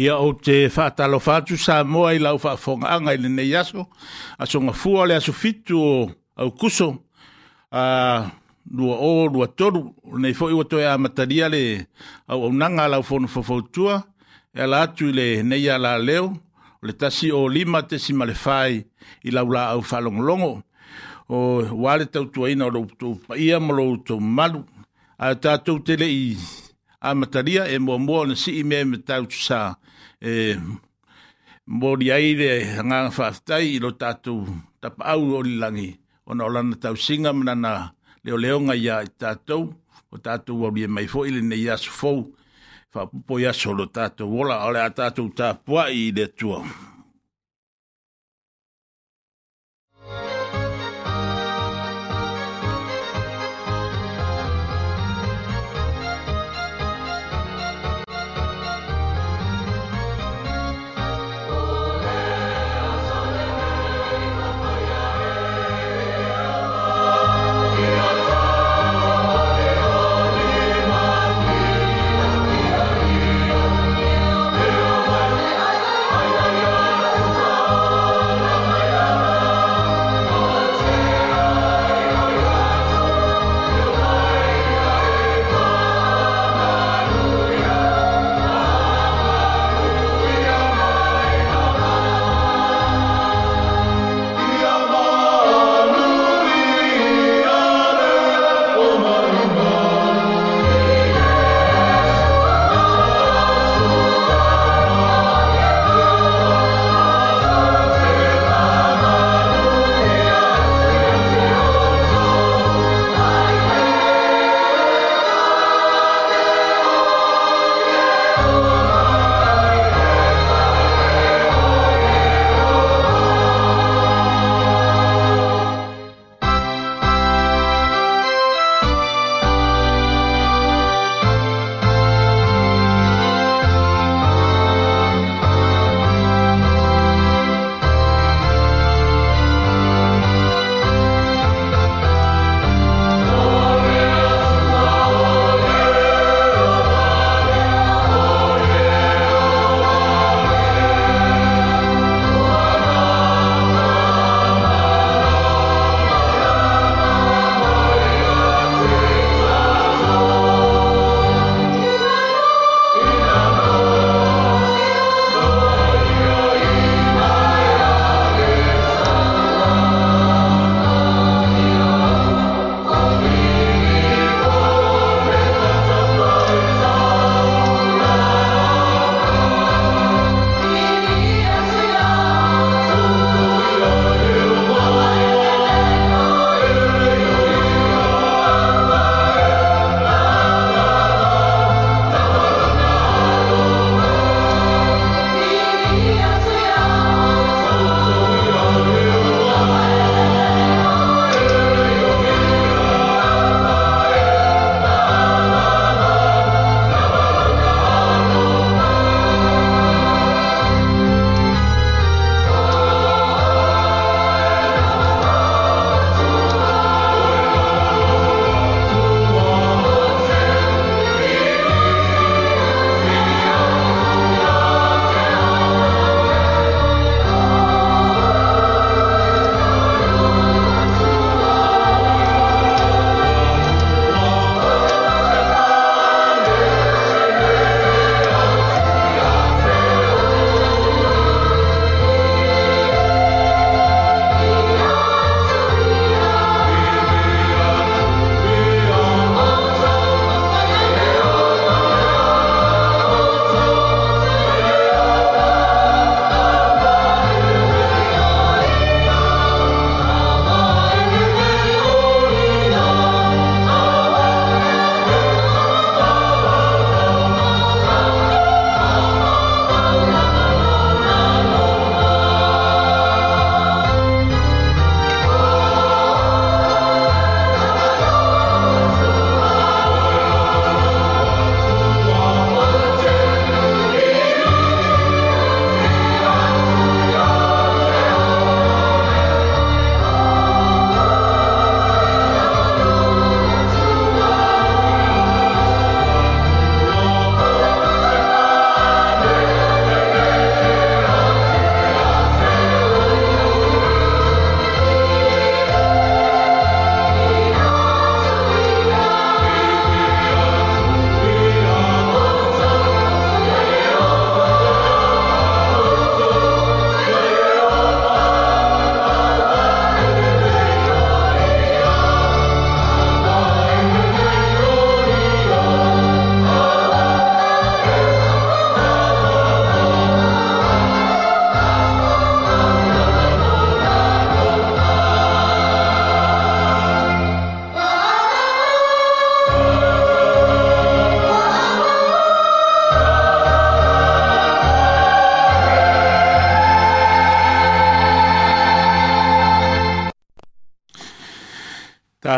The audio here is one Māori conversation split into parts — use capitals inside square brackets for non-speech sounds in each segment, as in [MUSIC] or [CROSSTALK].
ia o te fatalo fatu sa moa i lau fa fonga anga ili nei aso a songa fua le aso fitu o au kuso a lua o lua toru nei fo iwa toi a mataria le au au nanga lau fono fofautua e la atu le nei a la leo le tasi o lima te si male fai i lau la au falonglongo o wale tau tuaina o loutou paia mo loutou malu a tatou te lei a mataria e moamoa ona sii mea me tautusā e mori aire nga faftai lo tatu tapau o lani ona ola na tau singa mana na leo leo nga ya tatu o tatu o li e mai fo ile ne yasu fo fa po ya solo tatu ola ole tatu tapua i de tuo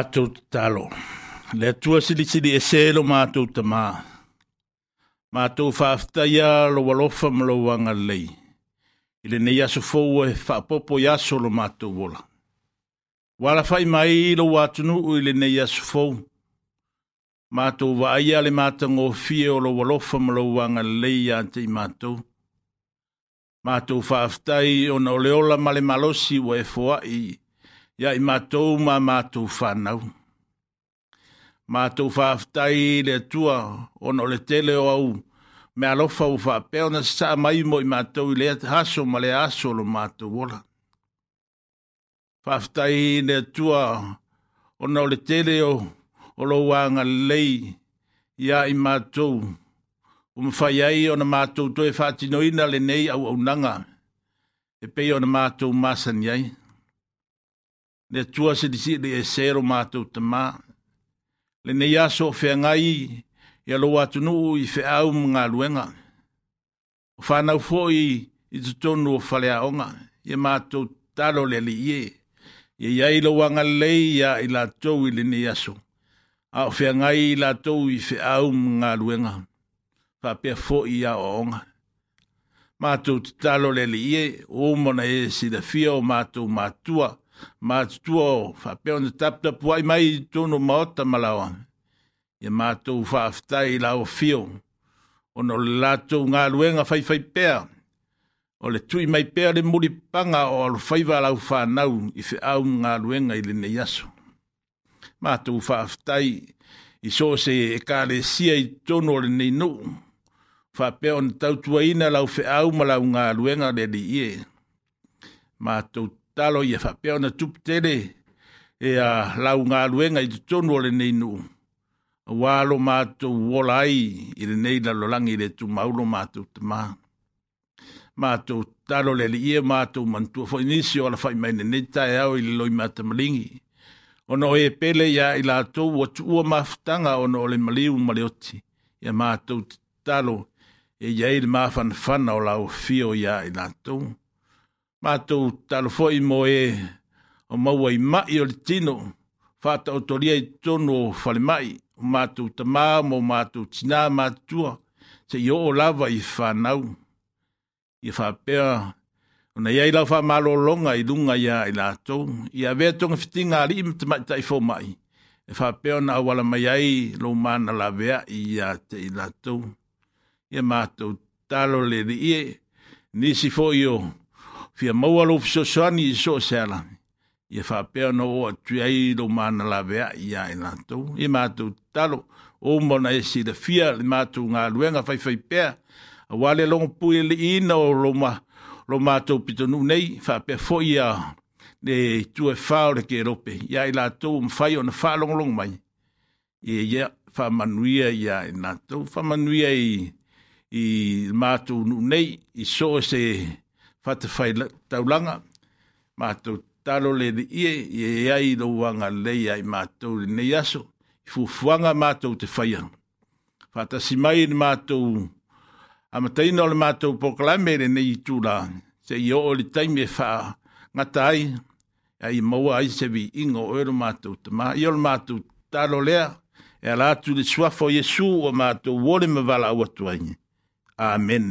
mātou talo. Le tua sili sili e selo mātou ta mā. Mātou whaaftaia lo walofa malo wanga lei. Ile ne yaso fowa e whaapopo yaso lo mātou wola. Wala fai mai lo watunu u ile ne yaso fowa. Mātou wa aia le mātango fie o lo walofa malo wanga lei ante i mātou. Mātou whaaftai o na oleola male malosi wa e fowa i mātou ya i matou ma matou whanau. Matou whaftai le tua ono le tele o au me alofa u whapeo na sa mai mo i matou i le haso ma le aso lo matou ola. Whaftai le tua ono le tele o olo wanga lei ya i matou um fayai ona matou toe whatino le nei au au nanga e pei ona matou masan yei le tua se disi le e sero mātou te mā. Le ne yaso o whea ngai i lo watu nuu i whea au mga luenga. O whanau fō i i tutonu o whalea onga, i mātou talo le li ie. I e iai lo wanga lei ia i la tau i le ne yaso. A o whea ngai i la tau i whea au mga luenga. Whapea fō i a o onga. Mātou talo le li ie, o mona e si da fia o mātou mātua. Mātou ma tu fa pe on tap tap wai mai tu no mota malawa e ma tu fa fta i la o fio ono o la tu nga luenga fai fai pe o le tui mai pe le muri panga o le fai va la u fa nau i se au un luenga i le ne ma tu fa fta i i so se e ka le sia i tono le ne no fa pe on tau tuaina la u fe au ma la u nga le di ie ma tu talo ia whapea ona tupu tere e a lau ngā luenga i tutonu nei nu neinu. Wālo mātou wola ai i le neila lo langi le tu maulo ma tu ma ma Mātou talo le ia mātou mantu fo inicio o la whai mai ne neta e au i le loi mātou malingi. Ono e pele ya i la tou o tu ua maftanga ono o le maliu malioti. ma mātou talo e ia i le mafanfana o lau fio ya i la tou mātou talofoi mo e o maua i mai o le tino, whāta o toria i tono o whale mai, o mātou tamā, mo mātou tina, mātua, te i o lava i whānau. I whāpea, o nei ai lau wha mālo i lunga i a i lātou, i a vea tonga whitinga ali i mta mai tai mai, e whāpea na awala mai ai lo mana la vea i a te i lātou. I a mātou talo le li i nisi fo i fia maua lo fiso soani i so sela. I e whapea no o atu ai lo mana la vea i a i e lantou. I mātou talo, o mona e si le fia le mātou ngā luenga fai fai pēa. A wale longa pui le ina o lo ma, lo mātou pito nu nei, whapea fo i a le tu e whao le ke rope. I a i lantou mwhai o na wha longa longa mai. I e ia whamanuia i a i e lantou, whamanuia i i mātou nu nei, i so se fata fai taulanga, ma tau talo le li ie, ie ai lo wanga lei ai ma tau le ne yaso, i fufuanga ma tau te fai ang. Fata si mai ni ma tau, ama taino le ma tau poklame le ne i tula, se i o le taimi e faa ngata ai, ai maua ai se vi ingo oero ma tau te ma, i o le ma tau talo lea, e ala atu le suafo Yesu o ma tau wole me vala awatu ai. Amen.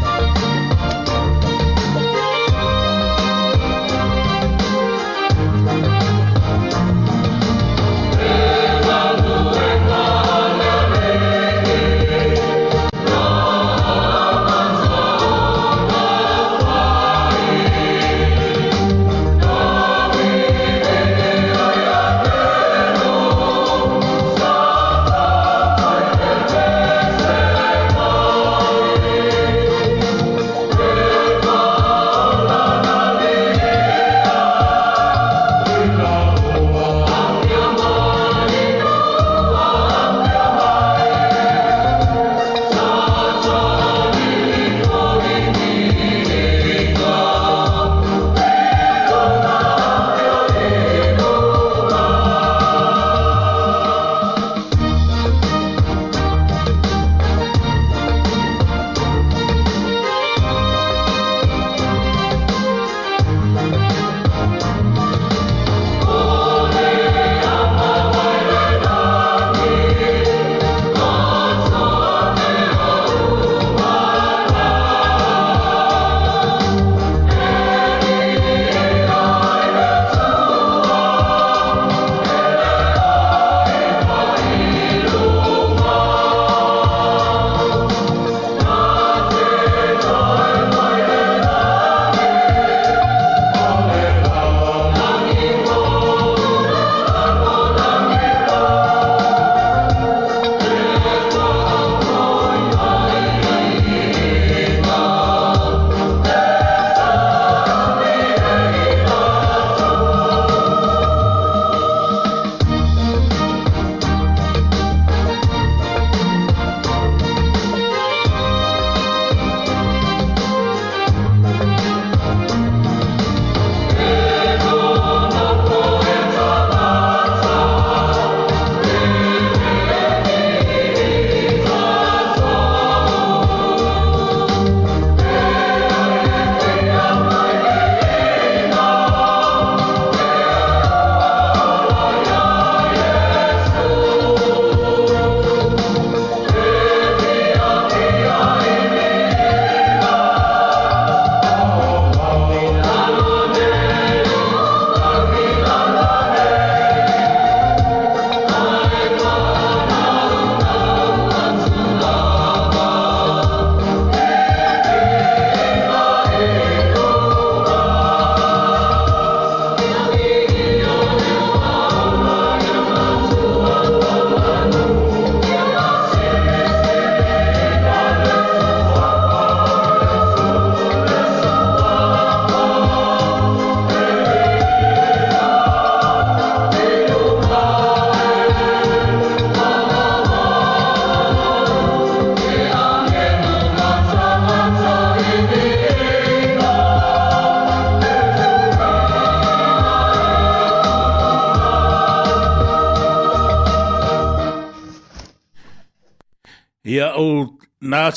Thank you.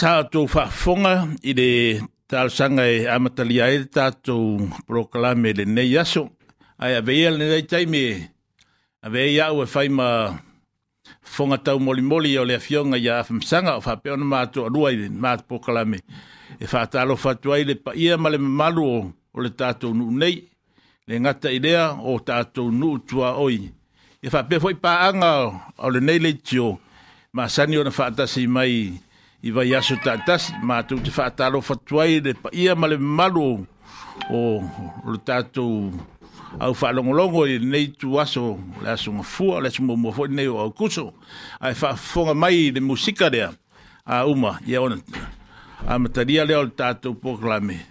tata to fa fonga i de tal sanga e amatalia e tata tu proclame e le nei aso ai ave le nei taimi ave ia ue fai ma fonga tau moli moli o le afionga ia afam sanga o fa peon mātu alua i le mātu proclame e fa talo fatua i le pa ia ma le malu o o le tātou nu nei, le ngata i lea o tātou nu tua oi. E wha pefoi pā anga o le nei le tio, ma sanio o na whaatasi mai i vai aso tatasi matou te faatalofatua ai le paia ma le mamalu o le tatou au faalogologo i lenei tuaso le asogafua o le asumuamua foʻi lenei o aukuso ae faafofoga mai i le musika lea a uma ia ona a matalia lea o le tatou poklame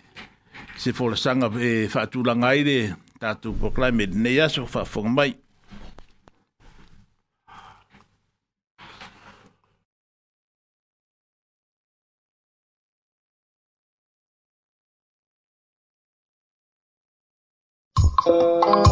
se folasaga e faatulaga ai le tatou poklame lenei aso faafofoga mai Música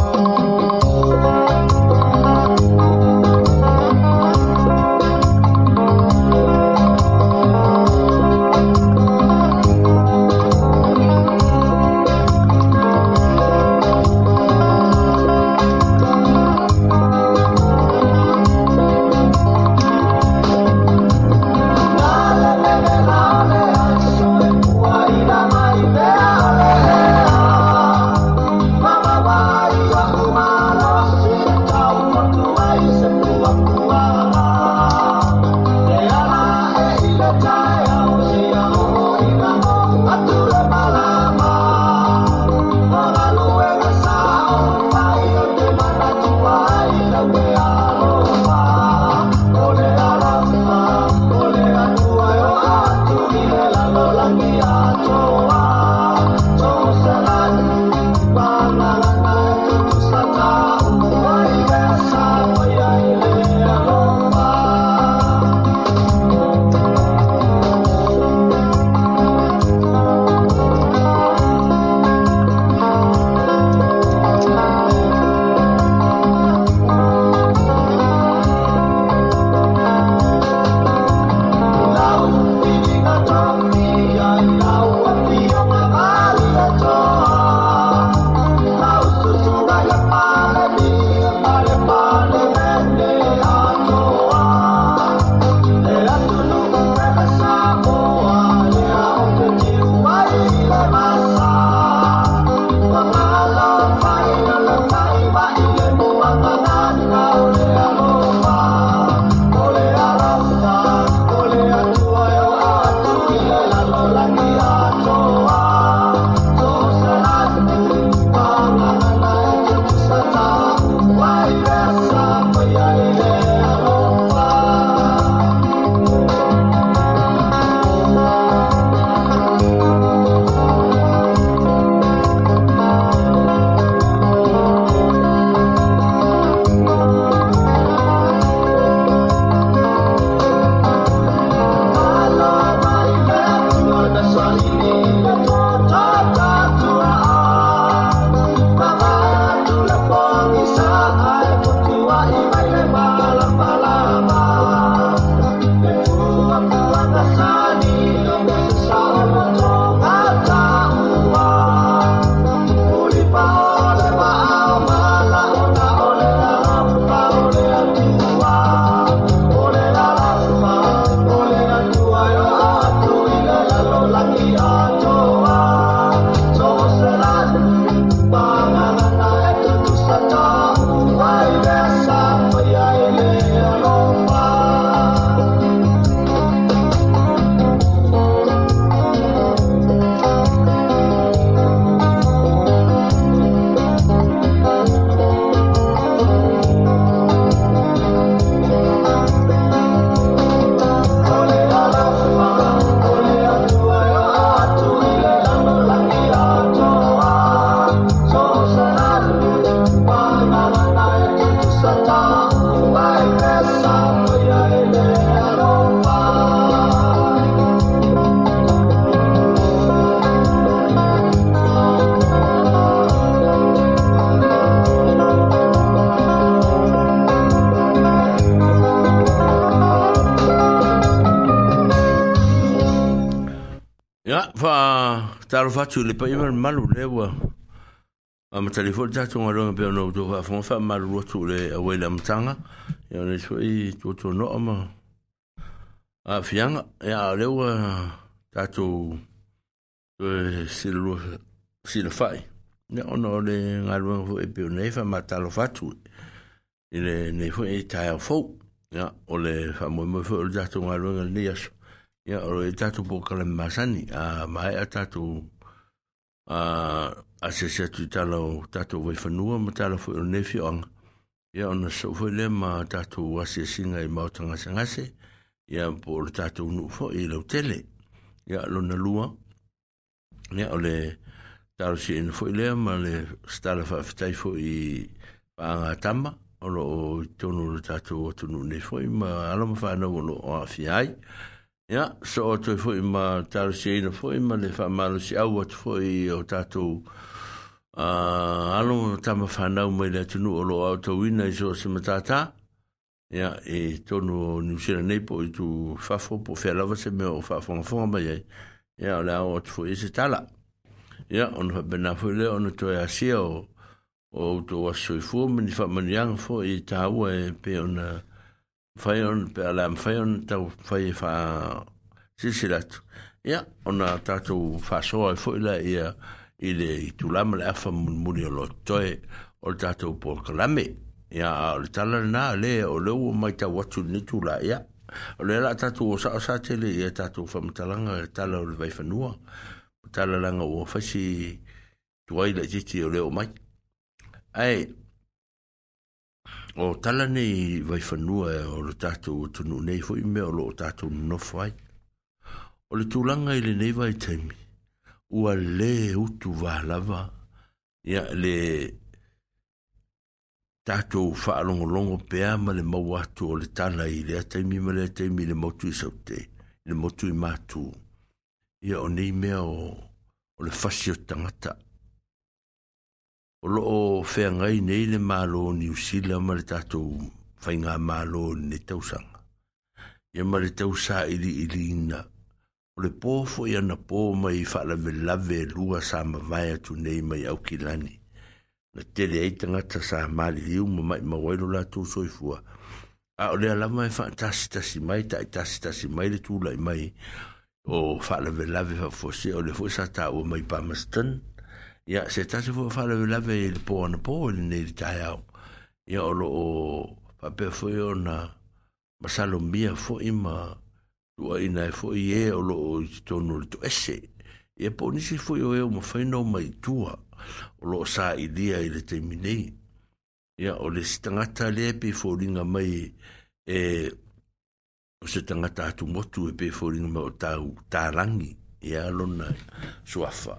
atu le pai mal ah, malu le wa a ma tali fol tatu ngalo ngi no tu fa fa malu rotu le a wai lam tanga ya le so i tu tu no ama a ah, fianga ya le wa tatu eh, si lo si le fai ne ono le ngalo fo e pio nei fa matalo fatu ile ne fo e tai fo ya ole fa mo mo fo tatu ngalo ngi ya ole tatu po kala masani a ah, mai tatu a a se se tu tala o tato wai whanua ma tala fwe o nefi oanga. Ia ona sa ufoi le ma tato wasi singa i mauta ngase Ia po o le tato unu ufo i lau tele. Ia lo na lua. Ia o le taro si ina fwe le ma le stala fwa fitai fwe i paanga tamma. Olo o tonu le tato watu nu nefoi ma alama whanau o lo o afi hai. Ya, so o toi fo ima taro si eina fo ima le wha maro si au atu fo i o tato uh, alo mo tama whanau mai le atunu o lo au tau ina i so o sima tata. Ya, e tono ni usina nei po i tu whafo po whea lava se mea o whafo ngafo mai ai. Ya, o le au atu fo i se tala. Ya, ono wha bena fo i le ono toi asia o o to wasoi fo mani wha manianga fo i tawa e pe ona... Uh, faion pe ala faion tau fai fa sisilat ya ona tato e fa so ai fo ila ia ile itulam la fa mun muni lo toi ol tato por klame ya ol talal na le o le o mai ta watu ni tu la ya ol la tato o sa sa tele ya tato fa mtalanga talal ol vai fa nua talalanga o fa si tuai la jiti o le o mai ai o tala nei vai fanua e o le tatou tunu nei foi me o lo tatou nofo ai o le tulanga i le nei vai taimi ua lē utu valava ia le tatou longo pea ma le mau atu o le tala i le ataimi ma le ataimi le motu i saute le motu i matū ia o nei mea o, le fasi tangata, o loo feagai nei le malo niusila ma le tatou faigā malo nei tausaga ia ma le tausāiliʻiliina o le pō foʻi ana pō mai faalavelave lua sa mavae atu nei mai aukilani na tele ai tagata sa maliliu ma mai maua i lo latou soifua a o le alava e faatasitasi mai taʻitasitasi mai le tulaʻi mai o faalavelave faafose o le foʻi sa taua mai pamastan ya se ta se fa le lave il po an po le ne ta ya ya lo o pa pe fo yo na ma sa lo mia fo ima lo ai fo ye o lo o to no to ese ya po ni se fo yo e mo fa no mai tua o lo sa idea il te mine ya o le stanga ta le e pe fo linga mai e o se tanga ta tu motu e pe fo linga mai o ta ta langi ia lona suafa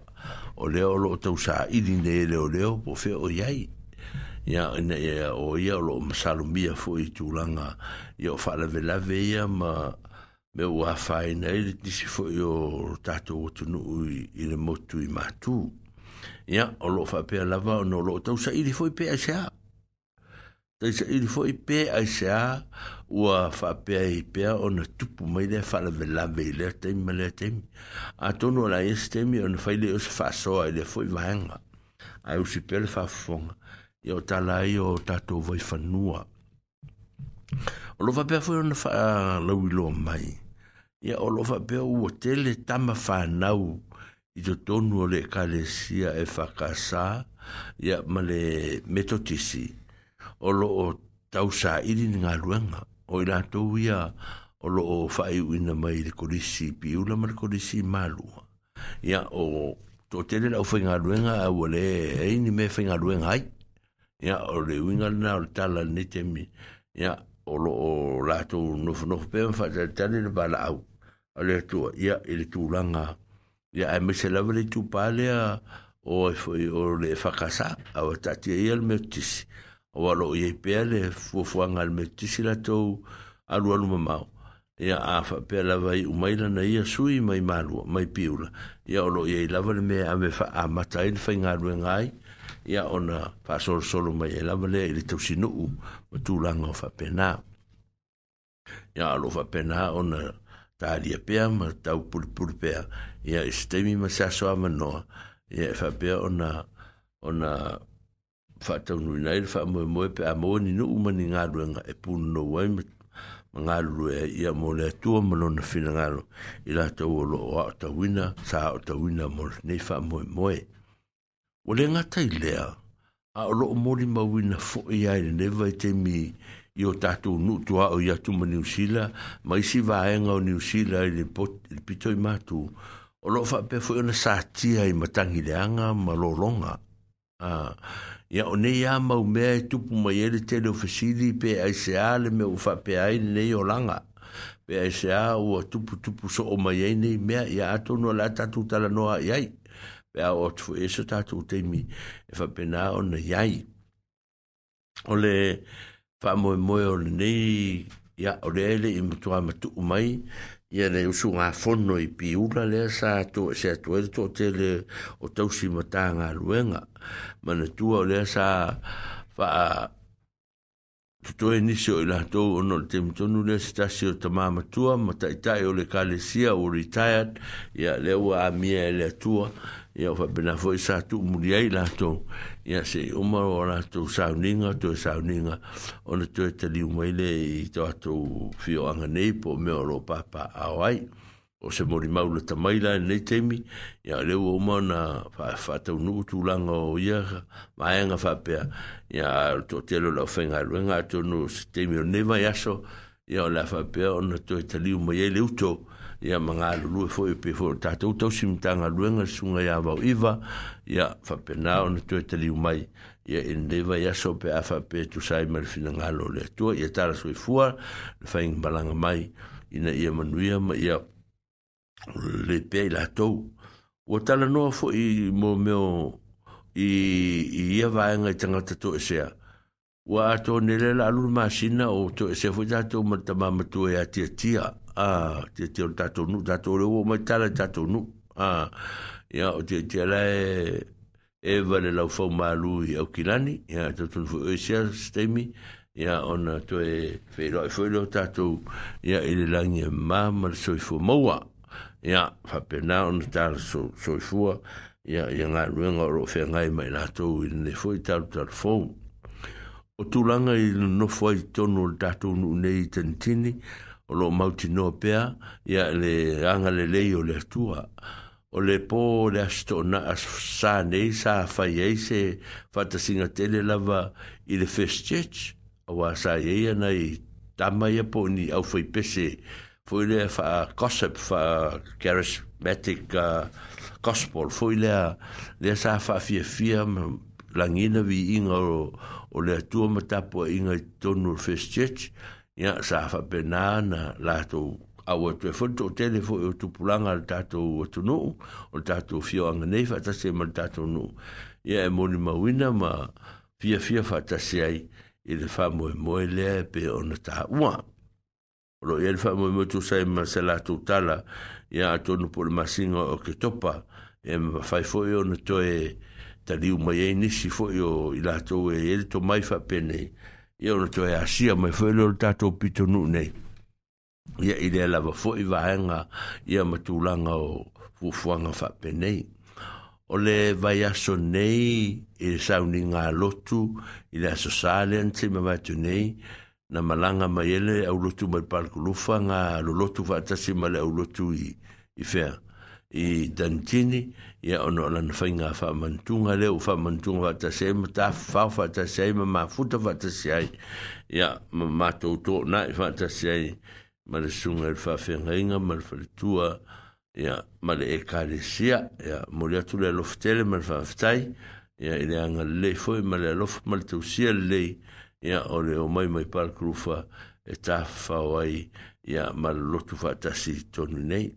o leo lo tau sa ili ne ele o leo po fe o iai ia ina ia o ia lo masalo mia fo i tūlanga ia o whala velave ia ma me o afa ina ili tisi fo i o tato o tunu ui i le motu i matu ia o lo fa pe lava o no lo tau sa ili fo i pe a sea tau sa ili fo i pe a sea ua faapea i pea ona tupu mai lea faalavelawe i lea taimi ma lea taimi atonu o la se taimi ona fai lei o se faasoa i lea foʻi vaega ae usi pea le faafofoga ia o tala ai o tatou vai fanua o loo faapea foʻi ona faalauiloa mai ia o loo faapea ua tele tama fanau i totonu o le ekalesia e fakasā ia ma le metotisi o loo tausaʻili ni galuega o i lātou ia o lo o whaiu ina mai le korisi pi ula ma le korisi malua. Ia o tō tere lau whaingaruenga a wale eini me whaingaruenga hai. Ia o le winga na o le tala ni te mi. Ia o lo o lātou nofu nofu pēma whatatare le bala au. A le tua ia i le tūranga. Ia e me se lawa le tūpālea o le whakasa a watatia ia le meutisi. Ia o alo i pea le fuafuaga le metisi latou alualu mamao ia a faapea lava i umai lana ia sui mai malua mai piula ia o loo iai lava le mea ame faamata ai le faigaluega ai ia ona faasolosolo mai ai e lava lea i le tausinuu ma tulaga o faapena ia o loo faapena ona talia pea ma tau pulipuli pea ia i e se taimi ma se asoa manoa ia e faapea ona ona whātau nui nei, whā moe moe pe a moe ni nu umani ngā ruenga e pūna no wai ma ngā e ia mō le atua ma lona whina ngā ro i la tau o loo a o tawina, sā o tawina mō le nei wha moe moe. O le ngata i lea, a o loo mōri ma wina fō i aere newa i te mi i o tātou nuu o i atu ma New Zealand, ma isi wā e ngā o New Zealand i le pito i mātu, o loo wha pe fo i ona sātia i matangi le anga ma lo longa. Ah, ia o nei ia maumea e tupu mai ele teleofesili pe aisea le mea ua faapeai lenei olaga pe aisea ua tuputupu soo mai ai nei mea ia atonua le a tatou talanoa i ai pe ao atu foi e esa tatou taimi e faapena ona iai o le faamoemoe o lenei ia o leai leʻi matuā matuu mai ia nei usu ngā whono i pi ula lea sa to se atu e to te le o tausi mata ngā ruenga mana tua o lea sa wha a tuto e nisi o i lato o no te mtonu lea si tasi o tama matua ma taitai o le kalesia o retired ia le ua a mia e lea tua ia fa bena foi sa tu mulia i la to ia se o ma o la to sa ninga to sa ninga o le to e te li mo ile to to fio anga nei po me o papa a wai o se mo ri maula ta mai la nei te mi ia le o ma na fa fa to nu tu lango o ia ma anga fa pe ia to te lo la fenga lo nga to nu te mi o ne va ia so ia la fa pe o na to e te li mo ile u to ia manga lu lu e fo pe fo ta tu tu sim tanga luenga sunga ya va iva ia fa pe na on tu te li mai ia in deva ia so pe afa pe tu sai mer fina e le tu ia ta so i fu fa in balanga mai ina ia manuia ma ia le pe la tu o ta la no fo i mo meo i ia va nga tanga ta tu e sia wa to nele la lu masina o tu se fu ta tu ma ta ma tu ia tia tia a ah, te te on tato nu tato le o mai tala tato nu ah, a ya o te te la e e vale la fo malu e o kilani ya te tu fo e sia stemi ya on to e fe lo fo lo tato ya ile la ni ma mal so fo moa ya fa pena on tal so so fo ya ya nga ruenga ro fe nga mai la to ne fo tal tal fo o tulanga i no foi tonu tatu nu nei tantini o lo mauti no pea ia le anga le lei o le tua o le po le asto na as sa nei sa fa yei se fata singa tele lava i le first church o wa sa yei anai tama ia po ni au fai pese foi le fa gossip fa charismatic uh, gospel foi le le sa fa fia fia langina vi inga o, o le tua matapua inga tonu first church ya sa fa benana la to a o te foto o tele fo o tupulanga le tatou o tunu o le tatou fioaga nei faatasi ai ma le tatou nuu ia e molimauina ma fiafia faatasi ai i le faamoemoe lea e pe ona taua o loo ia le faamoemoe tusai ma se latou tala ia atonu po le masiga o ke topa e mafai foʻi ona toe taliu mai ai e nisi foʻi o i latou e ele tomai faapenei ia ona toe asia mai foʻi lo le tatou pitonuu nei ia i lea lava foʻi vaega ia ma tulaga o fuafuaga faapenei o le vaiaso nei i le sauniga lotu i le asosā lea na taimava atunei na malaga mai ele aulotu mai le palakulufa ga lolotu faatasi ma le aulotu i fea i danitini ia ono lan whainga wha mantunga leo wha mantunga wha ta sema ta wha wha ta sema ma futa wha ta siai ia ma mātou tō nai wha ta siai ma le sunga le wha whengainga ma le whalitua ia ma le ekaresia ia mori atu le aloftele ma le wha ia i le anga le foi ma le alof ma le tausia le ia o le o mai mai parkurufa e ta whawai ia ma le lotu wha tonu nei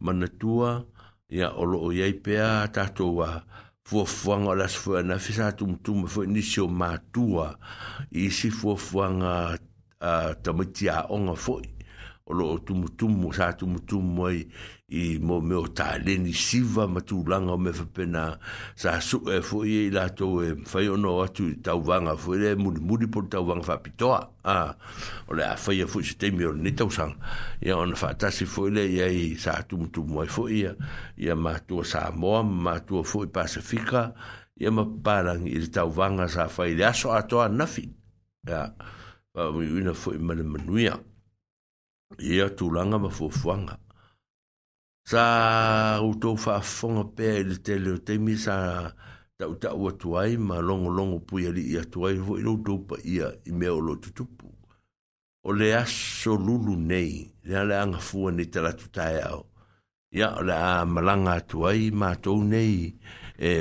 ma ia ia o loo iai pea tatou a fuafuaga o le aso foi ana fe sa tumutuma foi nisi o matua i isi fuafuaga tamaiti aʻoga foʻi o loo tumutumu sa tumutumu ai i mo me o ta le siva ma tu langa me fa pena sa su e fo i la to e fa yo no atu ta wanga fo le mu mu di po fa pitoa a o le fa ye fo te mi o ni ta usang ya on fa ta si fo le ya i sa tu tu mo fo ia ia ma tu sa mo ma tu fo i pacifica ia ma parang i ta wanga sa le aso atoa nafi ya pa mo ina fo i ia tu langa ma fo fuanga sa uto fa fonga pe le tele te mi sa ta uta u tuai ma longo longo pu ia ia tuai vo i uto pa ia i me o lo tutupu o le aso lulu nei le ala anga fua ni tala tutai au ia o le a malanga tuai ma tou nei e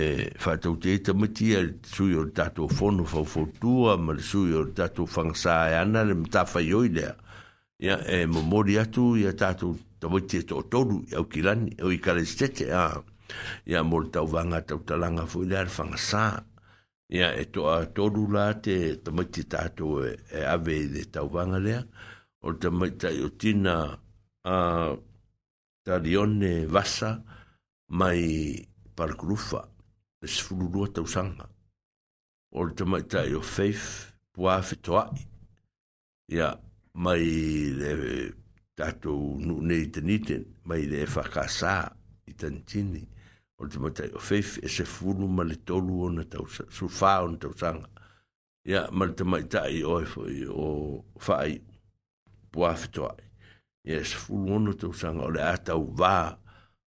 fa tau te ita mati a sui o tato fono fau fautua ma le sui o tato fangsa e ana le mta fai oi lea ia e momori atu ia tato ta voi tieto o tolu e au kilani e au i a ya mol vanga tau talanga fo ile fanga sa ya eto a tolu la te ta voi tieto ato e, e ave de tau vanga le o ta voi tieto tina a ta rione vasa mai parkrufa e sfururua tau sanga o ta voi tieto feif pua fitoai ia mai le tātou nu nei te niten, mai le e whakasā i tantini, te o feif e se fulu ma le tolu o na tau su whā sang ya tau sanga. Ia, ma le tamai tai o e fwoi o whai pua whetoai. Ia, e se fulu o na tau sanga o le atau vā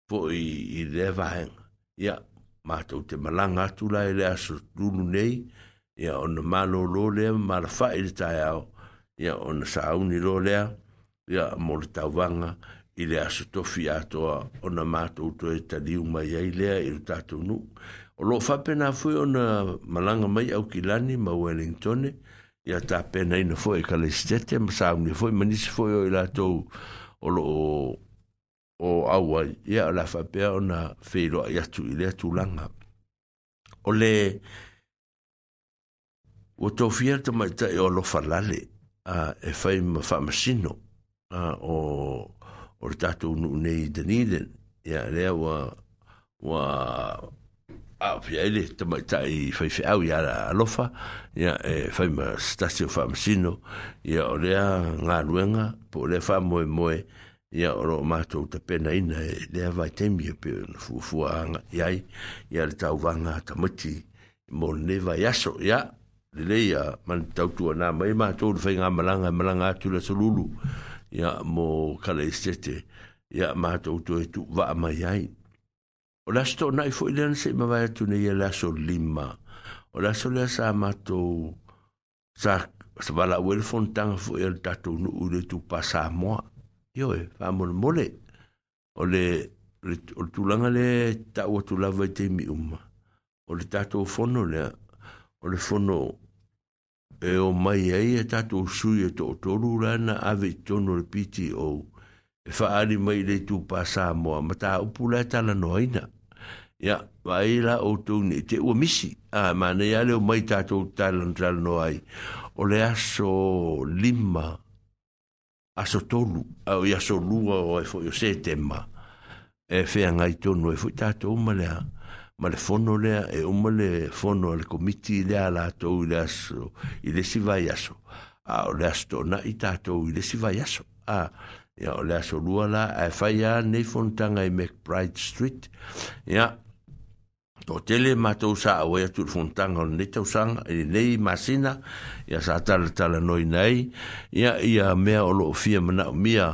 fwoi i le vahenga. Ia, mātou te malanga atu la le aso lulu nei, ia, o na mālo lō lea, mālo whai le tai au, ia, o na sāuni lō lea, ia, ya mole vanga ile aso to fiato ona mato to eta di uma ya e tato nu lo fa pena foi ona malanga mai au kilani ma wellington ya ta pena ina foi e ka lestete ma sa ni foi manis foi e o ila o lo o au ya la fa pena ona feilo ya tu ile tu langa o le o tofierto ma ta e o lo falale a e fai ma fa masino o o le tatou nuu nei daniden ia lea ua ua aofia ile tamaita i faifeau ia la alofa ya e faima stasi o faamasino ia o lea galuega po o lea ya ia o loo matou tapenaina e lea vaitaimi e pe ona fuafua agaʻi ai ia le tauvaga tamaiti mo lenei vai aso ia lelei a manatautuanā mai matou le faigamalaga e malaga atu le asolulu ya mo kala istete ya ma to e tu wa mai ai o lasto sto nai fo ilan se mawai atu nei e so lima o so lea sa to sa sa wala uele fontanga foi al tatou nu ule tu pasa moa io e fa mole mole o le o tulanga le tau lava i te mi uma o le tatou fono lea o le fono e o mai ai e tatou sui e toʻatolu lana ave i tono le pto e faaali mai le tupasa moa ma taupu le talanoaina ia vaai la outou nei te ua misi a manei a leo mai tatou talanotalano ai o le aso lima aso tolu ao i aso lua o ai foʻi o setema e feagai tonu ai e foʻi tatou ma leā ma le fono lea e uma le fono a le komiti i lea latou i le aso i le sivai aso a o le aso toʻanaʻi tatou i le sivai aso a ia o le aso lua la ae fai ā nei fonotaga i macbride street ia toʻatele matou sa auai atu i le fonotaga olenei tausaga i lenei masina ia sa talatala noina ai ia ia mea o loo fia manaʻomia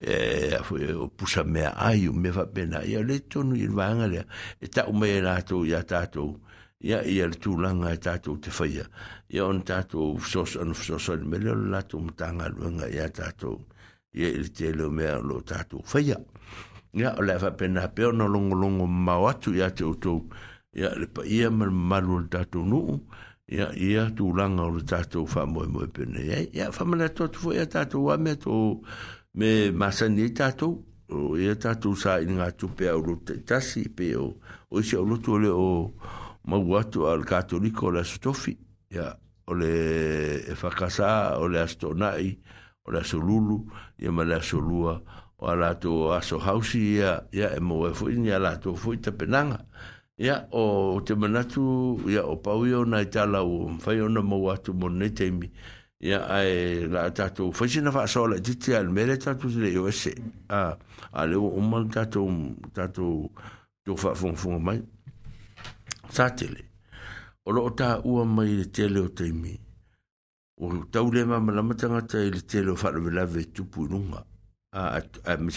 e o pusa me ai o me va pena e le tonu i vanga e e le e ta o me la to ya ta to ya i al tu langa ta to te faia ya on ta to so so so so me le la to mtanga lunga ya ta to ye il te lo me lo ta to faia ya o le va pena pe o no longo longo ma o tu ya te o to ya le pa ia mal mal o ta to no ya ia tu langa o ta to fa mo mo pena ya ya fa me la to fo ya ta to wa me to me masani e tātou, o e tātou sa inga ngā tupe au rote tasi pe o, o isi au lotu ole o mau atu al katoliko o asutofi, ya, ole e whakasā, ole astonai, ole le asolulu, ya ma le asolua, o a lato aso hausi, ya, ya e mou e fuini, a lato fui tapenanga, ya, o te manatu, ya, o pau iona i tala o mwhai ona mau atu mo ne teimi, ya ai la tatu fashina fa sola ditti al mere tatu le yo se a ale o mal tatu tatu to fa fon fon mai satile o lo ta u mai le tele o teimi o ta u le ma ma mata nga ta le tele fa le lave tu pu a a mi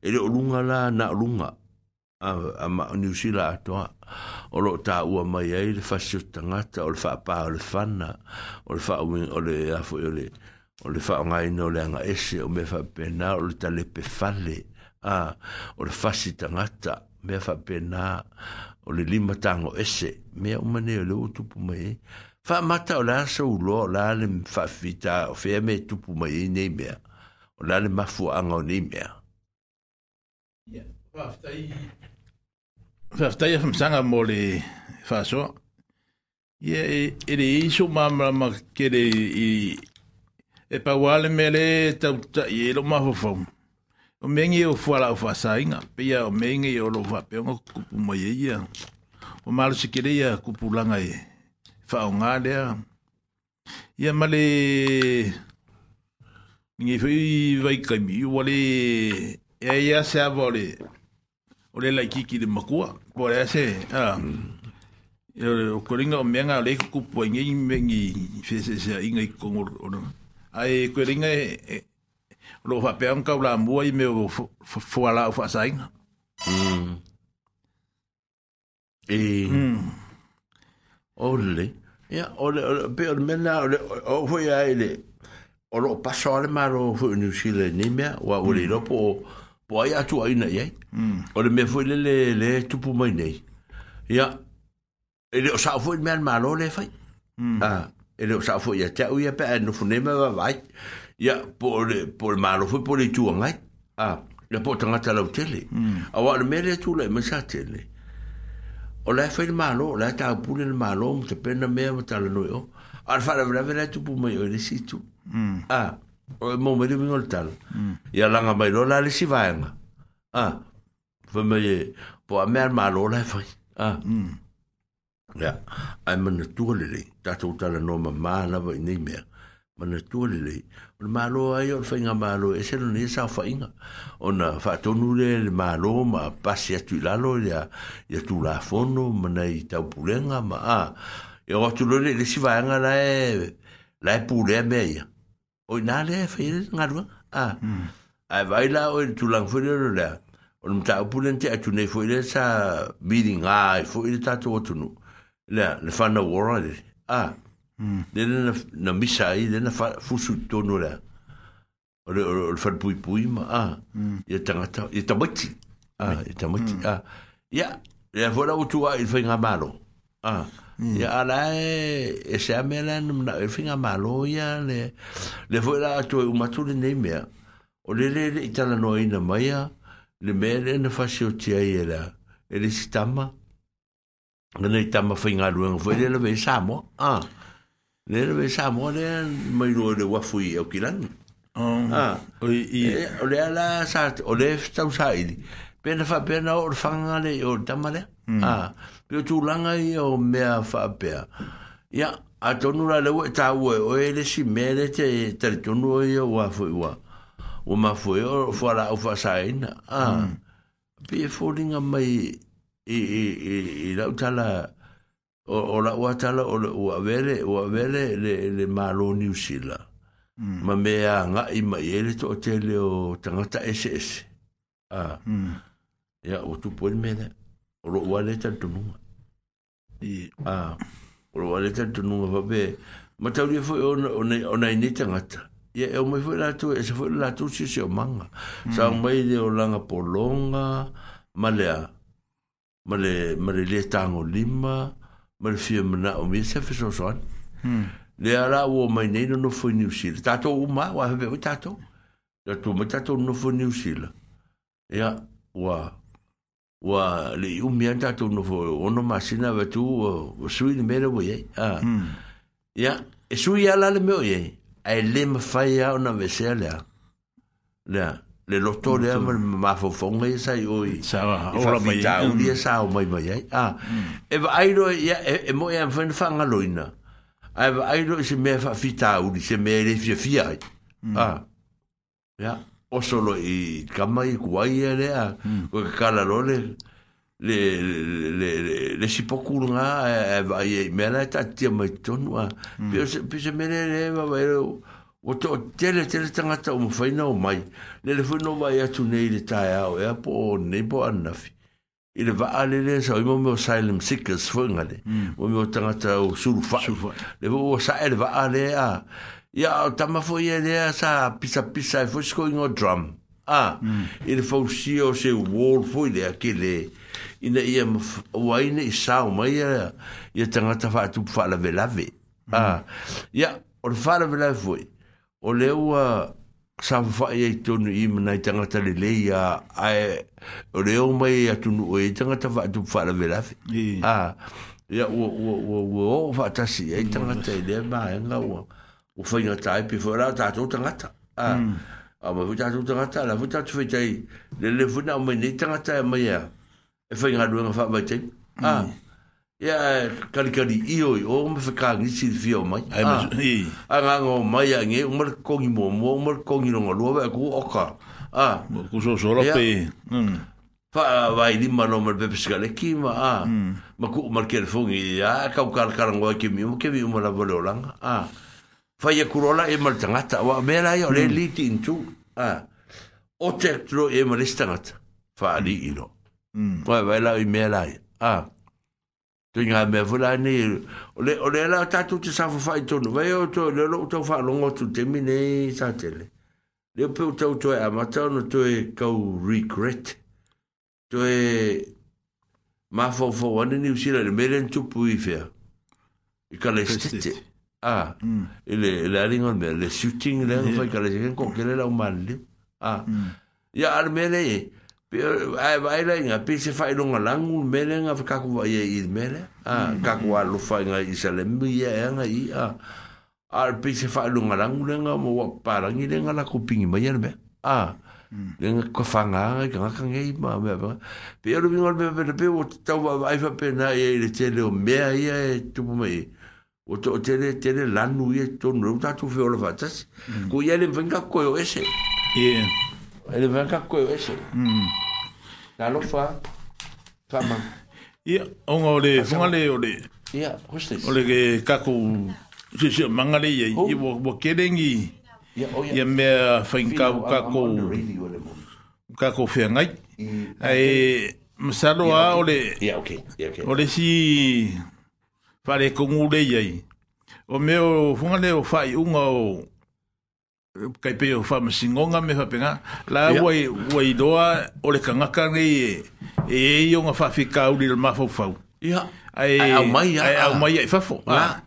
e lo lunga la na lunga a ma New Zealand to o lo ta u ma ye le fa shu tangata o le fa pa o le fana o le fa o o le a fo o le o le fa nga no le nga ese o me fa pena o le tale pe fale a o le fa shu tangata me fa pena o le lima tango ese me o mane le o tu pu me fa mata o la so lo la le fa fita o fe me tu pu me ne me o la le mafu anga ne me Yeah. Whaftai a whamsanga mō le whasoa. Ia e re iso kere i e pawale me le tauta i e lo O mengi o whuara o whasainga, pia o mengi o lo whapeonga kupu mai e ia. O maru se kere ia kupu langa e whao ngā lea. Ia male ngi whi vaikami, wale e aia se avore o le lai kiki de makua. Po le ase, a, e o koringa o meanga le kukupua inga i mengi fesese a inga i kongor. A e koringa e, lo fa pe un cabla mua i me o fo ala o fa sain hmm. e hmm. ole ya ole pe o mena ole o fo ya ile o lo paso al maro fo ni sile ni me wa hmm. o le lo po po ai atu ai nei ai mm. o le me foi le le le tupu mai nei ia ele o sa foi me al malo le fai mm. ah ele o sa foi ia te u ia pe no fune me va vai ia po le po le malo foi po le tu ngai ah le po tanga tala o tele mm. a wa le me le tu le me sa tele o le foi le malo le ta pu le malo mo te pena me mo tala no yo al fa le vrave le tupu mai o le situ mm. ah o mo me le ngol tal la nga mai lo la le si ah fo me po a mer ma lo la fa ah ya ai le tua lele tatou tala no ma ma ni i nei mea mana tua lele o le a yo o nga ma lo e selo ni sa whainga o na nu le ma lo ma pa atu tu la lo ya ya tu la fono mana i tau pulenga ma a e o tu le le si la e la e pulea me ya Oi na le fa ile nga lu a ah. hmm. ai vai la o tu lang fo le le o mo ta pu le te tu ne fo ile sa meeting a fo ile ta to tu le le fa na wora le a ah. hmm. le na na misa i le na fu su to no le o le o le fa pui pui ma a ye ta ta ye ta mochi Ah, ye ta mochi Ah. ya le fo o tu a ile nga malo hmm. Ah. Ya mm. ala e e se amela na e finga malo ya le le foi la to u matuli nei me. O le le itala no ina maya le mele na fasi o tia ela. Ele sitama. Ngana itama finga lu en foi le ve samo. Ah. Le le ve samo le mai lo le wa fui o kilan. Oh. Ah. O i e, o le ala sa o le sta usaidi. Pena fa pena o fanga le o tamale. Mm. Ah pio tu langa i o mea whapea. Ia, a tonu la lewa e tāua e oe le si mele te tere tonu mm. e o a fwe ua. O ma fwe o fwa la ufa saina. A, pia fwringa mai i, i, i, i lau tala o, o la ua tala o la ua vele, ua vele le, le malo niusila. Mm. Ma mea nga i ma e ele to te leo tangata ese ese. A, mm. ya, o tu puen mele. Oro wa le tan tunu. Di a oro wa le tan tunu va be. Ma tau ye foi on on on ai ni tan ata. Ye e mo foi la tu e se foi la tu si se manga. Mm. Sa un mai de olanga polonga malea. Male male le tan o lima. Ma le fie mana o mi se fe so son. Mm. Le ara o mai nei no foi ni usil. Tato o ma wa be tato. Tato ma tato no foi ni usil. Ya wa wa le umia tatu no fo ono masina vetu o sui ni mera we a ya e sui ala le meo ye ai le ma fai a ona vesea lea lea le loto lea ma ma fo fonga e sai oi sa ora mai ta u dia sa o mai mai a e va ai ro ya e mo ya fen fanga loina ai va ai ro se me fa fita u se me le fia fia a ya o solo i kama i kuai e rea, mm. o ka kala le, le, le, le, le, le si poku nga, e, e, vai, e, ta tia mai tonu a, mm. pio se, pio se mene re, ma vai, o, o to, tele, tele tangata o mwhai nao mai, le le fwino vai atu nei le tae au, e apo o nei po anafi, i le vaa le le, sa o imo me o silent seekers fwengane, mm. o me o tangata o surufa, surufa. E le vaa le vaa le a, ya tama foi ye de sa pisa pisa fo sko ingo drum a ah, il mm. fo CEO, o e se wall fo de akile ina ye waine sa o mai ya ya tanga ta fa tu fa la velave mm. Ah. ya o fa la velave fo o le wa sa fa ye tonu im na tanga ta le le ya a o le o mai ya tu o ye tanga ta fa tu fa la velave Ah. ya o o o o o ta si ye tanga ta le ba ya e nga o whaina tai pe whara ta tangata. Ah, hmm. A, mm. a mai hui tātou tangata, la hui tātou whai tai, le le funa o mai nei tangata e ya a, e whai ngā ruenga wha mai tai. Hmm. A, ah, ya kari kari i oi, o me whakangi si o mai. A, a ngā ngō mai a nge, kongi mo mō, umar kongi ronga lua, e ku oka. A, ah, ku so so pe. Fa vai hmm. lima no mar pepe skaleki ma a. Ma ku mar kere a, kau kar karangoa ke mi, ke mi mo la vole o langa. A, fa ye kurola e mal tangata wa mera yo le hmm. li tin tu a o te tro e mal istangat fa ali ino mm wa vela i mera a tu nga me vula ni le le la ta tu te sa fa fa to no veo to le lo to fa longo tu te mine sa tele le pe to to a mata no to e ka regret to e ma fo fo wan ni usira le meren tu pu i fe i ka le stete Ah, mm. le le ari ngol le shooting le yeah. fai kala jeken ko mm. kele la umal le. Ah. Mm. Ya ar mele pe ai vai la nga pe se fai longa langu mele nga fa kaku vai e id mele. Ah, mm. kaku a lu fai nga i sa le mi e nga i a ah. ar pe se fai longa langu le nga mo para ngi le nga la kupingi mai er me. Ah. Mm. Le nga ko fa nga ka nga kange i ma me. Pe ar mi ngol me pe pe o tau vai fa pe na e le tele o me e tu mo me. Mm o to e mm. o tere tere lanu ye to no ta tu fe ola fatas ko ye le venga ko yo ese ye le venga ko yo ese la lo fa fa ma ye on o le fun ale o le ye hoste o le ke ka ku se se mangale ye ye bo bo kedengi ye me fa in ka ka ko ka ko fe ngai ai msalo a ole ya okay ya okay ole si whare kongu leiei. O me o hungane o whai unga o kai pe o whama singonga me whapenga, la yeah. wai, wai doa o le kangaka nei e e i o ngā whawhika uri le mafau fau. Ia, ai au mai ia. Ai au mai ia i whafo. Ah.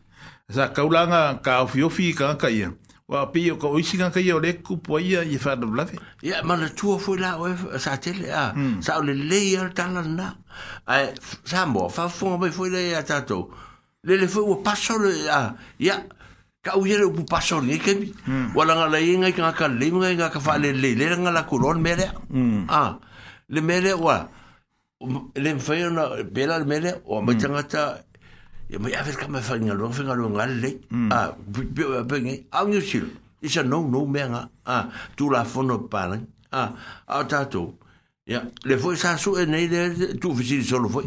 Sa kaulanga ka ofi ofi kangaka ia. Wa pe o ka oisi kangaka ia o le kupo ia i whana blawe. Ia, mana tua fwe la o e sa tele a, hmm. sa o le leia tala na. Ai, sa mo, whafunga mai fwe la ia tatou. le le fu pasor ya ya ka u yero bu pasor ni ke hmm. wala nga lai nga ka ka le nga nga ka fa le le le nga la kuron mere ah le mere wa le fu na bela le mere o hmm. ma tanga ta ya ma yaver ka ma fa nga lo fa nga lo nga le ah bu bu ngi au ni shil isa no no me nga ah tu la fo no pa ah au ta to ya le fu sa su e nei le tu fu si solo fu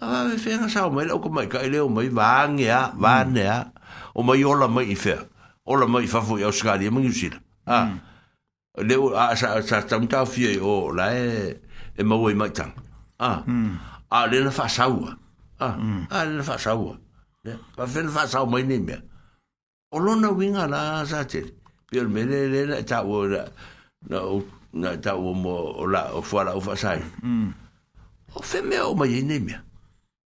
啊！我份嘅收入，我佢咪計咧，我咪玩嘢玩嘢，我咪攞嚟乜嘢？攞嚟乜嘢发富？有時間你唔要錢啦啊！你啊，上上上朝飛哦嚟冇位咪上啊！啊！你呢發收啊！啊！你呢發收啊？發翻發收咪呢咩？我攞嗱邊個啦？實際譬如咩咧？你呢做嘅咧？做嘅冇啦，做翻啦，我發收嗯，我發咩？我冇嘢呢咩？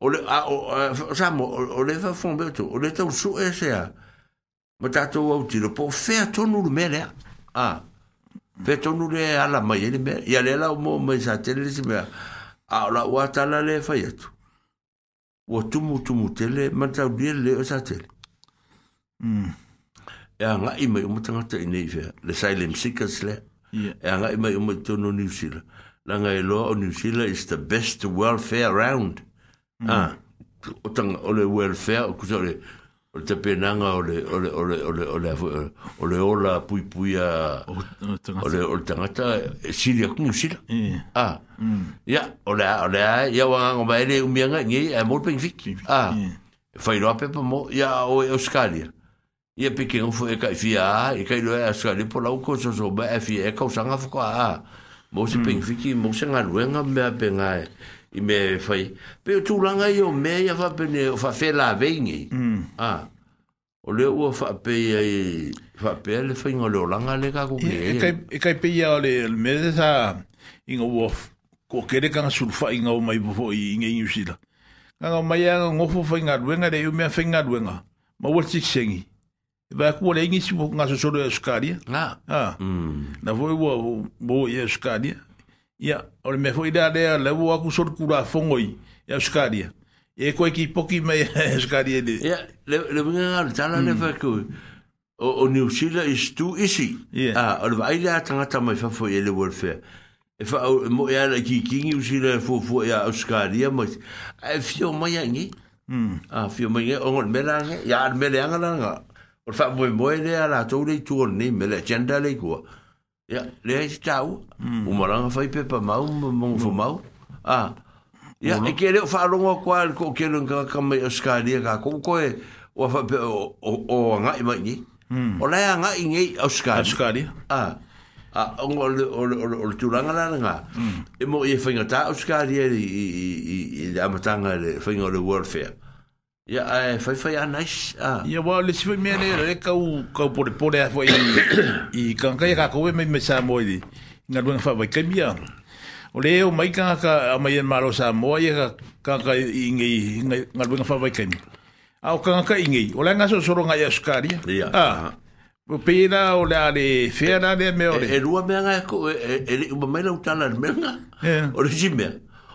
ole a o sa mo ole va fombe to ole ta su e se a ma ta to au ti lo po fe to nu le mere a fe to nu le ala mai le mere ya le la mo mai sa te le se a la wa ta la le fa ye to wo tu mu tu mu te le ma ta u le le sa te mm ya nga i mai mo ta ta ni fe le sa le msikas le ya nga i mai mo to nu ni si la nga i e lo ni si la is the best welfare around mm. ah o tanga o le welfare o kusa le o le tapenanga o le o le o le o le o le o le o la pui pui a o le o le tangata e sili a kumu sila e. ah. mm. a ya o le a o le a ya wanga o maere umianga ngei a e mor pengfik a ah. fai e. loa pepa mo ya o e oskalia ia peke ngufu e kai fia a e kai loa e oskalia po lau koso so ba e fia e kausanga fuko a mo se mm. pengfiki mo se ngaluenga mea pengai i me fai e pe tu langa io me ia fa pe ne fa fe la vengi mm. o le u fa pe fa pe le fai ngolo lo langa le ka ku ke e, e kai e kai pe ia le me de sa inga u ko kere kan sul fa inga o mai bo i inga inu sila nga mai anga ngo fo fai nga luenga le u me fai nga luenga ma wo si sengi Va e ku le ngi si nga so so le skadia. Na. Ah. Mm. Na voi wo bo ye skadia ia o le mea foʻi lea lea lau aku solukulafogoi e ausakalia e koe ki poki mai ausakalia le ia le uiga gale tala le faku mm. o o new zealand is too easy a o e le vaai lea tagata mai fafo ia le warfare e fa o e mo ia e le kikingi u sila fo fo ia australia mo e fio mai ngi mm a fio mai o ngol melange ya ar melanga nga o fa mo mo ia la tole tuon me le gender le ko Ya, le hai si tau. Mm. Umaranga fai pepa mau, mongu fo mau. Ah. Ya, e ke leo wha rongo kua, ko ke leo nga kamai o Skaria ka kou koe, o a o, o, nga ngai mai ni. O lai a ngai ngai o Skaria. Ah. A ah. le, o, o, o, tulanga hmm. ah, tūranga nga. Mm. E mo i e whainga tā o Skaria i, i, i, i, i amatanga le whainga o le World Fair. Ya eh, ai a fai Ah. Ya wa le sifu me le le ka u ka pore pore fo i i kan ka ka ko me me sa mo na lu na fa vai kemia. O le o mai ka ka a mai en malo sa mo i ka ka ka na lu na fa vai kemia. A o ka ka i ngi o le nga so soro nga ya skari. Ya. Ah. Pe na o le ale fe na le me o le. E lu e me nga ko e e, e ma mai la utala me nga. O le jime.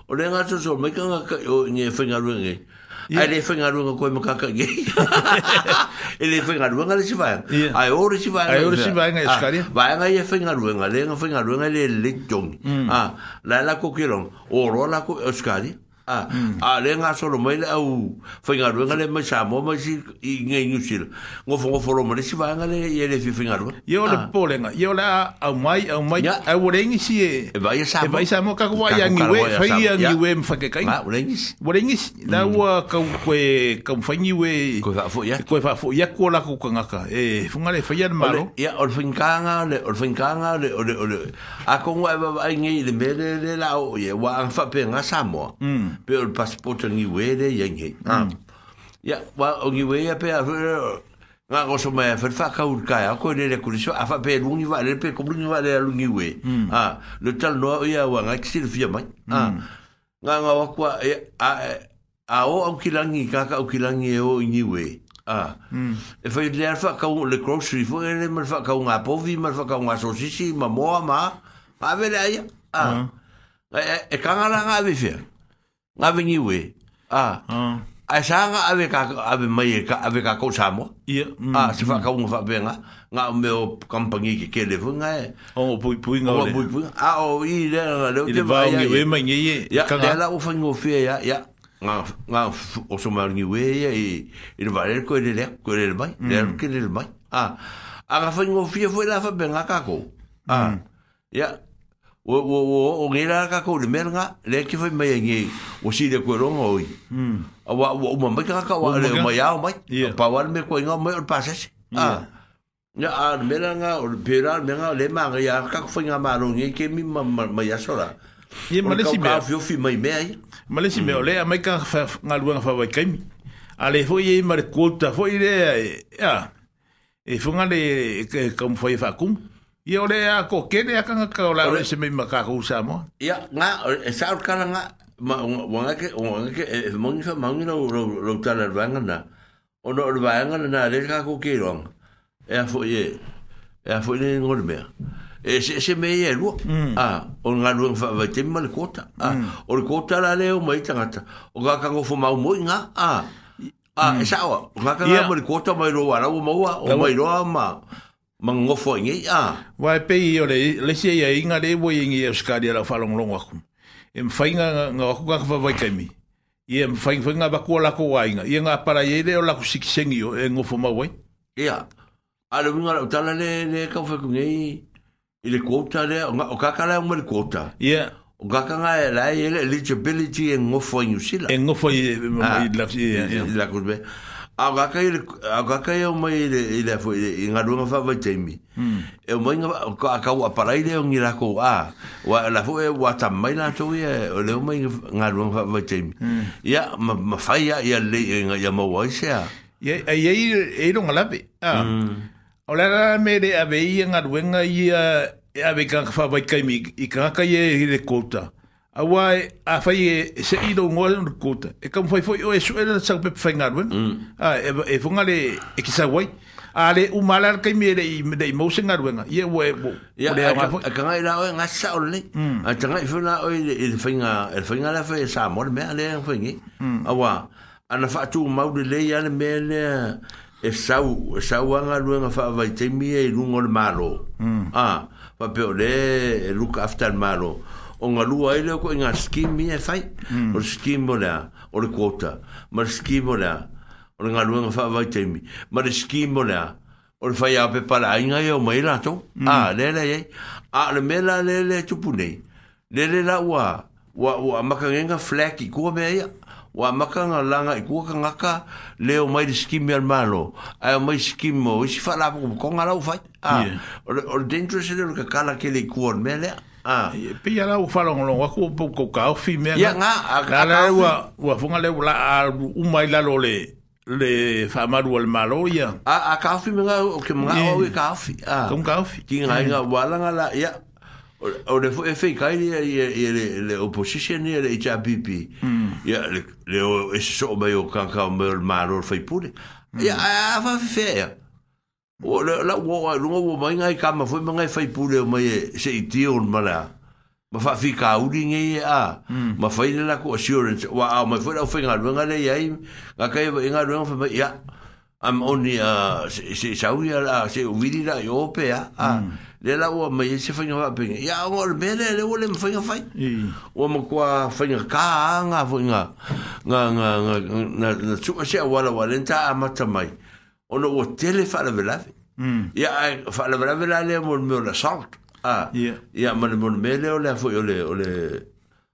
O le nga so so ka ka o ngi fa nga lu ngi. Ai le fenga ruanga koe mo kaka ge. [LAUGHS] E le fenga ruanga le sivaya. Ai ore sivaya. Ai ore sivaya nga eskari. Vaya ah, nga ye fenga ruanga. Le nga fenga ruanga le le jongi. La mm. ah, la kokirong. Oro la kokirong. a a le nga so lo mai au foi nga ruenga le mai sa mo mai si i nge ngu si ngo fo fo lo mai si va nga le ye le fi fi nga ru yo le pole nga yo la au mai au mai au le ngi si e vai sa e vai sa mo ka wa ya ngi we fa ya ngi we mfa ke kai o le ngi o le ngi la wa ka kwe ka fa ngi we ko fa fo ya ko fa fo ya ko la ko nga ka e fu nga le fa ya malo ya o fin ka nga le o fin ka nga le o le a ko wa va ngi le mele le la o ye wa fa pe nga sa mo pe o passport ni wede ye ye mm. ah. ya wa o ni we ya pe a nga ko so me fer fa ka ur ka ya ko le ku so a fa pe lu ni va le pe ko lu ni va le lu ni we mm. a ah, le tal no ya wa nga ki sir fia mai mm. a ah, nga nga wa kwa e, a e, a o o ki langi ka ka o ki langi e o ni we a e fa le fa ka o le grocery fo le me fa ka o nga po vi me fa ka o nga so si si ma mo ma pa ve le ya a e ka nga nga vi fia nga vingi we. A. Ah. Ai sanga ave ka ave mai e ka ave ka ko samo. Ia. Mm, a se fa ka un fa benga. Nga me o kampangi ke ke le vunga e. O pui pui nga. O pui pui. A o i le la le. Ile va ngi we mai ngi e. Ya. Ka la o fa ngi o fe ya. Ya. Nga nga o so mar ngi we ya i i va le ko le le ko le mai. Le mm. ke le mai. A. A fa ngi o fe fo la fa benga ka ko. A. Mm. Ya o o o o gira ka ko de merga le ke foi mai ngi o si de ko ron oi mm a wa o ma mai ka ka wa le ma ya o mai pa wa me ko nga mai o pases ah. a ya a merga o pera merga le ma ga ya ka foi nga ma ro ngi ke mi ma ma ya so la ye ma le si me fi fi mai me ai ma le si me o le a mai ka fa nga lu nga fa wa kai a le foi ye ma le ko ta foi le ya e fo nga le ka mo foi fa kum Ia ole a ko kene aka nga ka ola se me ma ka sa mo. Ia nga e sa ol kana nga ma wanga ke wanga ke e, e mo ni fa ma ni ro ro ro ta la vanga na. Ono ro vanga na le ka ko ke ron. E a fo ye. E a fo ni e, ngol me. E se se me ye lu. Mm. A on nga lu fa va te ma le kota. A mm. ol kota la leo o mai ta mm. O ga ka ko fo ma mo nga. A. Ah, esa o, ngaka ngaka mo le kota mai roa, rau maua, o mai roa maa mangofo ngi a wa pe i ole le sie ye inga le wo ngi e skadi la fa long kum. akum em fainga nga ko ka fa i em fain fainga ba ko la inga i e nga para ye e le la ku sik sengi o en ofo ma wai ya ala mi ngara tala le le ka fa ku ngi i le kota le o kaka ka la mo le kota o ka ka nga la ye le eligibility en ofo e ngi sila en ofo ye la ye la ku be a ka kai o mai le le fo le nga ru nga fa va chaimi hmm. e o mai nga ka ka para ile on ira a wa la fo e wa ta mai la to ye o le mai nga ru nga fa va chaimi hmm. ma fa ya ya le nga ya mo se a ye ye e ro nga la be a hmm. o la me de a e ve nga ru nga ye a ve ka fa va chaimi i ka ka ye ile kota a wai a fai e, se ido do ngore no kota e kam fai foi o e su ela sa pep fai ngarwen eh? mm. a e e ngale le e ki sa wai a u malar kai me i me dei eh? e mo se ngarwen i e we bo le a ka ngai la o nga o le mm. a ta ngai fu na o i e fai nga e fai nga la fai sa mo le me a le fai ngi mm. a fa tu mau de le ya le me le e sa u sa u nga lu nga fa vai te mi e lu ngol malo a pa pe o le lu ka aftar malo o ngā lua ele ko koe ngā skim i e whai, mm. o le skim o lea, o le kota, ma le skim o lea, o le ngā lua ngā whaa vai teimi, ma le skim o lea, o le whai ape pala ainga e o mai lato, mm. a le le e, a le me la le le tupu nei, le le la ua, ua, ua maka ngenga flak i kua mea ia, ua maka ngā langa i kua ka ngaka, le o mai le skim i al malo, a o mai skim o isi fai lapu kukonga lau whai, o, le, o le dangerous e le o le kakala kele i kua mea lea, Ah. E pe ala u falo ngolo wa ko po ko ka ofi me ya nga ka la wa wa funga le la u mai la lo le le fa maru al malo ya. A a ka ofi me nga o ke ah. nga o ka ofi. Ah. Kom ka ofi. Ki nga nga wala nga la ya. O le e fe ka ni ya le le opposition ya le cha pipi. Ya le le o e so mai o ka ka o malo fa i pure. Ya a fa fe ya o le la wo wa lu wo mai ngai ka ma foi ma ngai fai pule o mai se i ti on ma la ma fa fi ka u ding e a ma fai le la ko assurance wa a ma foi la fai ngai ngai le yai ka ka i ngai ngai fai ma ya i'm only a se sa u ya la se u di la yo pe a le la wo mai se fai ngai pe ya o le me le le wo le fai ngai fai o ma ko fai ngai ka nga fai ngai nga nga nga na na tu a se wa la wa le ta a ma ta mai ono o tele fa la vela mm ya fa la vela vela le mon me la salt ah ya ya mon mon me le o le fo yo le o le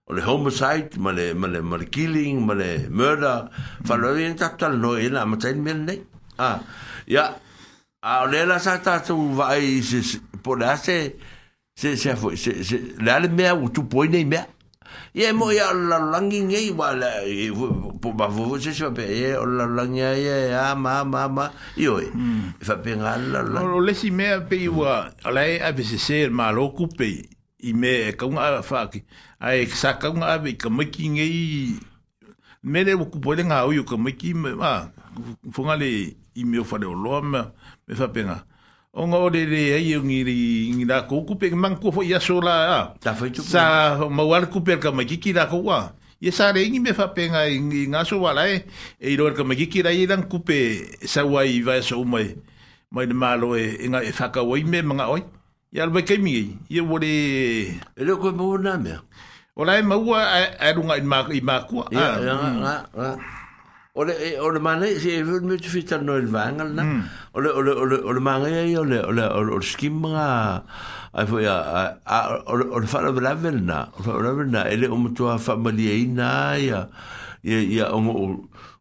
o le homicide ma le ma le mal killing ma le murder fa lo vien ta tal no e la ma tain me ne ah ya a o le la sa ta tu vai se po la se se se se le al me o tu po nei me ah ye mo ya la langi ngei wa la po ba vo se se pe ye o la langi ye a ma ma ma yo e hmm. fa pe nga la la o le si me pe wa ala e a bese ser ma lo ku pe i me e ka nga fa ki a e sa ka nga be ka me ki ngei me le ku po le nga o yo ka me ki ma fo nga le i me o fa le o lo ma me fa pe nga o ngā ore re ai o ngiri ngi rā kou kupe, mang kua fo iaso la a. Ta fai tupu. Sa mawara kupe ka magiki rā kou a. Ia sa re ingi me fa ngā ngi ngā so wala e, e i roa ka magiki rā i rang kupe sa wai i vaya sa umai, mai na mālo e, e ngā e whaka wai me mga oi. Ia alwai kai mingi, ia wore... E leo koe mōna mea. Ola e maua a runga i mākua. Ia, ia, ia, mm. ia, ia, ole eh, ole mane se eh, vul mut fit no il vangal na hmm. ole ole ole ole mane ye ole ole ole skimra ai fo ya a ole ole fa le level na fo level na ele o mutu a famali ye na ya ya ya o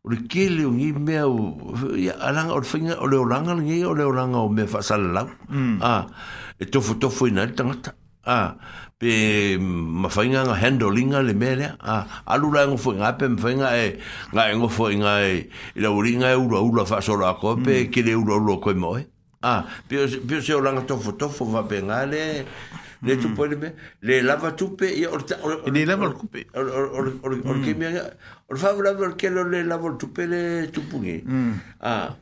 o le kele o ngime o ya alanga o finga ole o langa ngi ole o langa o me fa sala hmm. a ah, e to fo to fo na tanga a pe mafainga nga handlinga le mele a ah, alula ngo foi ngape mfainga e nga ngo foi nga e la uringa e uru uru fa solo a kope mm. ke le uru uru ko hmm. mo e a pe pe se o langa tofo tofo va pengale le hmm. tu pole me le lava tu pe e or le lava tu pe or or or or ke mia hmm. or fa vla vla ke lo le lava tu pe le tu pungi a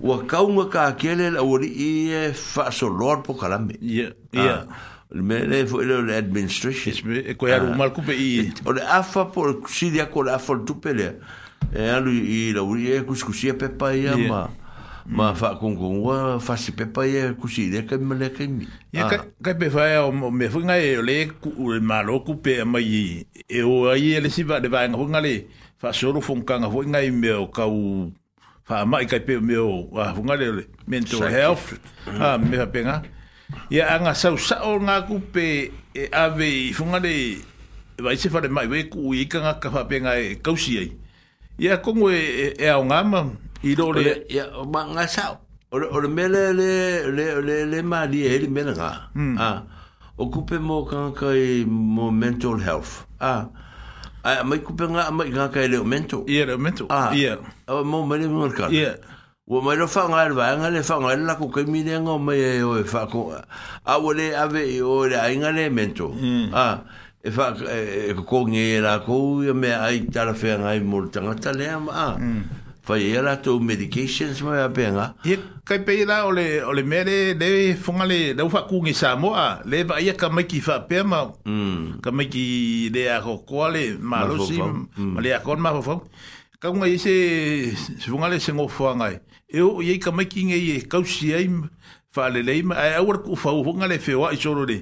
o ka unga ka kele la uri e fa solo por calame ya yeah. ya yeah. ah le me le fo le administration e ko ya ah. mal ku pe i o le afa po si dia ko la fo tu pe le e alu i la e mm. ah. e u e ku ku si pe pa ya ma ma fa kon kon wa fa si pe pa ya ku si le ka me le ka mi ya ka ka pe fa ya me fu nga le ku ma lo ku pe ma i e o ai e le si va de va nga nga le fa so lo fo nga nga fo nga i me o ka u fa mai ka pe me o wa fu nga le mental health mm. ha ah, me pe nga ia anga sau sao ngā kupe e ave i whungare e, vai se whare mai weku i ikanga ka whapenga e kausi ai ia kongo e, e, e ao ngāma i rore ia o ma ngā sao ore, ore mele le, le, le, le, le ma li e heri mele ngā mm. ah, o kupe mō kanka i mō mental health ah. ai mai kupe ngā mai kanka i leo mental ia leo mental ah. ia yeah. mō mele mō kanka ia yeah. Wa mai ro fa ngal va ngal fa ngal la ko ke mi den o mai o fa ko a wo ave o le ai ngal e hmm. a e fa e, e, e ko nge hmm. la ko yo me ai ta la fe ngai mo ta ngal ta le a fa ye la to medications mo ya pe nga e ka pe la o le o le mere de fo ngal de fa ku nge sa mo a le va ye ka mai ki fa pe ma hmm. ka mai ki de a ko ko le ma lo si ma le a ko ma fo fo ka ngai se se fo ngal se ngo fo ngai e o e ye mm. e, ka maki nge ye ka usi ai fa le le ma ai awar ku fa ho nga le fe wa i soro le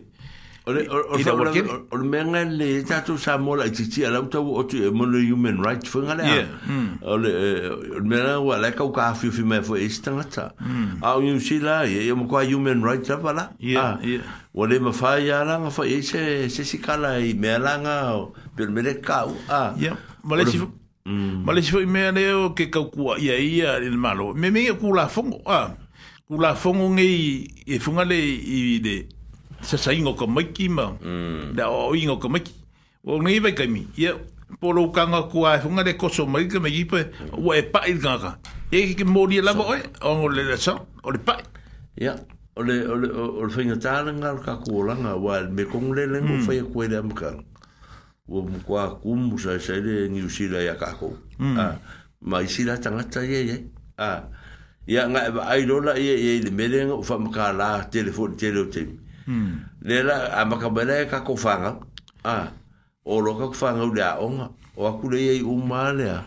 ole ole ole ole menga le ta tu sa mo la ti ti ala uta o tu e mo le human right fo nga le ole ole menga wa le ka ka fi fi me fo e sta nga ta a o ni si la ye mo ko human right ta pala ya ya ole ma fa ya la nga fa e se se si kala i me la nga pe me le ka a ah. ya ma le si Mm. Ma le shifo ime ane o ke kaukua ia ia in malo. Me me ia kula fongo. Ah, kula fongo ngei e funga i de sasa ingo ka maiki ma. Mm. Da o ingo ka maiki. O ngei vai kaimi. Ia polo kanga kua e funga le koso maika me ipa. Ua e pa il kanga E Ia ke ke mori e lava oe. O ngo le lasa. O le pa. Ia. O le whaingatāranga al kakuolanga. Wa me kongle le lengu mm. whaia kua e le wo mo kwa kum sa sa de ni usi la ya ka mm. ah ma isi la tanga ye ye ah ya nga e ba ai ye ye le meleng fa ma ka la telefon tele o te mm la a ma ka bele ka ko ah o lo ka fa nga u la o nga ye u ma le a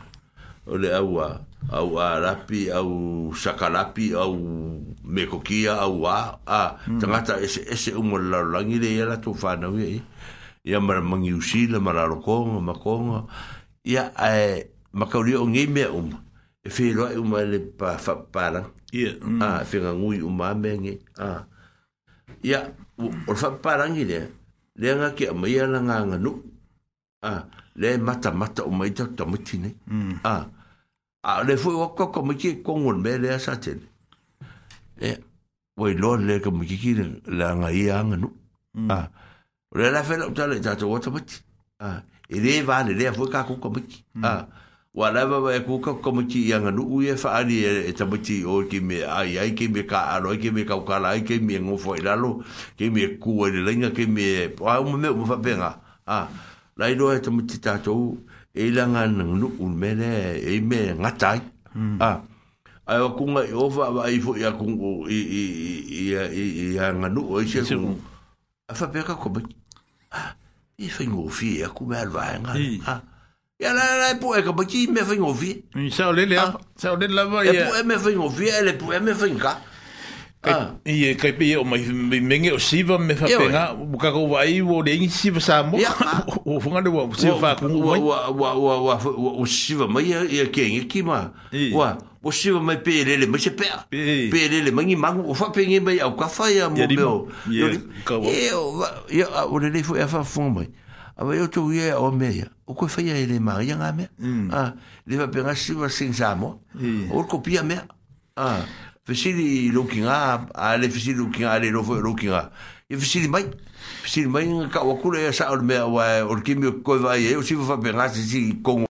o le au a au a rapi au sakalapi au mekokia au a ah mm. tanga ese ese u mo la langi le ye ia mar mangi usi la mar ar konga ma konga ia ai eh, ma ka uri ongi me um e fi ro e uma le pa fa para ia mm. a ah, fi nga ngui uma me nge a ah. ia o fa para ngi le le nga ki ma ia la nga nga nu a ah, le mata mata uma ita ta muti ne a a le fu o ko ko ki ko ngol me le sa chen e wo i lo le ko mi ki la nga ia nga nu a o le la fela o tala i tātou wata mati i le vane lea fwe ka kuka mati wa lava wa e kuka kamati i anga nuu e whaari e tamati o ki me ai ai ki me ka alo ai ki me kaukala ai ki me ngofo i lalo ki me kua i lenga ki me a umu me umu whapenga lai loa e tamati tātou e ilanga nang nuu mele e me ngatai a ai wa kunga i ofa wa i fo i a kungu i anga nuu e se kungu a whapeka kamati faingofia kumea luaega ia la e puʻe kamaki mea faigofia saolele ava saolele lava ia puʻe mea faigofia e le puʻe mea faiga ia kai pe o me menge é o siva me fa penga buka ko vai o de ingi siva sa o funga de o siva fa o o o o o siva mai ia ke ngi ki ma wa o siwa mai pērele, mai se pēa, pērele, mangi mangu, o whapenge mai au kawhaia mō meo. E o, e o, o re lefo e awha mai. A wai o tō ia o mea, o koe whaia e le maa, ia ngā mea. Mm. A, le wa pēngā siwa sing sā mō, o rko pia mea. A, fesiri roki ngā, a le fesiri roki ngā, a le rofo roki ngā. E fesiri mai, fesiri mai ngā kawakura e sā o mea wai, o rkimi o koe wai e, o siwa whapenga sisi kongo.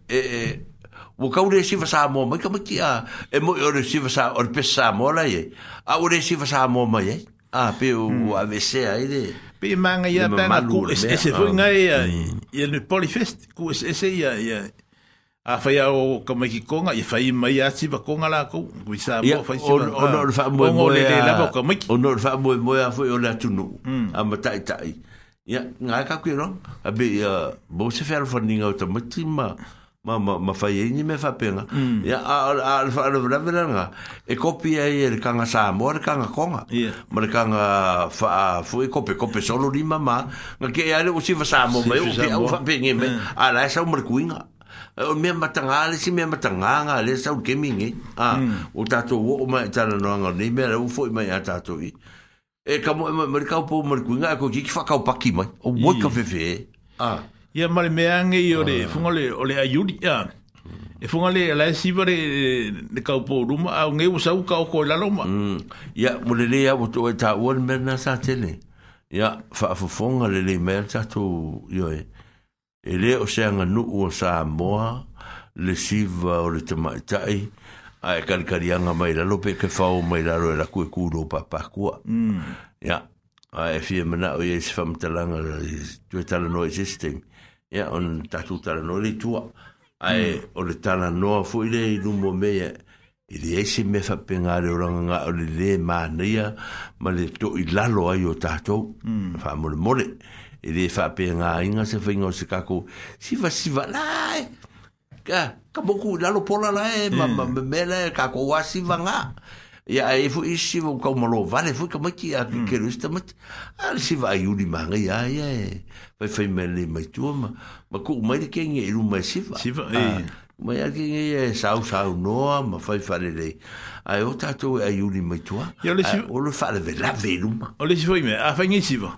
e wo ka ure si fasa mo mai ka maki a e mo ore si fasa or pesa mo la ye a ure si fasa mo mai ye a pe o avc ai de pe manga ia panga ku se se foi ngai ia no polifest ku se se ia ia a fai o kama ki konga i fai mai a si konga la ko ku sa mo fai si o no fa mo mo le la ko kama ki o no fa mo mo a foi o la tunu a mata tai ia ngai ka ku ro a be bo se fer fo ninga o tamati ma ma ma ma fai e ni me fa penga ya al al fa al vra vra nga e kopia e el kanga sa mo kanga konga ma le kanga fa fu e kopia kope solo ni mama nga ke ya le usi fa sa mo me usi au fa penga me ala esa un mercuinga o me matanga le si me matanga nga le sa un keminge a o tato wo ma tana no nga ni me u fo me ata to i e kamo me ka po mercuinga ko ki fa ka pa ki mai o mo ka fe fe a ia mare meange i ore ah. funga le ole ayuri ya e funga le la siva le le kau po ruma a nge u sa u kau ko la roma mm. ia mole le ia wotu e ta uan mena sa tele ia fa fa funga le le mea ta tu yo e e le o se anga nu ua sa moa le siva o le tamaitai a e karikarianga mai lalo pe ke fau mai lalo e laku e kudo pa pakua mm. ia mm. a e fie mana o ye se famtalanga tu e tala no existing ya on ta tutta la nori tua ai o hmm. le tala no fu ile lu mo me ile esi me fa pengare o ranga o le le ma nia ma le to i la lo ai o tato fa mo le mole ile fa penga inga se fa ingo se kako si va si va ka ka boku la lo pola la e ma hmm. me le kako wa si va nga ia e fu isi vo ka mo lo vale fu ka ma ki a ke lu sta mat a si va yu ni manga ia ia vai fai me le mai tu ma ma ku mai ke nge lu mai si va si va e ma ia ke nge sau sau no ma fai fare le ai o tatou e a yu ni mai tu o le fa le la ve lu ma o le si vai me a fai nge si va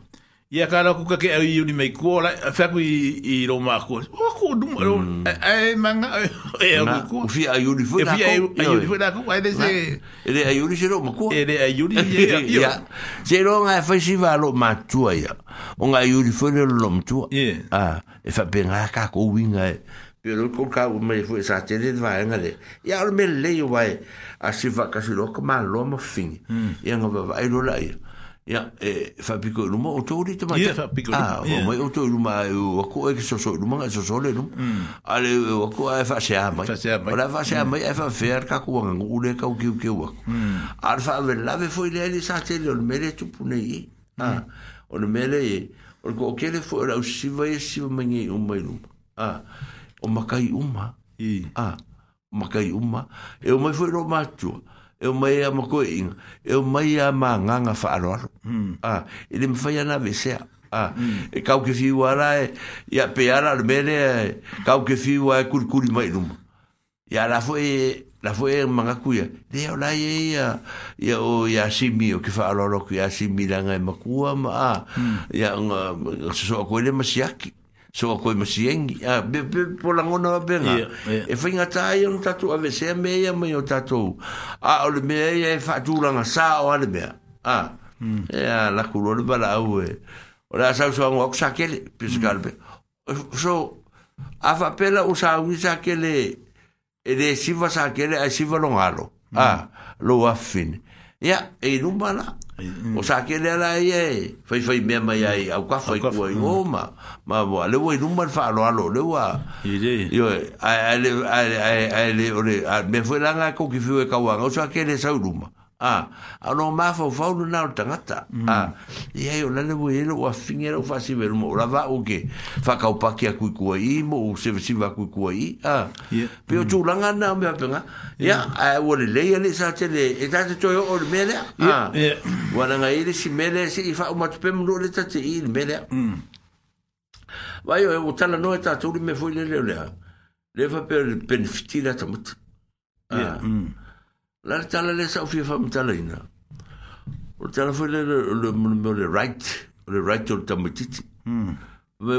ia kala ku ka ke ai uni mai ko la fa ku i ro ma ko o ko du ma ro ai manga e ku ku fi ai uni fu fi ai uni fu na ku ai se e de ai uni se ro ma ko e de ai uni e [LAUGHS] ia se ro nga fa si va lo ma tu ai o nga uni fu le lo ma tu ah e fa pe nga ka ko wi nga e. pero ko ka u mai fu sa te de va nga de ia ro me le yo vai a si va ka si lo ma lo ma fin ia nga va ai lo la ia ya e fa piko lu mo to ri te ma ya fa piko ah o mo e, o to lu ma o ko e ke so so lu ma so so le lu ale o ko e fa se ama fa se ama ora fa se ama e fa fer ka ku wa ngu le ka ku ku mm. ku wa alfa ve la ve foi le ni sa te le me le tu pu nei e? mm. ah o le me e, le o ko ke le fo la si va e si ma ngi o mai lu ah o ma kai uma i ah ma kai uma e o mai fo ro ma tu ah e o mai a ma koe inga, e o mai a ma nganga wha aro aro. Mm. Ah, e le mwhai ana vesea. Ah, mm. E kau ke fiu ara e, i a pe ara ar mele, e, kau ke fiu a e kurikuri mai numa. Ia la fo e, la fo e manga kuia. Le o lai e ia, ia o ia simi o ke wha aro aro ki ia simi langa e makua ma, ah, mm. ia nga, um, um, sasoa koe le masiaki. Mm so a koe masiengi a be be po la ngona wa benga yeah, yeah. e whainga tā ia no tatou a vese a mea ia mai o tatou a ole mea ia e whaatūranga sā o ale mea a mm. e a la kuro le bala au e o la sau soa ngua kusakele pisa hmm. ka mm. so a whapela o sa ungi sakele e de siva sakele a siva longalo mm. a lo afine ia e rumba la o mm. sa ke le ala ia e fai fai mea mai ai au ka fai kua i ngoma mm. ma wa le wai numan fa alo alo le wa yo e ai le ai le ai le ai le me fwe langa ko ki fiu e kawanga o sa ke le sau luma ah ano ma fa fa no na tangata mm. ah e io nelle vuoi lo a finire o facci vero mo la va o che fa ca o pacchi a cui cui mo se si va cui cui ah pe o tu langa na me appena ya e vuole lei ne sa te le e da te o o mele ah vuole ngai le si mele si fa o ma tu lo le ta te il mele mm. vai o e, o tala no e ta tu me fu le le le le fa per benefitira tamut ah mm la le tala le sau fia whamitala ina. O le tala le right, le right o le tamatiti. Me hmm.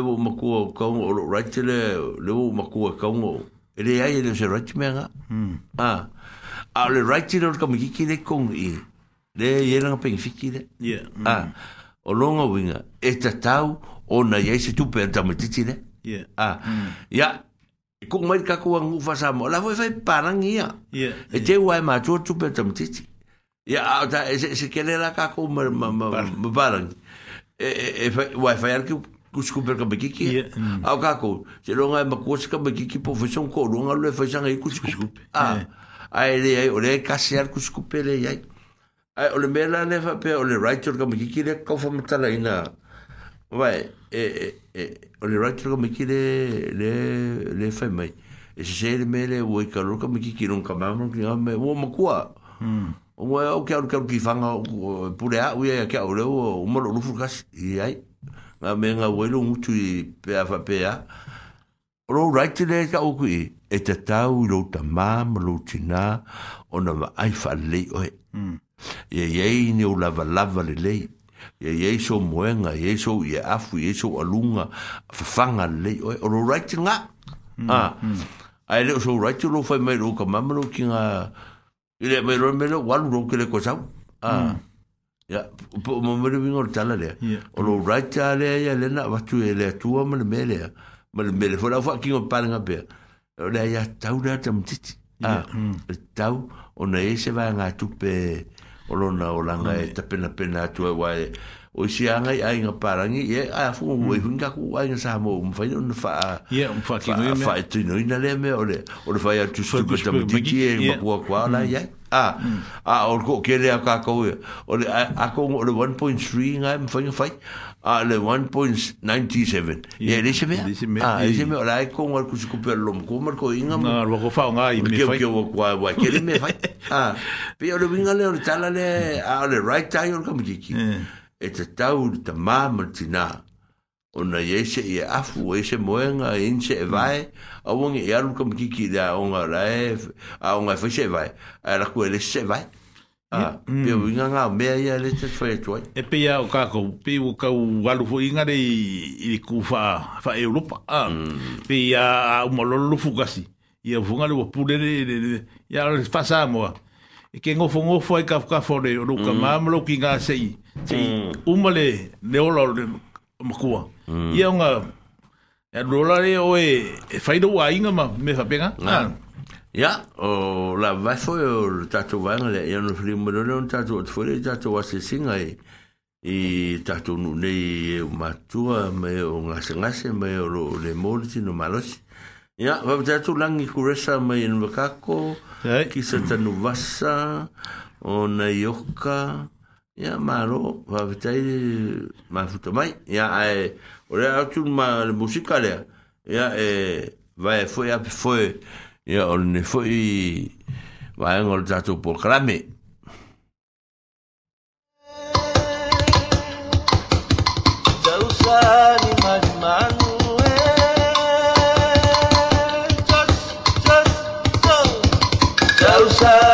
wo makua o kaunga o right le, le wo makua o kaunga o. E le ai e le se right mea nga. Hmm. A, le right le o kamikiki le kong i. Le yelanga pengifiki le. Yeah. Hmm. A, o longa winga, e tatau o na yei se tupe an tamatiti le. Yeah. A, ya, ko mai ka ko ngu sa mo la voi fa parang ia e te wa ma tu tu pe tam ti ya ta e se se ke le la ka ma ma ma parang e e fa e wa fa ya ku ku sku per ka bekiki a ka ko se lo nga e ma ku ka bekiki po fa son ko lo nga le fa sa ngai ku sku sku a le ai ole ka se ar ku pe le ai ai ole me la fa pe ole writer ka bekiki le ka fa mata la ina vai e, e e o le rato ko miki le le le fai mai e se se le mele o i karo ko miki ki nunca mai ki a me hmm. o mo kua o mo o ke o ke ki fanga pure a ui a ke o le o mo lo lu furkas i ai nga me nga o ilo mutu i pe a fa pe a o lo rato ka o kui e te tau i lo ta ma tina o na ai fa le o e e ni o lava lava le lei ya yeso muenga yeso ye afu yeso alunga fanga le o lo right nga ah ai le so right lo fa mai lo ka mamma kinga ile mai lo mai lo wal lo ke le kosa ah mm. ya po mo me le e le o lo right ale ya le na va tu ele tu o me le me fo la fa kinga pa nga pe o le ya tau na tam ah tau o na ese va nga tupe o lona o langa mm. e tapena pena atu e wae o isi anga i ainga parangi e a fu mm. e hunga ku ainga sa mo um fai un fa fa tu no ina le me ole ole fai atu super tam tiki e ma kwa kwa la ya a a o ko kele a ka ko ole a ko ole 1.3 nga m fai fai a ah, [LAUGHS] ah, le 1.97 ya dice me ah dice me ora con el que se cumple lo con Marco Inga no lo go fa un ahí me fue que que va que le me fa ah pero lo vinga le ahorita la le a le right time or es está un tema multina una yese y afu ese moenga inche vai a un yalo como dice da un live a un afiche vai era que le se vai Ah, pia winga mm. ngā mea ia le te whae tuai. E pia o kākou, pia o kau walu fo inga rei i le kū wha Europa. Ah, mm. pia a umalolo fukasi. Ia ufunga le wapurere, ia le whasa amoa. E ke ngofo ngofo ai ka whakafore, o ruka mm. maamalo ki ngā sei. Te mm. umale le ola o le makua. Mm. Ia o ngā, e rola re o e, e whaido wā inga ma me whapenga. Ah, mm. Ya, o la vai foi e o tatu vanga le, ya no fri mo le un tatu o fri tatu wa se singa e i tatu no le o matua me o nga se nga se me o le mole tino malos. Ya, va tatu lang i kuresa me in vakako, ki se tanu vasa o na yoka. Ya, maro, va tai ma futo mai. Ya, e o le atu ma le musika le. Ya, e vai foi a foi. ya o ne foi vaenga o le tatou polokalame Jerusalem majmanu Jerusalem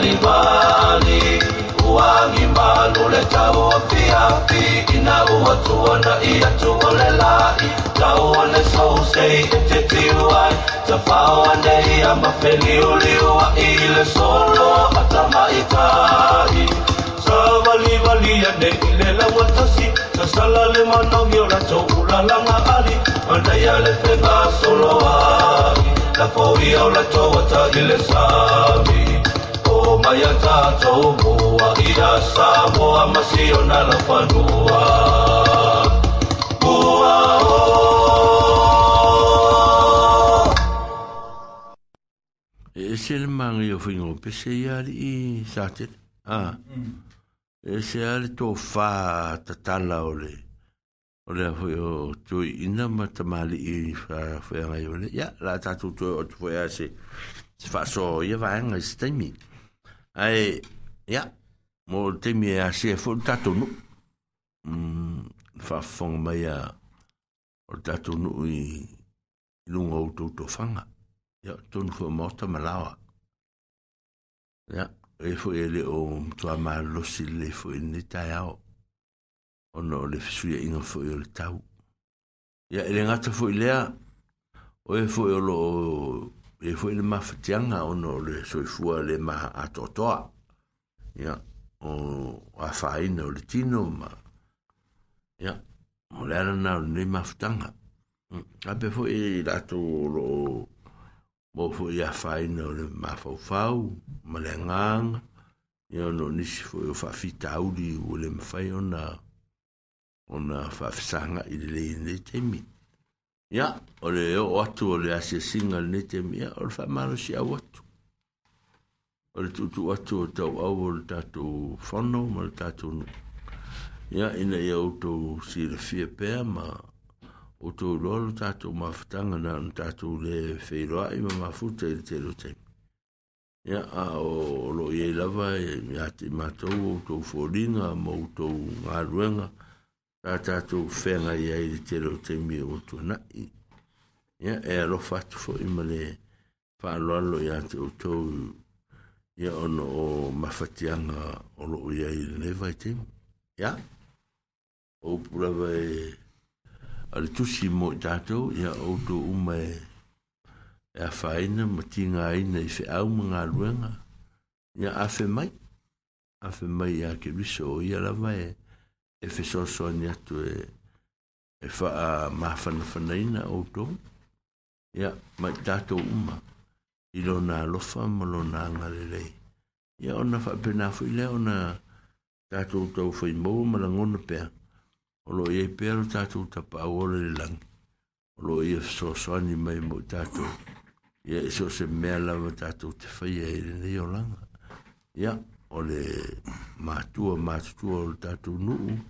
mbalimbali uwangimano letawo fiafi inauatuona iatuolelai tauone sousei etetiuai tafaoanei amafeliuliua ile solo atamaitai savalivaliane ilelauatasi tasalalemanauiolatoulalangaali andaialefegasoloai lafoiaolatoata ile sami 哎，是蛮有份哦，比西阿里沙特啊，西阿里托法塔塔拉勒，或者有就伊那嘛，他妈哩伊，反正有嘞，呀，拉达图图图瓦西，法索伊瓦恩斯坦米。ai ya mo te mi a se fo tatu no mm fa fong mai a o tatu no i lu ngau to to fanga ya ton fo morta malawa ya e fo e ele e e o to ma lo si le fo ni ta ya o no le fisu ya ingo fo ele tau ya ele ngata fo ilea o e fo ele o e foi le mafatianga ono le soifua le maha atotoa ia o afaina o le tino ma ia o le ala nao lenei mm, e e a ape foʻi i latou loo mo foʻi afaina o le mafaufau ma le agaga ia ona o nisi foʻi o faafitauli ua le mafai ona ona faafesagaʻi le lenei taimi ya ole yo watu ole ase single ni te mia ole fa maro si a watu ole tu watu o tau au ole tatu whanau ma tatu nu ya ina ia uto si le fia pēr ma uto lolo tatu mafutanga na un tatu le feiroa ima mafuta ili te lo temi ya a o lo ye lava ya e, te matou uto fōringa uto ngā ruenga a tātou whenga i aere te reo te mea o tu na i. Ia, e alo fatu fo i male whaaloalo i ate o tau i ono o mawhatianga o loo i aere ne vai te mu. Ia, o pura vai ale tusi mo i tātou i a auto uma e a whaena ma tinga aina i whi au mga ruenga. Ia, a mai, a mai i ake riso o i ala e e fe so so ni atu e e fa a ma fa na fa na ina o to ya ma da to uma i lo na lo fa ma lo na nga le le ya ona fa pe na fu le ona da to to fu i mo ma la ngon pe e e o lo ye pe lo ta to ta pa o le lang o lo ye so so ni mai mo da to ya so se me la ma da to te fa ye le ni o lang ya o le matua matua o le tatou nuu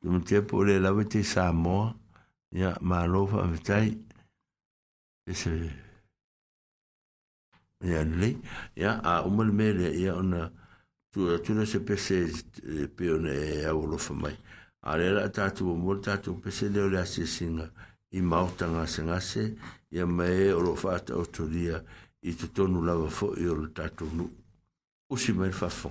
Tum te po le lawe te Samoa, ya malofa vitai, ese, ya le, ya a umal mele, ya ona, tu tu na se pese e, pe ona e avolo fmai ale la ta tu mo ta tu pese le ole asesinga i mauta nga se nga se ya me o lo fata o tu dia i tu tonu la va fo i o ta tu nu o si mai fa fo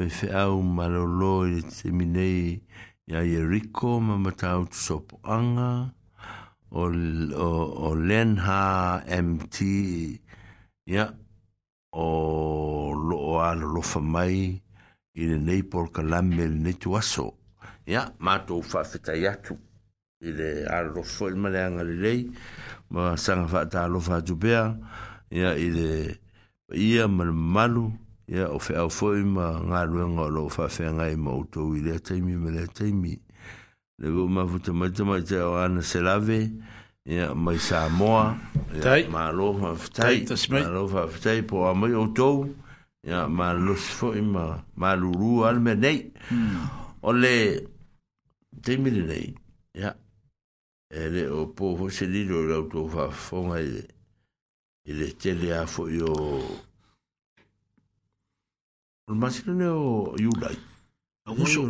whewheau malolo i te minei i aia riko ma matau tu sopo anga o, o, o Lenha MT ia yeah. o loo alo lofa mai i le nei por kalame le nei tuaso ia yeah. mātou whawhetai atu i le alo lofa i maleanga le lei ma sanga whaata alo whaatu bea ia yeah. i le ia malu malu ia o fe au foi ma ngā ruenga o lo fa fe ngai ma uto i lea teimi me lea teimi. Le vu ma vuta mai te mai te o ana se lave, ia mai sa moa, ma lo fa fitai, ma lo fa fitai po a mai uto, ia ma lo si foi ma ma luru al me nei. Hmm. O le teimi le nei, ia, e le o po ho se lido le uto fa fonga i le tele a foi o sila ne o yulai. A uso.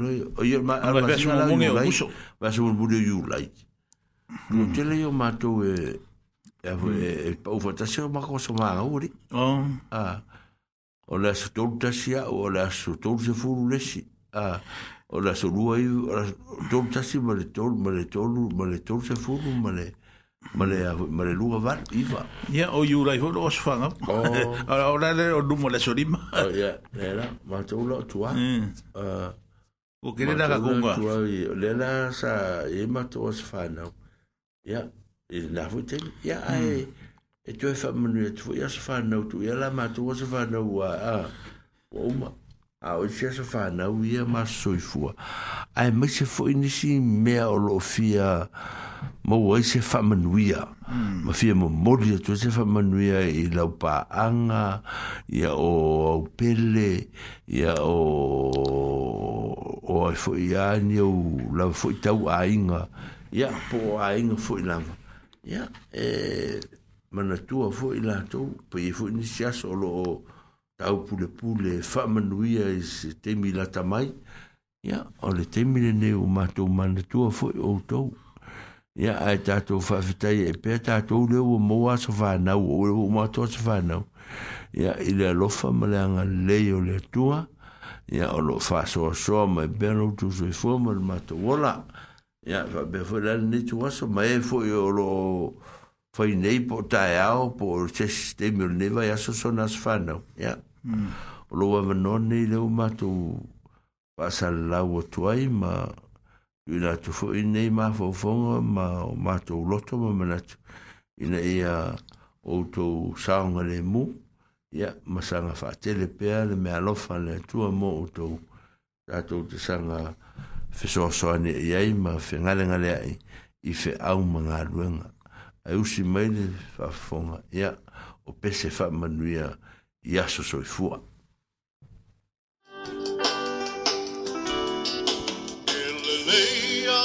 Ma vasa mwongi o uso. Vasa yulai. Nō te leo mātou e, e, e, e paufatasi o mako sa mā ngauri. O la sotolu tasi a, o la sotolu se furu lesi. O la sotolu tasi, ma le tolu, ma le tolu, ma le tolu se furu, ma le... Male a male lua var iva. Ia o iu lai hoa os fanga. O oh. [LAUGHS] o la le o numo le sorima. O oh, ia, era, ma te ula o tua. Mm. Uh, o kere la kakunga. Ma te ula lela sa e ma te os fanga. Ia, e na hui tegi. Ia, ai, e tue fa manu e tufu. Ia sa fanga utu. Ia la ma te os fanga ua. O uma. A o tia sa fanga ua ia ma soifua. Ai, ma se fo inisi mea o lo fia... Ia, mo wai se fa manuia ma fie mo moli atu se fa manuia i lau pa anga ia o au pele ia o o ai fo i ani o lau fo i tau a inga ia po a inga fo i lama ia e mana tua fo i la tau pa i e fo i nisi aso o lo o tau pule pule fa manuia i se temi la tamai ia o le temi le ne o mato mana tua fo i o tau ia ae tatou faafetai e pea tatou lea ua maua so fanau o ua matoa so fanau ia i le alofa ma le agalelei o le atua ia o loo faasoasoa mai pea lou tusoi e fua ma le matou ola ia faapea foi la lenei tuaso ma e foi o loo fainei po o taeao po o se sistemi o lenei vai aso so na so fanau ia o loo avanoa nei leu matou faasalalau atu ai ma ina tu fo i nei ma fo fo ma ma to loto ma mena ina ia o to saung le mu ia ma sa na fa tele pe le me alo fa le tu a mo o to ta to te sa na fe so so ni ia i ma fe nga le nga le i fe au ma nga luenga ai u si mai le fa fo ia o pe se fa ma nu ia so so i fua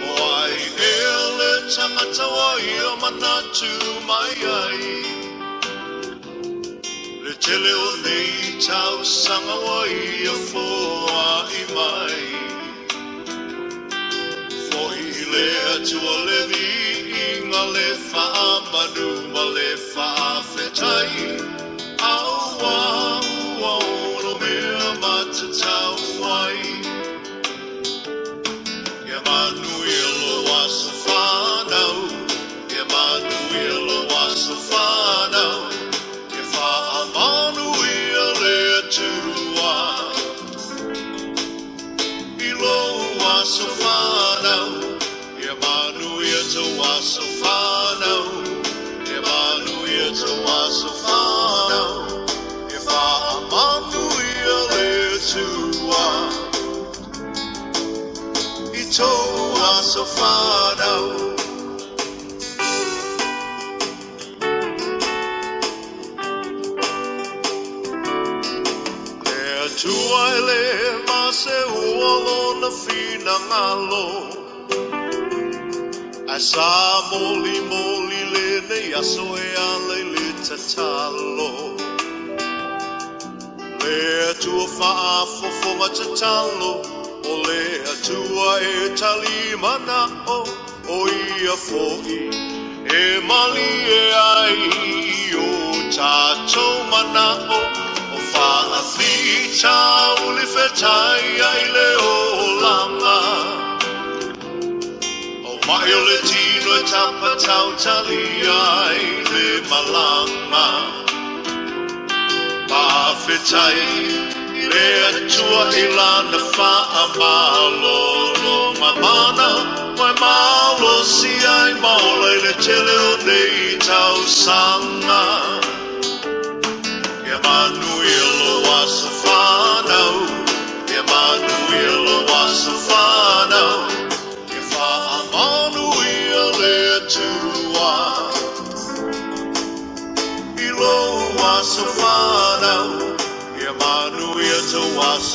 Wai ele tamata wai o mana tu mai ai Le tele o nei tau sanga wai o fua i mai Fohi lea tu o levi i ngā le wha manu ma le wha whetai Au au au o mea matatau wai Au au au Emmanuel Wasafano, Emmanuel Wasafano, if Emmanuel Eterua, Elo Wasafano, Emmanuel Wasafano, Emmanuel Wasafano, if Emmanuel Eterua told us so far down. Tu aile mase uolo na fina ngalo Asa moli moli lene yaso e ale le tatalo Le tu fa afo fo ma o le atua e tali mana o o ia foi e mali e ai o tato mana o o fa a fita o le fetai ai le o lama o mai o le tino e tapa tau tali ai le malanga o mai o le tino e tapa tau tali ai le malanga mawhetai Le atua i lana whaamālolo Ma mana mai malosi ai maolei le te leo nei tau sanga Ia manuilo asa whanau Ia manuilo asa whanau Ia whaamanu ia le atua I loa Tawasafano, Emmanuel us,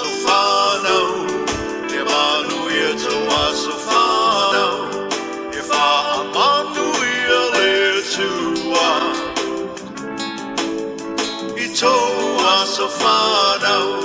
Emmanuel Tawasafano, if I Emmanuel Etua, Itawasafano.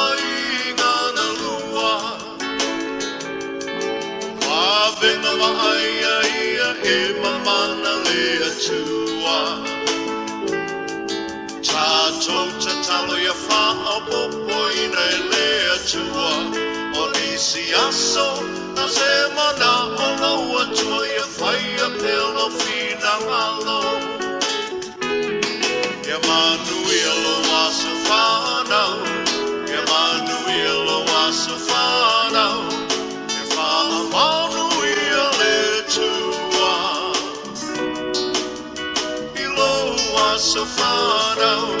Talo ia wha o popo ina nei tua O nisi aso na se mana o na ua tua ia whai a pelo fina malo. Ia manu ia lo aso whanau Ia manu ia lo aso whanau Ia wha a manu tua I lo aso whanau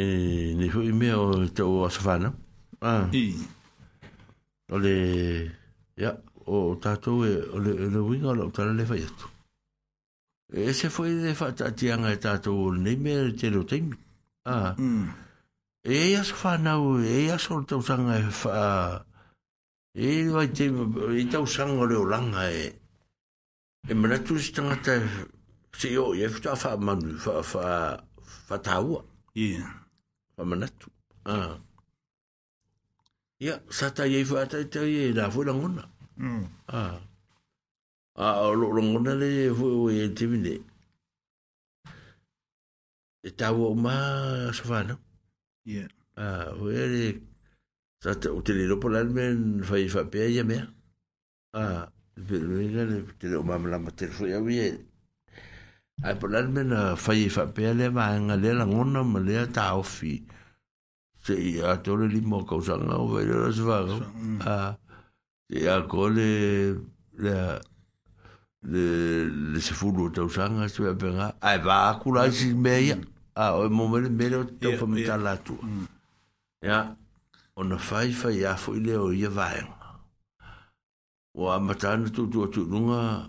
e ne fu i mea o te o asafana. Ah. I. O le, ya, o tātou e, o le, le winga o lau tala le fai atu. E se fu i e le fata atianga e tātou o nei mea te lo teimi. Ah. Mm. E asa whanau, e asa o tau sanga e wha, e wai te, e tau sanga leo langa e, e manatu si tangata, e, se si, o, e futa wha manu, wha, wha, wha taua. Yeah. amanatu a ia ya, sa taia i faataitai e la foi lagona hmm. a a o loo lagona le foi o e timi le e taua o ma sa fanau ia a foi le sa te o te le lopo lan men fai faapea ia me, a le pelo ina le te le o mamalama telefoi au ia ai po lan mena fai fa pe le ma nga le la ngona ma le ta ofi se a to le limo ka usa nga o ve le se va a e a ko le le le le se fulu ta usa nga se pe nga ai va ku la si me ya a o mo me me lo to fa me ta la tu ya ona fai fai a fo ile o ye va o a matana tu tu tu lunga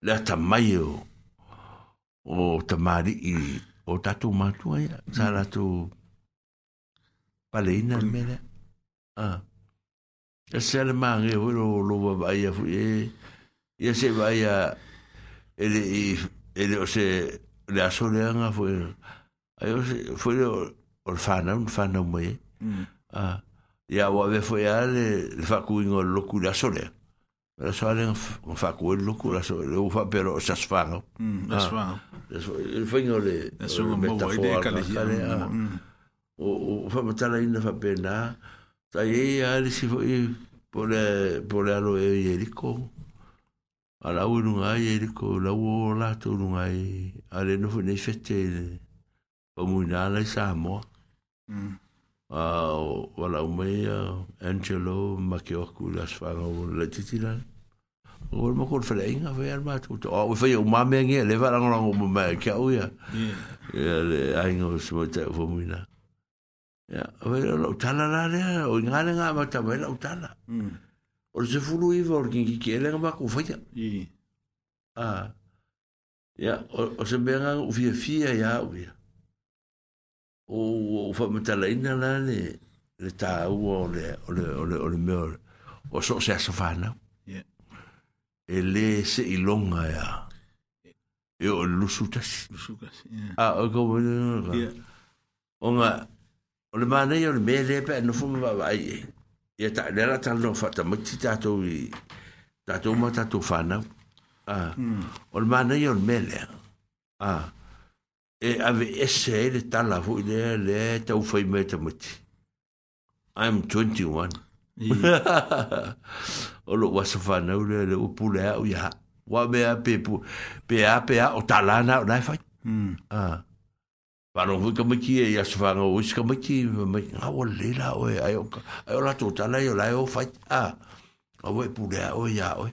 le ta mai o o ta mari i o ta tu ma tu ai mm. sa la tu palena me le a e se le ma re o lo va vai a e e se vai a e e e o se le a sole anga fu ai e o se fu le o fana un fana me a ya wa ve fu ya le fa ku ingo lo ku la sole a Era só nem hum, ah, um de loucura, eu o pero se asfanga. Asfanga. Eu no le metafora, cara. O o fa tá lá ainda fa Tá aí ali se foi por eh, por alo e Jerico. Ala u não ai Jerico, la u lá tu não ai. Ale não foi nem fete. Vamos lá na Samoa. Mm. a wala umea Angelo Makioku las fanga le titila o mo kon fele inga fe alma tu o fe o mame nge le fanga ngora ngom ma ka o ya ya le ainga o se mota fo mina ya o le o tala la le o ngale nga ma ta bela o tala o se fulu i vor ki ki le ngba ku fe ya ah ya o se benga u fie fie ya o ya o o fa mata la ina la le le ta u o le o le o le o le mer o so se so fana yeah. e le se i longa ya e o lu su ta su ka a o go o le o nga o le ma nei hmm. o le me le pe no fu ma va ye ye ta le la ta no fa ta mati ta to i ta to ma ta to fana a o le ma nei o le me le a ah e ave ese e le tala fu le le ta u fai meta muti. I'm 21. [LAUGHS] Olo wa sa fana u le le u pule a u ya. Wa me a pe pu, pe a pe a o tala na u nai fai. Pano fu ka maki e ya sa fana u is ka maki. Nga wa le la o e ayo ka. Ayo la to tala yo la e o fai. A wa e pule a o ya o e.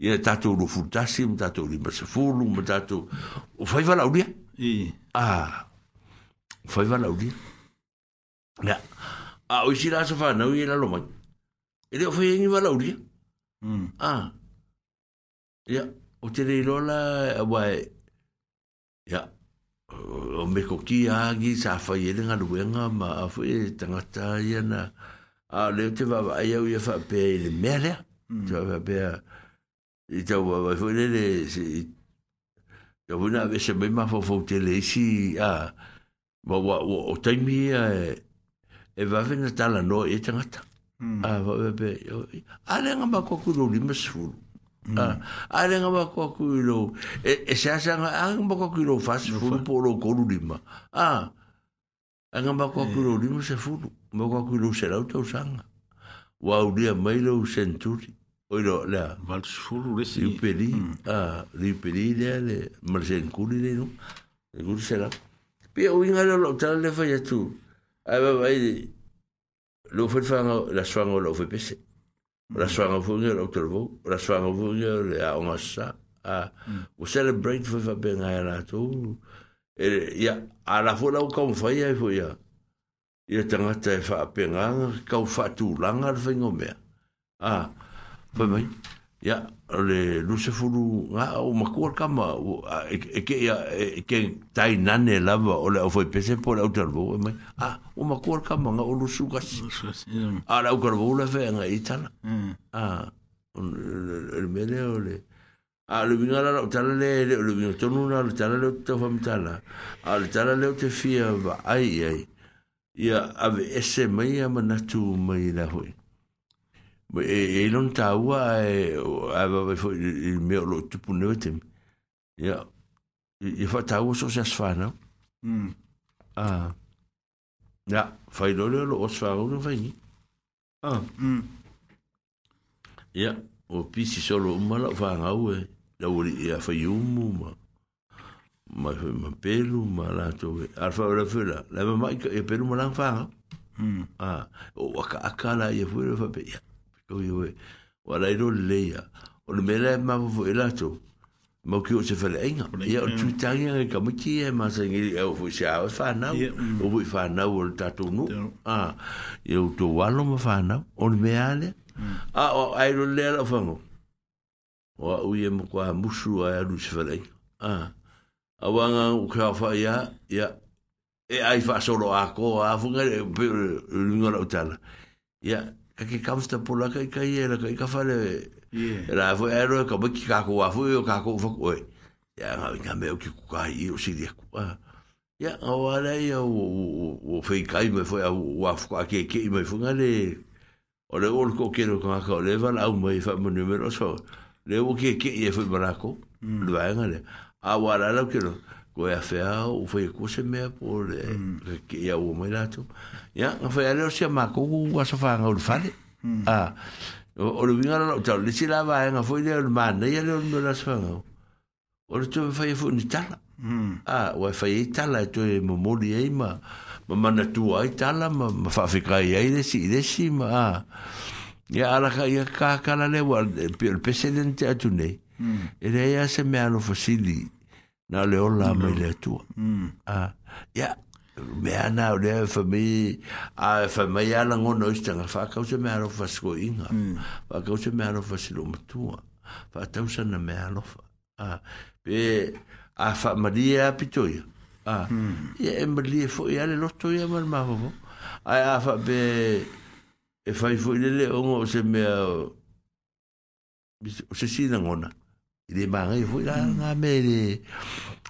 ia tatou lofulutasi ma tatou limasafulu ma tatou o fai valaulia a o fai valaulia ia a o isi la sa fanau ia lalomai e lē o faiagi valaulia mm. a ia o teleiloa la auae ia o mekoki agi sa fai ele galuega ma a foi e tagata ia na a o lē o te vaavaai au ia faapea i le mea lea mm. te vaavaapea mm i tau wai fwy le le tau wai na wese mai ma fwy fwy tele isi a ma wa wa o taimi a e wafe na tala no e tangata a wai wai wai a le nga mako kuro lima sifuru a le nga mako kuro e se asa nga a nga mako kuro fasi fwy polo koro lima a a nga mako kuro lima sifuru mako kuro se lau tau sanga wa ulia mailo centuri Oiro, lea, malsuru resi. Iuperi, a, iuperi lea le, marsen kuri le no, le kuri sera. Pia uinga lo lo tala le fai atu. Ai ba vai, lo fai fanga, la swanga lo fai pese. La swanga funga lo tol vau, la swanga funga le a onga sa. A, o celebrate fai fai benga e la tu. E, ia, a la fo lau kau fai ai fo ia. Ia tangata e fai benga, kau fai tu langa le fai ngomea. Ah, Pai mai. Ya, le luse furu, o makua kama, e, e ke ia, e, e ke tai nane lava, o le au fai pese po le au tarvo, e o makua kama, nga o lusu kasi. Lusu kasi, A, le au karvo fe, ngā i tala. A, le mele o le, a, le vinga lala, o tala le, le vinga tonuna, le tala le, o tau fam tala, a, le tala le, o te fia, va, ai, ai, ia, ave, ese mai, ama natu mai la hoi. E yon e ta wwa, e, a wwa wifo, yon me o lo tupu newe tem. Ya. Yon fa ta wwa sos yas fwa nou. Hmm. Ha. Ah. Ya. Fwa yon lo lo os fwa ou don fwa yi. Ha. Hmm. Ya. O pis iso lo ouman la fwa an awwe. Ya wuli, ya fwa yon ouman. Ma yon fwa yon man pelouman la to we. Al fwa wala fwe la. La wama yon pelouman lan fwa an. Hmm. Ha. O waka aka la yon fwa wala fwa pe. Ya. Koi hoi. Wa lai ro leia. O le mele ma vo vo elato. Ma ki o se fele inga. Ia o tu tangi ngai ka miki e ma sa ngiri e o fu se awe whanau. O fu i whanau o le tatu nu. Ia o tu walo ma whanau. O le mea le. A o ai ro leia la whango. O a ui e mo kwa musu a alu se fele inga. A wanga u kia o fai ia. Ia. E ai fa solo a ko a fu ngare pe ringa la utala. Ia. Ia ka e ki kamsta pula e ka e ka ye la ka ka fa le la fo ero ka bu ki ka ko wa fu ka ko fo ko ya ha ni ka me o ki ku ka i o si di ku a ya o wa le yo o o fe ka i me fo a wa fu ka ke ke i me fu nga le o le o ko ke ro ka ka le va la mo i fa mo numero so le o ke ke i fo ma mm. ko le va nga le a wa la lo ke lo ko e afea o fai ko se mea po le ke ia o mai lato ya nga fai ale o se ma ko u aso fa nga a o le vinga o tau le sila va e nga fai le o le mana ia le o le aso fa nga o le tue fai e fu ni tala hmm. a o e fai e tala e tue mo mori e ma ma mana tua e tala ma ma fa fi ka ia i desi i desi ma a ia ala ka ia ka kala le wa pe o le pesedente atu nei Mm. E rei a se mea no fosili na le ola mm. mai le atua mm. ia mm. uh, yeah. mea na o lea famii a uh, famai alagona o isitaga faakause mea alofa fasikoiga mm. faakause mea alofa silomatua faatausana mea alofa uh, pe a uh, faamalie apitoia mm. ia uh, mm. yeah, e malie foʻi a le loto ia ma le mafofo ae a faape e fai foʻi lele oga o se mea o se sinagona le mare foi la nga mele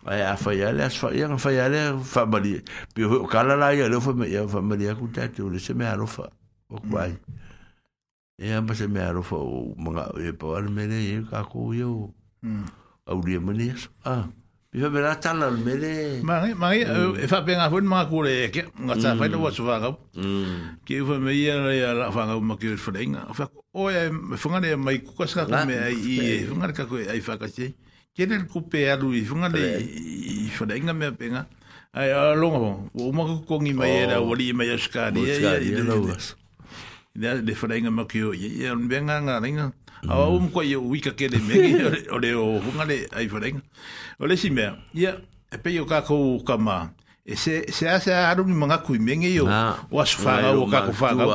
ai a fa ya le as fa ya fa ya le fa mali pe o kala la ya le fa me ya fa mali ku ta te le se me aro fa o kwai e a ma se me aro fa o manga e pa al mele e ka ku yo au dia mani ah Mi fa bela tala al mele. Ma ngi, e fa penga fwen ma kule eke, nga mm. tsa fai lwa tsu fangau. Mm. Ki ufa me ia la ia la fangau ma kiri fwrenga. Fa oe, me fungane e mai kuka saka me ai i e, fungane kako e ai fakache. Kene l kupe alu i fungane i fwrenga mea penga. Ai, a longa fong, o mga kukongi mai e la wali mai e la uvas. Mutsukani, e la uvas. le le wharenga maki kio, i e on benga ngā ringa a o um koe i o wika ke le megi o le o hunga le ai wharenga o le si mea ia e pei o kākou ka mā e se se a se aru ni manga kui menge yo o asu whanga o kākou whanga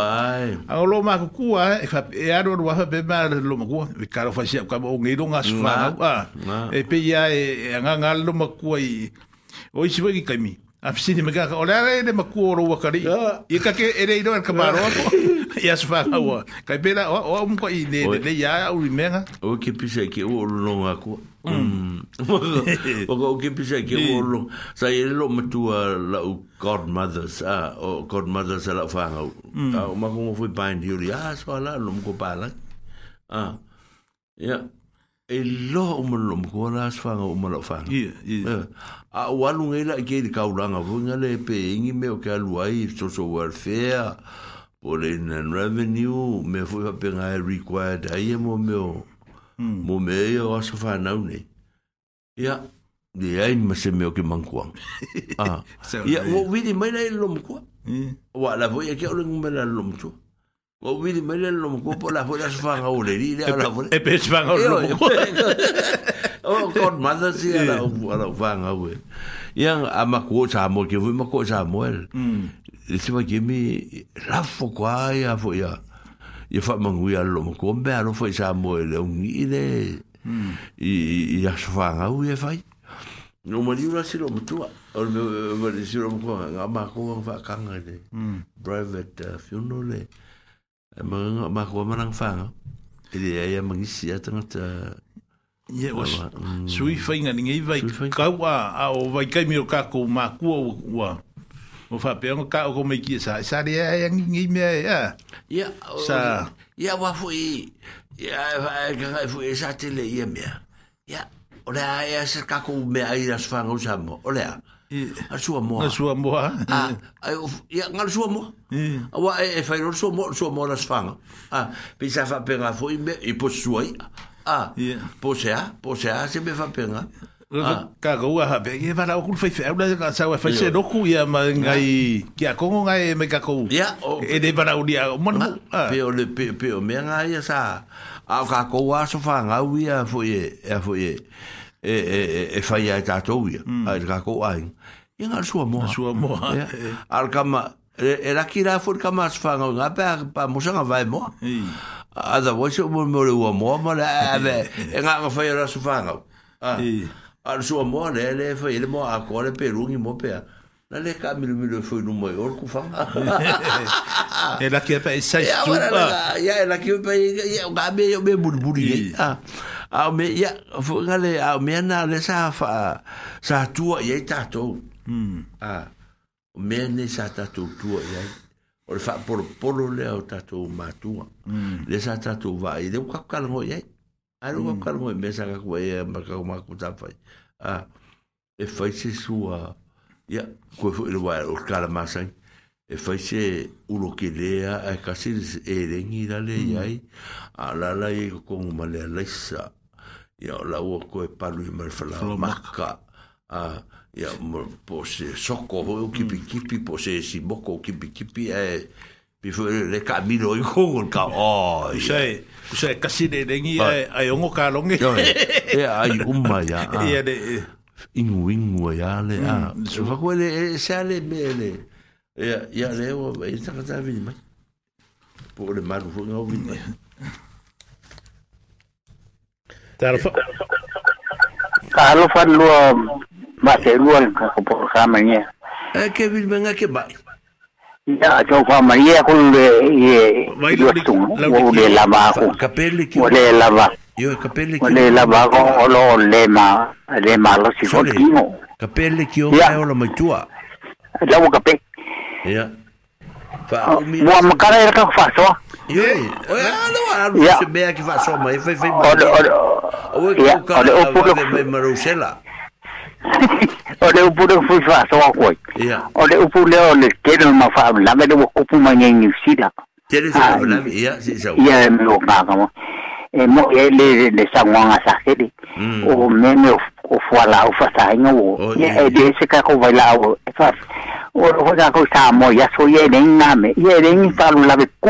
a o lo māku kua e, e aru aru wafa pe mā lo makua e karo whasia o kama o ngei ronga asu whanga e pei a e anganga e lo makua i o isi wai ki kaimi a fisini mega o le ara e le makua o ro wakari i kake e reiro an kamaro [LAUGHS] ya se fa wa kai pela o o mo ko ide de ya u menga o ke pisa ke mm. Mm. [LAUGHS] o lo no ako o ko ke pisa ke o lo sa ye lo mo tu la u god mothers a o god mothers la fa ha mm. o ma ko mo foi pain di ya ah, so la lo mo ko pala a ya e lo mo lo mo ko la se fa o mo la fa a walu ngela e ke ka u langa vunga le pe ingi me o ke alu ai so so welfare o le ina revenue me foi a penga required ai mo e meu mo me eu acho fa não ne ia de ai mas me o que manco [LAUGHS] ah ia o vidi mai na lo mko wa la voi que o me la lo mko o vidi mai na lo mko por la foi as fa o le ri la foi e pes fa o lo mko o god mother si ala ala fa nga we yang ama ko sa mo ke voi ma ko sa mo el hmm. e se vai gemi rafo qua e a foi a e fa mangui a lo mo be a lo foi sa mo e le un hmm. ide e e a sua a u e vai no mo diu la se lo tu o me me le lo mo qua a ma ko va kanga de hmm. private uh, funeral e ma ma ko ma nang fa e de ai ma ngisi a tanga ta Ye was mm. sui fainga ningei vai kaua a o vai kai miro kako ma kua ua o fa pe ka o me ki sa sa ri ya ngi me ya ya sa ya wa fu i ya fa ka ka fu i sa te le ya e me ya o le a ya e se ka ko me a ira sa fa o sa mo o le a a sua mo a sua mo a ya nga sua mo a wa e fa e ro sua mo sua mo la sa fa a pe sa fa pe ra fu i me i po sua i a ya po sa po sa se me fa pe nga Ah. ka go wa ha e o kul fai fa la sa wa fai se roku ya ma ngai a kongo e ka ko e de va mo pe o pe o me ngai sa a ka ko so fa a fo ye e fo ye e e e fa ta to a ka ko nga so mo so mo al ka ma e so fa nga nga pa mo sa nga mo Ada wo so mo mo le wo mo mo le ave e nga nga fa yo la so Ah. Ar sua mo le le foi ele é mo akore é perungi mo pea. Na le ka é milu milu foi no maior com fama. [LAUGHS] Ela que é essa estupa. Ya ela que é ya o gabe eu me burburi. Ah. Ah me ya foi gale tá hum. ah me na le sa fa sa tua ye tato. Mm. Ah. Me ne sa tato tua ye. Or fa por por le tato matua. Le hum. sa tato vai de ka kal ho ye. aru mm. akara mo mesa ka ko e ma ka ma ku ta fai e fai se sua ya ko fo le wa o kala ma e fai se u lo ke le a ka se e le ni da le ya a la la i ko mo le la ya la o ko e pa lu i ma fa la a ya mo po se soko ho ki pi ki pi po se si mo ko ki pi e before le ka miro i kongol ka o sei sei kasi de dengi ai ai ongo ka longe e ai umma ya ia de ingu ingu ya le a so fa quelle sale bene ya ya le o e ta ta vi mai po le maru fo ngau vi mai tar fa Kalau fan lu, mak saya lu kan, kau pun sama ni. Eh, Kevin mengakai baik. Ya, choka Maria kule ule ba ko. Kapele ki. Ule lava. Yo kapele ki. Ule ba ko olo lema, lema lo si ko kino. Kapele ki o mai olo maitua. Lawo kape. Ya. Ah, fa mi. Mo makara ka fa so. Yo, ya no ara se bea ki fa so mai, fa fa. Ole ole. Ole o pulo. Ole marusela o le upu le fui fa so ko o le upu le o le tele ma fa la me le upu ma ngi ni sila tele se ko ah, la ya si sa ya me lo ka ka mo e mo e le le sa ngwa sa ke di mm. o me me o fo la o fa sa nga wo oh, ya e de se ka ko vai la o e fa o ho da ko sa mo ya so ye le nga me ye le ni fa la be ku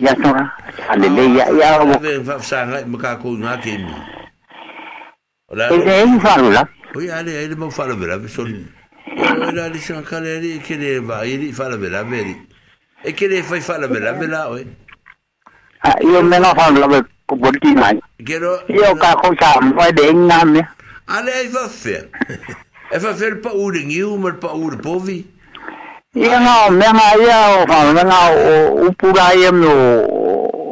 ya sora ale ah, le ya ya o fa sa nga ma ka ko nga Ele farlo là. Oui, allez, ele mo farlo là, vi ele Ora ali sanga kale ali ele vai ele farlo là, vedi. E che ele fai farlo là, vela, oi. Ah, io me la com là, con buoni mai. Quiero Io ca cosa vai de ngame. Ale aí você. E é fa fer pa ure e ma pa ure povi. e não me aí ia é o fa, me na o pura ia no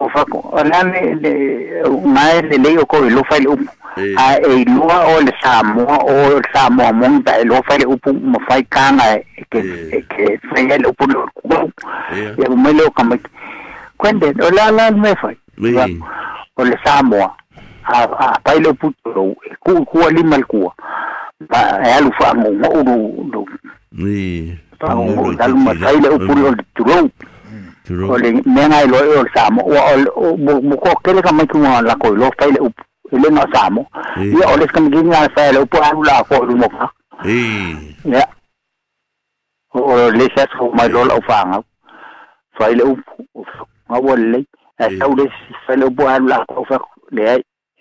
ofako alane le mai le lo o le o monta e lo le como ke ke le ya mo le ka kwende o la la me o le a a Kuru. Ko le menga lo e o samo. O mo ko kele ka mai ku la ko lo fa le le no samo. Ia o le ka ngi nga fa le po aru la ko lu mo ka. Eh. Ya. O le sa so mai lo o fa nga. Fa le u nga wo le. Sa u fa le po aru la ko fa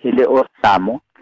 le o samo.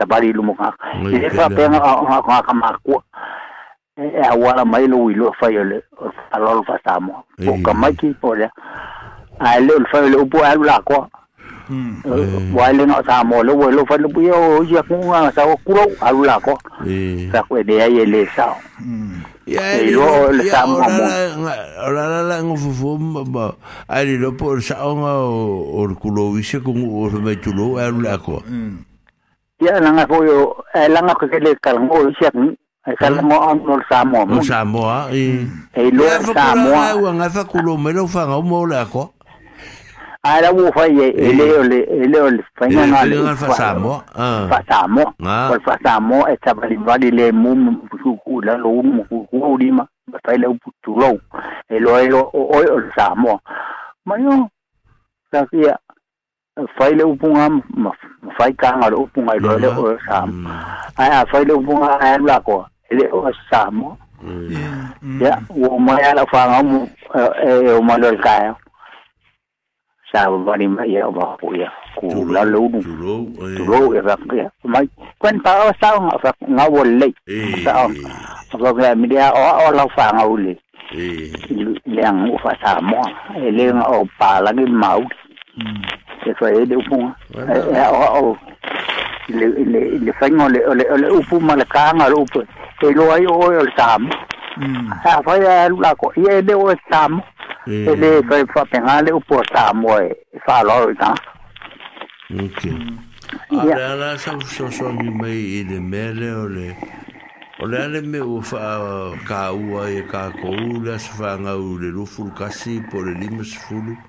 tapari lu mo ka e, e fa pe nga ka ka ma ku e awala mai lu ilu fa yele fa lo fa sa mo po ka mai ki po le a e le fa le upo a e la ko hmm. wa le no sa mo lo lo fa lu yo ya ku nga sa ku ro a la ko sa ku de ye le sa hmm. ya e lo le sa mo mo ora la la ngo fu fu ba a le lo por sa o o kulo wi se ku o me tu lo a la ko ya langa ko yo eh, langa ko kele kalango siak ni kala mo an no samo mo samo i e lo samo ai wa nga fa kulo me lo fa nga mo ah, la ko ara wo fa ye e le eh, o ele le o le fa nga eh, nga le ah. fa samo ah. fa samo ko fa samo e tabali bali le mo mo ku ku la lo mo ku ku di ma ba fa le pu tu lo e lo e lo o o samo ma yo sa kia fai le upunga fai kanga le upunga lo le o sam ai fai le upunga ai la ko le o sam ya wo ma ya la fa mu e o ma lo ka ya sa ba ni ma ya ba ku ya ku la lo du du lo ya ba ya mai kwen pa o sa nga fa nga wo le sa o ko ga mi dia o o la fa nga u le le ang u fa sa mo le nga o pa la ni mau sesuai le upunga e o o le le le faingo le le le upuma le kanga le upu e lo ai o le sam a fai a la ko e le o sam e le fai fa penga le upu sam o e fa lo ta okay a le ala sa so so ni mai le mele o le O le ale me o wha ka ua e ka koula sa whanga u le rufuru kasi po le limas fulu. Mm.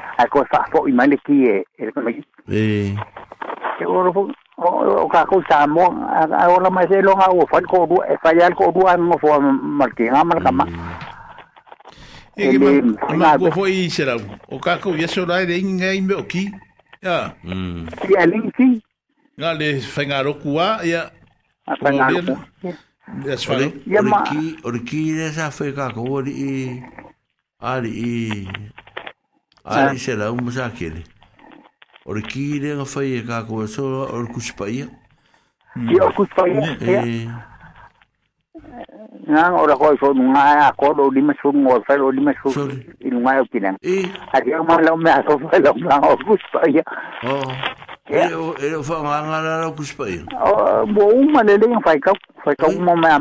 ako sa po imaliki e eh siguro po o kako sa mo ahora mas elo nga ufan ko du e fayal ko du an mo fo malki nga mal kama e ke e ma ko fo i sera o kako ya so la de inga i me oki ya si mm. alinki nga le fengaro kuwa ya a fengaro Yes, Oriki, oriki, esa fue kako, ori, ari, Ai, ah, eh, eh. ah, se eh. la umu sa kere. O re ki renga whai e kāko e soa, o re kusipaia. Ki o kusipaia, e. Ngā ora koe so nunga e a koro lima su ngō whai o lima su i nunga e o kinang. E. A au malau mea so a lau mea o kusipaia. Oh. ia e faagagala la kusipaia ua uma lelega faikau faikau uma mea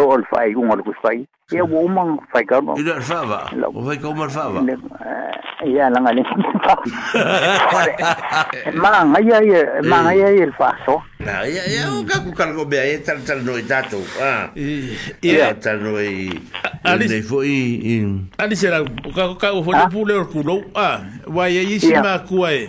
oo le le ia ua uma faikau no ila le faava faikau ma le ia la le faasoa ia ia o kaku e no la tatou ia talano i alise lau kakau leo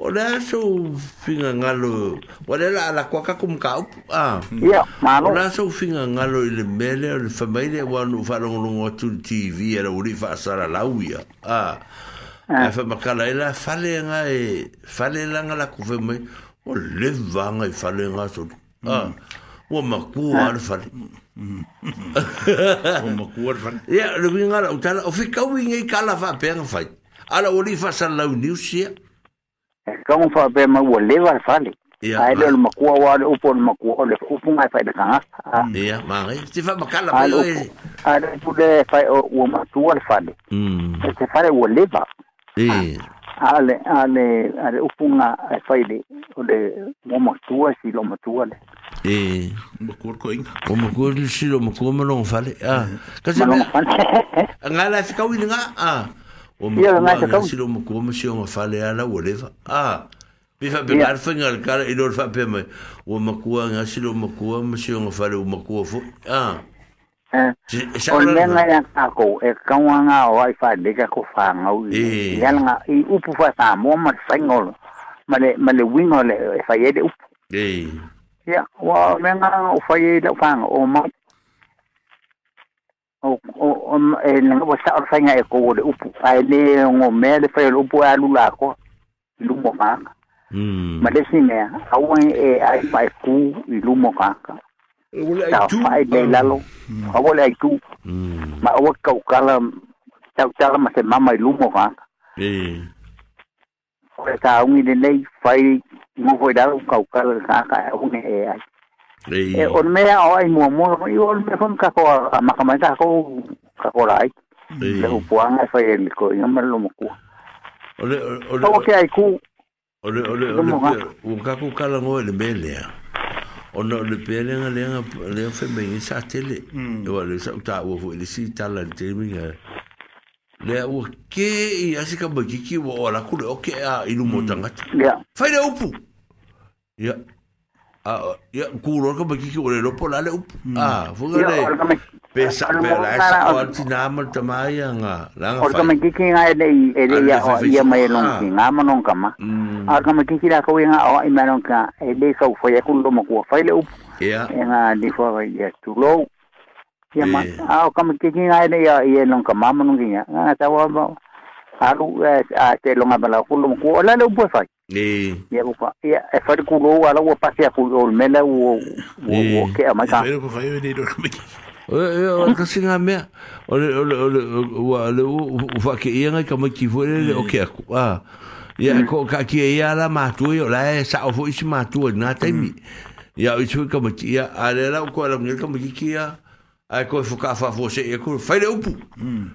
o le a sou finga ngalo o le la la kwa kakum ka up ah. yeah, o le a sou finga ngalo i le mele o le famaile o anu whanongongo atu TV e la uri wha sara lauia a ah. Eh. yeah. e whamakala e la whale nga e whale langa la kufe mai o le vanga i whale nga sotu a mm. ah. o maku o eh. anu whale o maku o anu whale ia le vinga la utala o fi kawingi i kala wha pēnga whai ala uri wha sara lau niusia kau fa be ma wo leva fale ai le ma kua wa le upo ma kua le upo ngai fai kanga ia ma ngai si fa makala ma le ai le pu le fai o wo ma tua le fale mm se fale wo leva e ale ale ale upo nga fai de o le wo ma tua si lo ma tua le e ma kua ko inga o ma kua le si lo ma kua ma lo fale ah hmm. kasi ma lo fale ngala fi kawinga ah o ma kua nga silo ma kua ma sio ma whale ala o lewa ah mi fa pe ngar fenga le kara i lor fa pe mai o ma kua nga silo ma kua ma sio ma whale o ma kua fo ah o le nga ya kako e kawa nga o ai fa de ka ko fa nga u ya nga i upu fa sa mo ma sengol ma le ma le wingo le fa ye de upu eh ya wa me nga o fa ye de fa nga o ma E, nanga wa sa fa nga e ko de upu fa le ngome le fa le upu alu la ko lu mo ma mm ma le sine a wan e, e ai fa ku lu mo ka ka ta fa le ah. la lo hmm. a wo le ku hmm. ma wa ka ka la ta ta ma se mama lu mo ka e ko ta un ni le fa mo ko da ka ka ka ka un e a e o mea o ai mo mo i o pe kon ka ko ma ka mai ta ko ka ko rai le u puan ai fai el ko i ma lo mo ku ole ole o ke ai ku ole ole ole u ka ku kala ngo le mele o no le pele nga le nga le fe me sa tele o le sa ta o fo le si tala te mi nga le o ke i asi ka ba ki ki o la ku le o ke a i lu mo tangata fai le upu ya a ya kuro ka baki ki ore lopo la le up a fuga le pesa pe la esa o antina mal tamaya nga la nga fa ka ki nga ele ele ya o ya mai lon ki nga ma non kama a ka ki ki la ko nga o i ma non ka ele ka fo ya kun lo mo ko fa le up ya nga di fo ya tu lo ya ma a ka ki ki nga ele ya ya non kama ma non ki nga nga ta wa ba a lu a te lo ma la kun lo ko la le up fa Eh. Ya kupa. Ya e fari kulo ala wo pasia kulo mena wo wo wo ke ama ka. Pero kupa yo ni do kamiki. Eh eh ka singa me. Ole ole ole wa le wo fa ke ia ngai kamiki fo le o ke aku. Ah. Ya mm. ko ka ki ia la ma tu yo la e sa o fo isi ma tu na te mi. Ya u chu kamiki ya ale la ko la ngai kamiki ya. Ai ko fo ka fa fo se e ko fa le upu. Mm.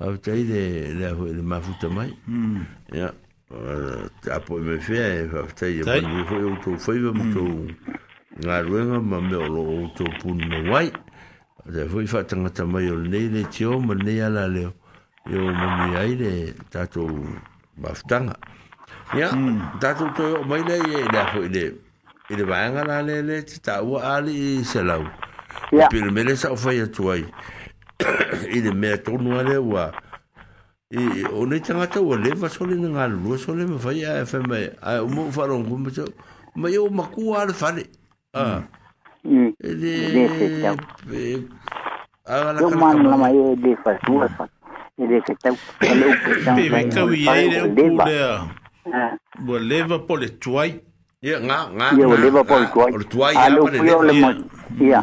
au tai la le de ma mafuta mai hmm. ya ta eh, po e me fe e fa de bon mo ho o to foi mo to na ruenga ma me o to pun no wai de foi fa tanga ta mai o le le tio mo le ala le yo mo ni ai le ta to mafuta ya ta to to mai le e de ho le e le vanga la le le ta o ali se lau Yeah. Pirmele sa o fai atuai. Yeah. i le mea tonu a lea ua i o nei tangata ua lewa sole na ngā lua sole ma whai ae whai mai ae o mou wharon kuma tau ma i o makua ale whare a e le Yo man lama e de fasua fa. E de que tau. Pe kau i e le upulea. Bo leva pole tuai. Ia ngā ngā. Ia leva pole tuai. Ole tuai ia pale le. Ia.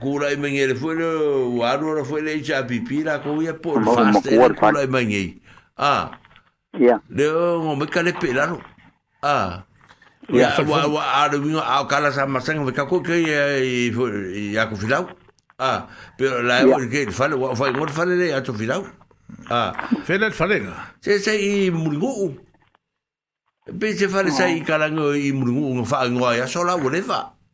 kula i mengere fue lo waru ora fue le cha pipira ko ia por faste kula i mengei ah ya le o me kale pelano ah ya wa wa aru mi a kala sa masang me kako ke e, ya ko filau ah pero la e que fale wa fai ngor fale le ato filau ah fele fale se se i mulgu Pe se fale sa oh. i kalango i mulungu ngfa ngoa ya sola ulefa.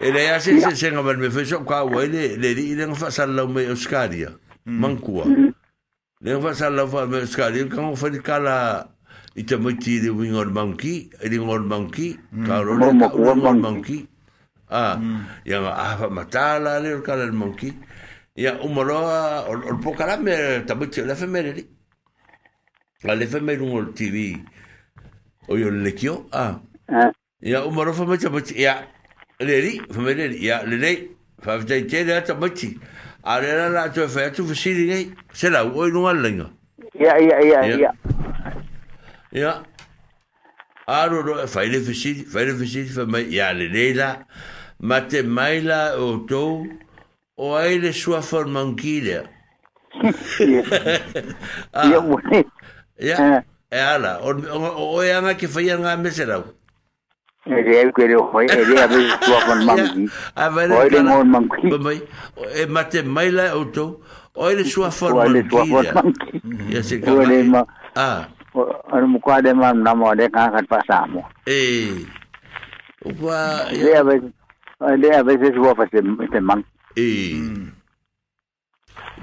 E le ase se senga mal me feso ka wa le le di le fa sala me Oscaria. Mm. Mankua. Mm. Le fa la fa me Oscaria ka o fa kala i te miti le wingor manki, e le ngor manki, ka ro le ngor manki. Ah, ya a fa matala le kala le manki. Ya umaloa ol pokala me tabiti le fa me Ale fa me ngol TV. O le kio. Ah. Ya umaro fa me tabiti ya leri fumeleri ya lelei faafetaitele ata maiti a le la la atoe fai atu fasili gai se lau oi luga lelaiga ia aroro e faile fasili faile fasili famai ia lelei la ma te mai la outou o ai le suafalmauki lea [LAUGHS] ia [LAUGHS] eh. e ala o oe aga ke faia ga me se lau I hoi, reageren tua kon mamki. Hoi le ngon mamki. Mamai, e mate mai la auto, hoi le sua fon mamki. Hoi le sua fon mamki. Ya se ka mai. Ah. Ano mukwa de mam namo de kankat pasamo. Eh. Upa. Lea veces, lea veces sua fase mamki.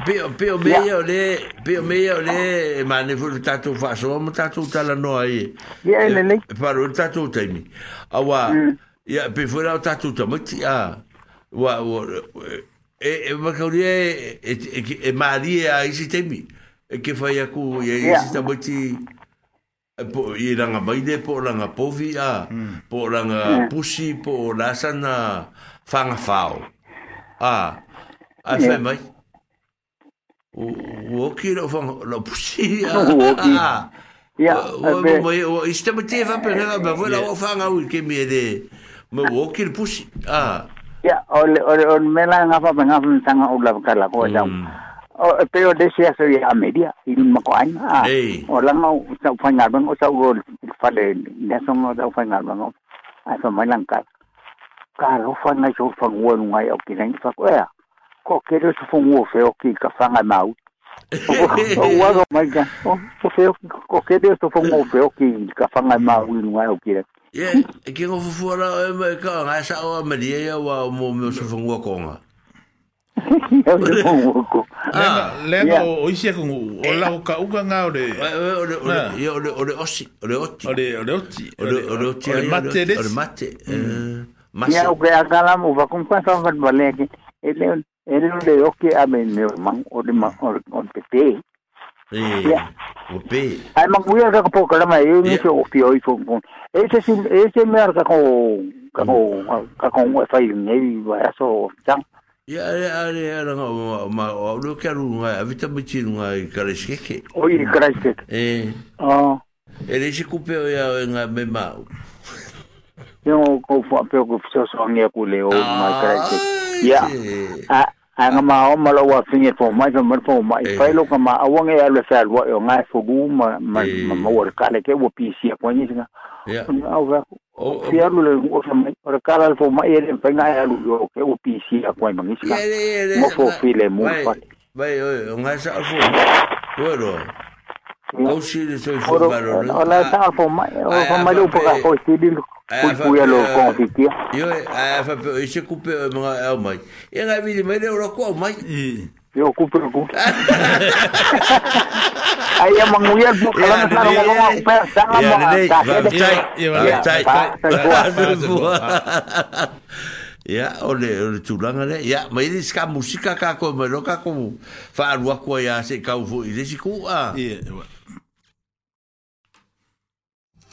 Pio, pio mei au le, pio mei au le, ma ne fulu tatou wha soa, ma tatou tala no i. Ia, ele nei. Paru, tatou taimi. Awa, mm. ia, pe fulu au tatou tamati, a, wa, wa, e, e, e ma kauria e, e, e, e, e ma ali e a isi taimi, e ke fai aku, e a isi tamati, e po, i ranga maide, po ranga povi, a, mm. po ranga pusi, po sana fanga fao. A, a, fai mai. Woki lo fang lo pusi Woki. ya o iste mo te va pena ba vola o fanga u ke mi de mo uoki le pusi ah ya o o mela nga fa nga fa tanga o la kala ko ja o pero de sia so ya media i ma ko ai ah o la ngau sa fa nga bang o sa o fa de ne so mo da fa nga bang o a so mai lang ka ka ro fa nga so fa ngua ngai o ki nai fa ko ya ko kere su fungu o feo ki ka whanga mau. O waro mai ka, o feo, ko kere su fungu o feo ki ka whanga mau i nungai o kire. Ye, e kingo fufuara e mai ka ngai sa o amaria ia wa o mō meo su fungu o konga. Lenga o isi e é kungu, o lau eh. ka uka ngā eh, eh, ore... Ore osi, ore oti. Ore oti. Ore oti. Ore mate. Ore mate. Mm. Ia uke akala mo, wakumpa sa vat balea ki. ele ele não deu que a menino man o de man o o pt e o p aí man cuida que por cara mas eu não sou o pio e com com esse sim esse me arca com com com o wi-fi nem vai só tá e aí aí era não mas o que era um aí a vida me tinha um aí carisque que oi carisque e ah ele se cupeu e a minha mãe mal eu vou fazer o que eu sou a minha colega mais carisque ia aga maoma lau afige fomai famale fomai eh. fai lo ka maau age alu e fealuaʻi o gae folū ma maua eh. le kale ke ua pisia koaini siga au feako Fia lu le ngō sa mai, ora kāla le fō mai ere mpenga e, e alu yo ke o pisi a koe mangisika. Ngō fō fi le mū fai. Vai, o ngā sa a fō. Kousi le baro Ola fa pe se mo E Ai na pe ta. Ya, ole ole le. Ya, mai musika ka ko ka ko fa ya se ka u i ku a.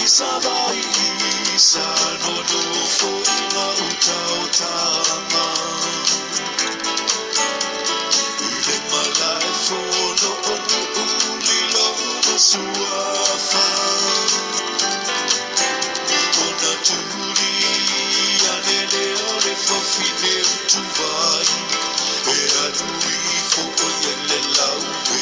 Izabaisa nodufu inautautama Ile malafo no onu ulilo masuafa Ona turi anele orefo fine utuvai E adui fo oyelela uwe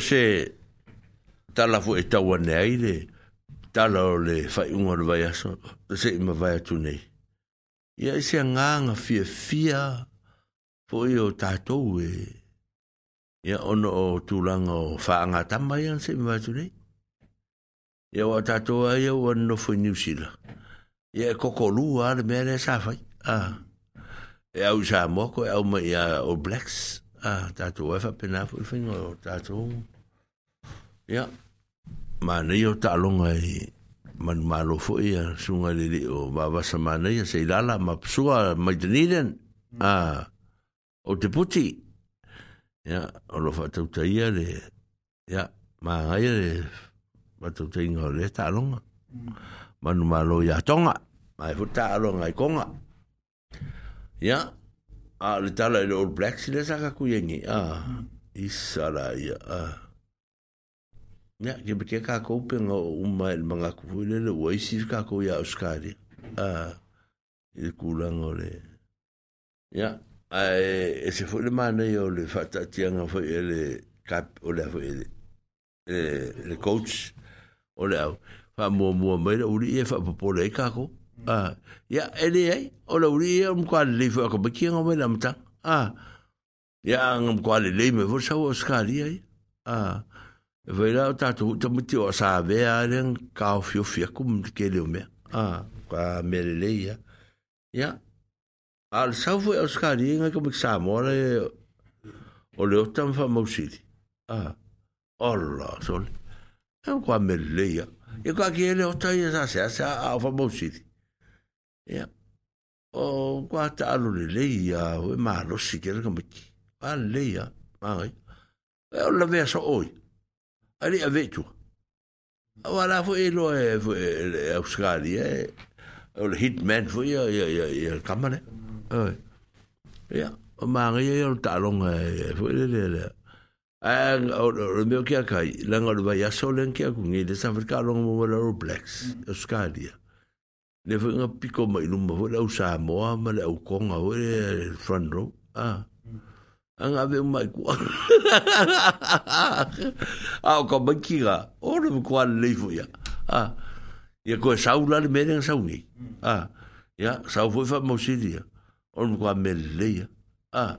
se tala fo e taua ne ai le tala o le whaiunga le vai aso, se ima vai atu nei. Ia i se nganga fia fia fo i o tātou e ia ono o tūlanga o whaanga tamba ia se ima vai atu nei. Ia wa tātou ai au anno i Ia e le mea le Ah. E au sā moko, e au mai Blacks. ta Ah, tātou efa penafu i whinga o tātou. Ia. Mā lo o tālonga i man malo fo i a sunga lili o wawasa mānei a sei lala ma psua mai taniren. Ah, o te puti. Ia, o lo whatau taia le. Ia, mā ngai le whatau tainga o le tālonga. Manu malo i a tonga. Mai fu tālonga i konga. Ia. yeah a ah, le tala i le All Blacks le saka ku yengi a i sara i a ya ke bete ka ko pe nga umma le manga ku le le wai si ka ko ya oskari a ah, i le kulanga le ya e se fue mana yo le fata tianga fue ele kap ole le fue e ele le coach ole au fa mo mo mai le uri e fa popole e ka ko Ah, ya ele ai o lo ri um kwa le fo ko biki ngo me lam tang. Ah. Ya ngam kwa le le me vo sa o skali ai. Ah. Vai ta o tatu te muti o sa ve a len ka o fio fia kum ke le me. Ah, kwa me le le ya. Ya. Al sa fo o skali nga ko sa mo le o le tam fa mo si. Ah. Allah sol. Ngam kwa me le ya. E kwa ke le o ta ya sa sa a fa mo si ia o kua taalo lelei ia oe malosi kelekamaki alelei a magai e o lavea so'oi ai le'i avei tua aua la fo'i e loa e fo'e auskali e o le hitman fo'i ia ia ia kama le ia o magai ai o ta'aloga e fo'i lelea lea le meo kia kai langa o le vai aso lenkia kugi le safrika aloga mauala o blacks auskalia le fue un pico mai no me fue la usa mo ama le con a ver front row ah han ave mai ku ah [LAUGHS] o con bankiga o no me cual le fue ya ah ya con saula le meden sauni ah ya sau fue fa mo sidia o no cual me le ya ah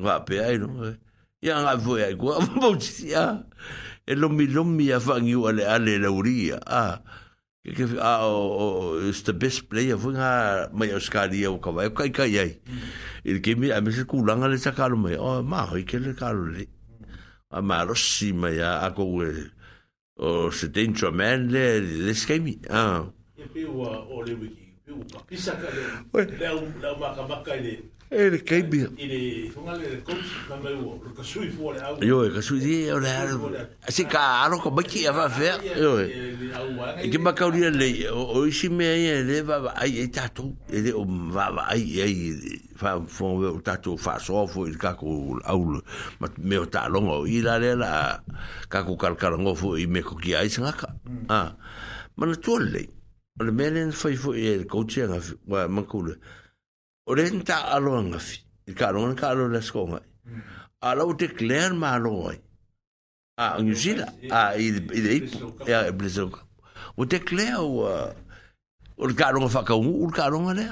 va pe ai no e. ya han fue ai ku [LAUGHS] mo sidia el lo mi lo mi afangiu ale ale la uria ah ke a ah, o is the best player vu nga mai o skali o ka vai kai kai ai il ke mi a me se kulanga le sakalo mai o oh, ma ho ke le kalo le a ma lo si mai a ko we o se dentro man le le skai mi a e pe o o le wiki pe o pa pisa ka le le ma ka ba ka le e le keibia io e ka sui o le aro si ka aro ka baki e wha whea io e e ke makaurina le o isi mea ia le wawa ai e tatou e le o wawa ai e ai whaa o tatou wha soafo i kako au me o ta longa o i la le la kako karakara ngofo i me ko ki aisa ngaka hmm. ah. mana tuan le o le mea le na whaifo i e le koutia ngafi wa mankule o re ta alo nga fi ka ro ka alo les ko nga o te clear ma alo ai a New Zealand a i i de ia blizo o te clear o o ka ro fa ka u ka ro le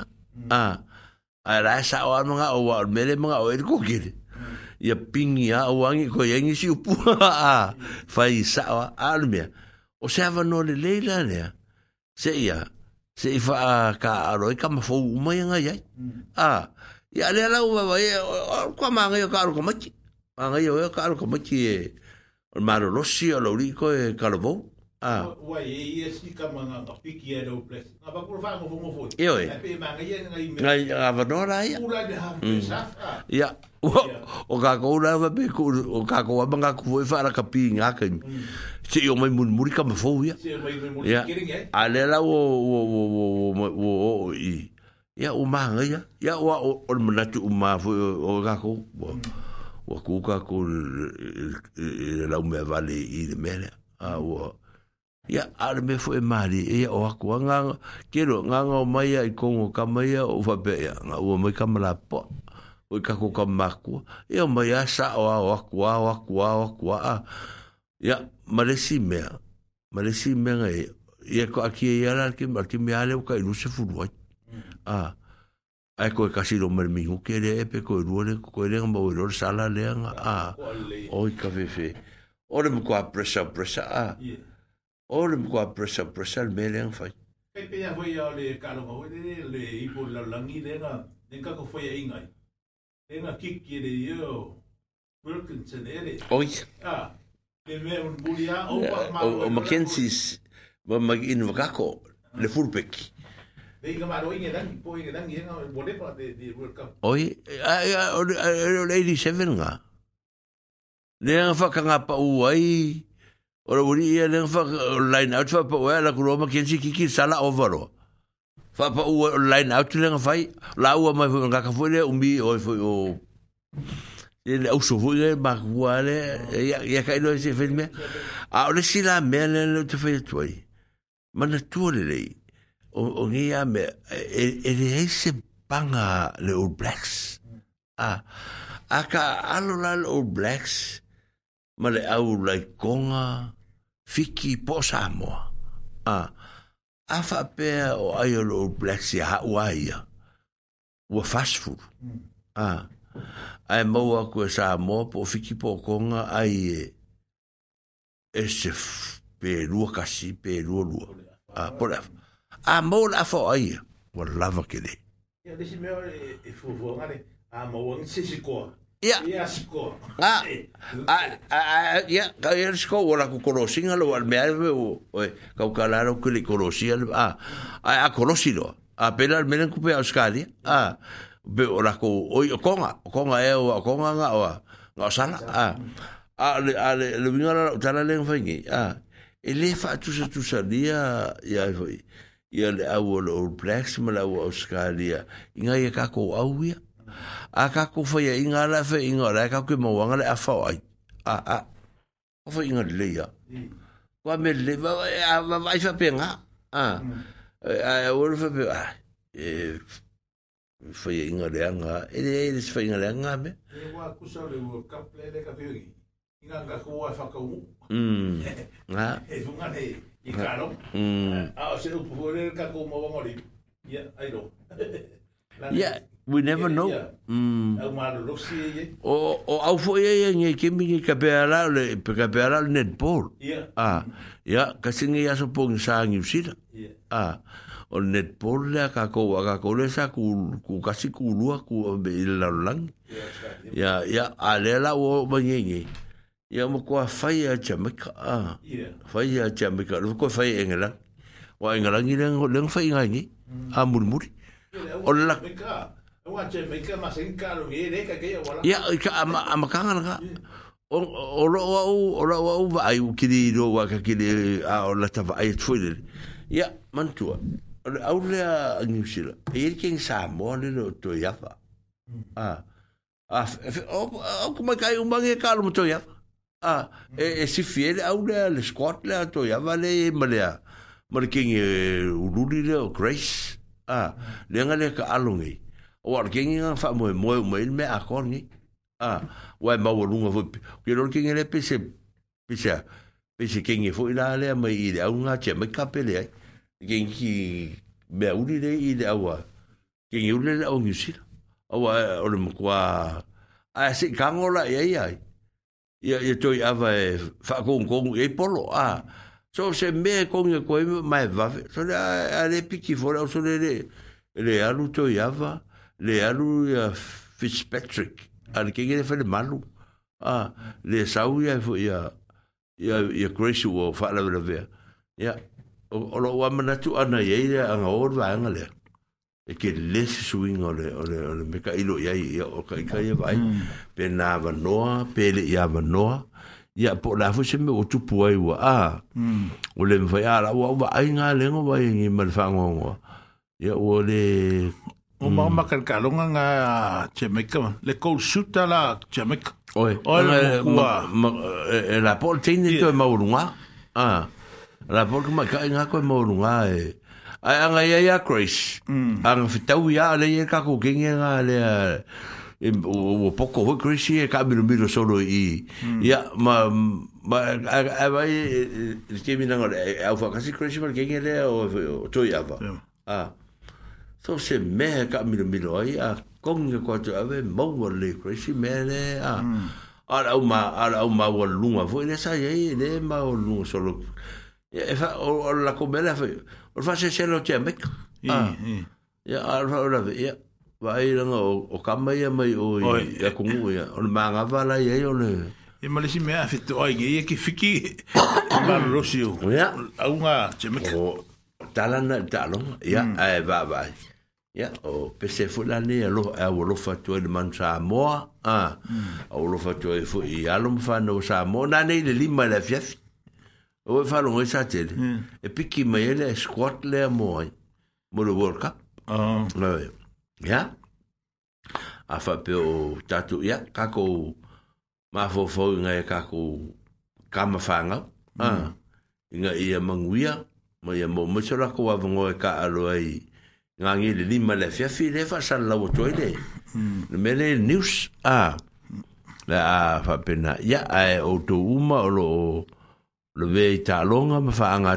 a a ra sa o nga o wa mele nga o e ko ki ia pingi a o angi ko yengi si upu a fa i sa o almia o se ava no le leila ne se ia se i wha ka aroi ka mawhau umai ngai ai. Ah, ia le lau wa wai, kua maa ngai o ka aro kamaki. Maa ngai o ka aro kamaki e, eh, o maro losi o lauri ko e eh, karavou. ah, ah ia ale me foʻi mali ia o aku agaga kelo gaga o mai a i kogo kamaia o faapea ia gaua mai kamalapoa o i kako kamamākua ia o mai a saʻoa o akuā o akuā o akuā a ia ma lesi mea ma lesi mea ga ia ia ko akia ia la lakimea le ka ilu sefulu ai a ai ko e ka siro mer mi ke le e pe ko e ruole ko ko le ngamba o sala le nga a o ka fe fe o le mo ko a pressa pressa a yeah o le kua presa presa le mele ang fai. Kei pe ya hoi ao le kalonga hoi le le ipo la langi le nga le nga ko fai a ingai. Le nga kiki le yo Wilkinson ere. Oi. Ah, le me un buli a o pa O Mackenzie's ma ma in vakako le fulpek. Le inga maro inga dangi po inga dangi inga bole pa de de World Cup. Oi, a a o le 87 nga. Le nga fa kanga pa uai. Oi. Ora uri e le fa line out fa po ela ku roma kenji kiki sala overo. Fa pa u line out le fa la u ma nga ka fuere un bi o o e, e le u so vuere ma guale e ya ya ka no se filme. A ora si la mele le te fa tuoi. Ma na tuore le o o ngia me e e e se panga le old blacks. A a ka alo la old blacks. Ma le au lai konga fiki po Samoa. A, a fa pea o ayo lo black si ha uaia. Ua fast food. A, a e maua kua Samoa po fiki po konga ai e e se pe rua kasi pe rua rua. A, po le afa. A mou la afa o ayo. Ua lava ke le. Ia, desi mea e, e fufuangane. A mou angi se si koa. Ia. Ia siko. Ah. Ah, ah. ah, ia, ka ia siko, wala ku korosi ngalo, wala mea ewe, oi, ka ukalara ukele korosi, ah, ah, a korosi loa. A pela, mene kupe au skari, ah, be ora ko oi o konga o konga e o konga nga o nga sala a ah. a le a le le vinga la tala le a e le fa tu sa tu sa dia ya foi ya le au o blacks ma la o skalia inga ye ka ko au ya a ka ku fa ia inga la fe inga la ka ku mo wanga le a fa ai a a o fa inga le ia kwa me le va va va fa penga a a o le fa pe a e fa ia inga le anga e le e, e fa inga le anga me e wa ku sa le wo ka ple le ka pe inga ka ku wa fa ka u mm [LAUGHS] e, nga e funga le i ka lo mm a o se u pu le ka ku mo wanga [LAUGHS] le ia ai lo Ia, we never know. Mm. E o o au fo e ye ye ye ke mi ka pe ala le pe ka pe ala net pol. Ah. Ya ka sing ye so pong sa ngi sit. Ah. O net pol le ka ko wa ka ko le sa ku ku ka si ku lu ku be la lang. Ya ya ale la wo ba ye ye. Ya mo ko fa ye cha me ka. Ah. Fa ye cha me ka lu ko fa ye ngela. Wa ngela ngi le ngi le fa ngi. Ah mul mul. O la. Ia, i ka amakanga naka. O loo au, o loo au, va ai ukiri i roa ka kiri a o lata va ai atfoilele. Ia, mantua. O le au lea ngusila. E iri keng sa moa le no to iafa. Ah. O kumai kai umange ka alo e mo to iafa. Ah. E, e si fiele au lea le squat lea to iafa le e malea. Malekengi e ululi lea o grace. Ah. Lea nga lea ka alo ngai. Ah. o ar kengi nga wha moe moe o meil me a kongi. Ah, wai mau runga fo, ki ror kengi le pese, pese, pese kengi fo ina lea mai i le au ngā che mai kape lea. Kengi ki mea uri le i le au a, kengi uri le au ngusira. Awa, ore mkua, a se kangola ia ia ia. ia ia toi ava e whakongkong e polo a so se me kong e koe mai vafe so le a le piki fora so le le le alu toi ava le alu ya Fitzpatrick ar ke gele fele malu a le sau ya ya ya ya Grace wo fa la vera ya o lo wa mana tu ana ye ya an or va an le e ke le swing ole ole ole me ka ilo ya ya o ka ka ye vai hmm. pe na va noa pe le ya va noa ya po la fo se me o tu puai wa a hmm. o le va ya la wa va ai nga le ngo va ye ngi mal fa ngo ya o le O mm. mama kan kalunga nga Jamaica. Le cold shooter la Jamaica. Oi. Oi. Ma, ma, ma, e, la e, por tin ni yeah. to maurunga. Ah. La por ma ka nga ko maurunga e. Ai anga ya ya Chris. Mm. Ang fitau ya e, mm. e, le ye ka ko ken nga le. O, o poco ho Chris e ka miro miro solo i. Mm. Ya ma ma ai ai ke mi nga le. Au fa Chris ma ken nga le o to ya Ah to se me ka mi mi lo ai a kong ge ko tu ave mo le ko si me le a mm. ala uma ala uma wa lunga vo le sa ye le ma o lu so lo e, e fa o la ko bela fa o fa se se lo che me i i ya e, ala ora ve ya vai lo no o ka mai mai o ya ku mu ya e, o ma nga va la ye o le e ma le si me a fitu ai ye ki fiki ma rosio ya a unga che me ko talana talo ya mm. e va va ya o pese fu la ne lo a o lo fa tu de man sa mo a o lo fa tu e fu i a lo fa no sa mo na ne le lima la fia o e fa lo hmm. e sa te e pi ki me le squat le mo eh. mo lo work up a le ah. ya a fa pe o tatu ya ka ko ma fo fo nga ka ko ka ma fa nga hmm. a ah. nga i a manguia mo ia mo mo so la ko va ngo e ka alo ai e. ngāngi le lima le fi le fa san le me le news a a fa pena ya a o to uma o lo lo ve ta longa ma fa anga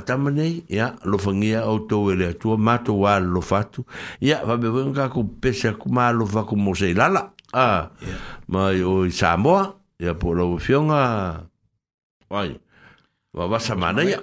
ya lo fangia o to le mato wa lo fatu ya va be ku pese ku ma lo va ku mo la la a ah. ma o samoa ya po lo fionga vai va va ya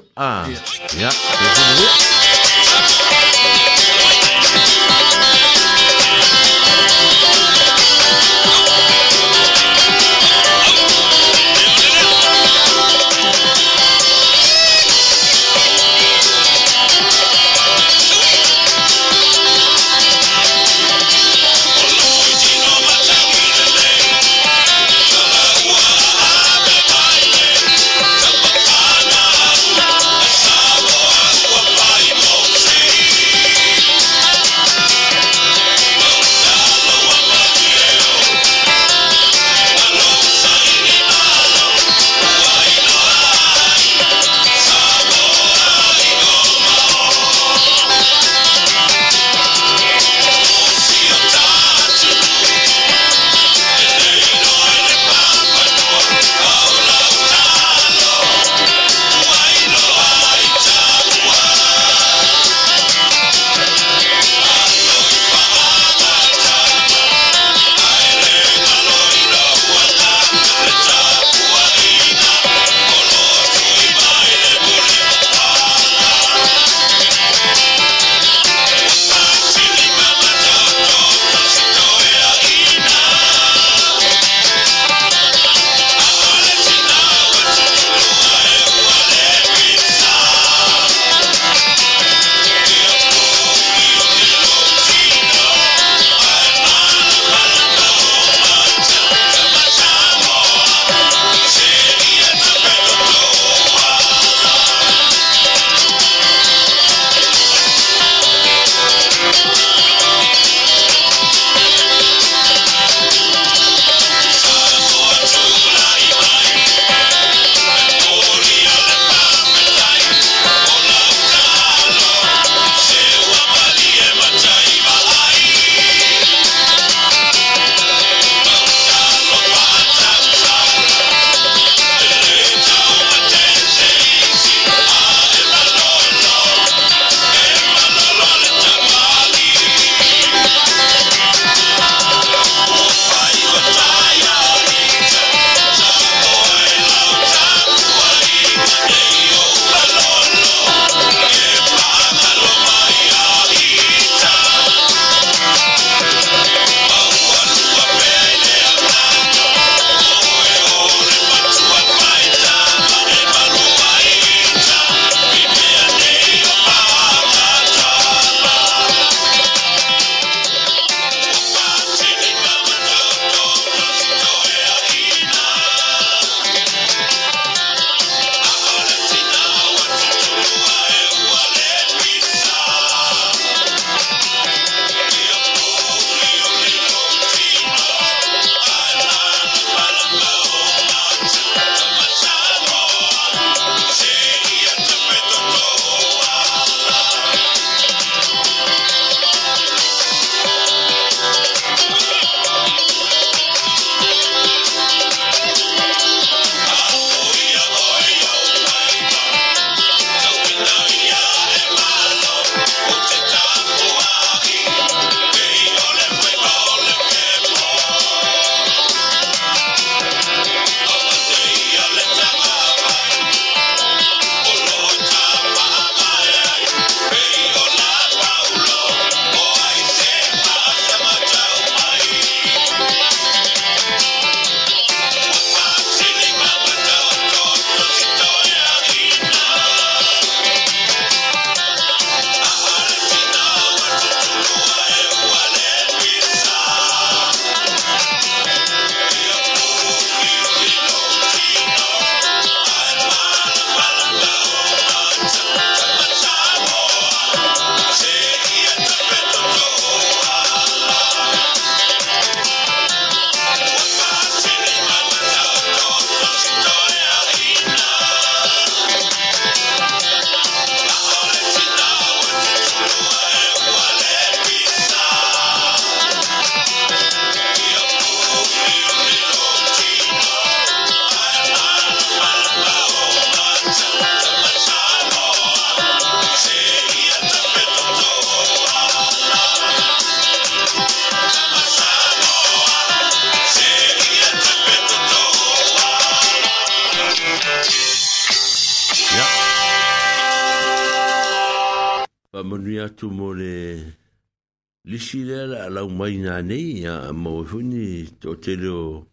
te reo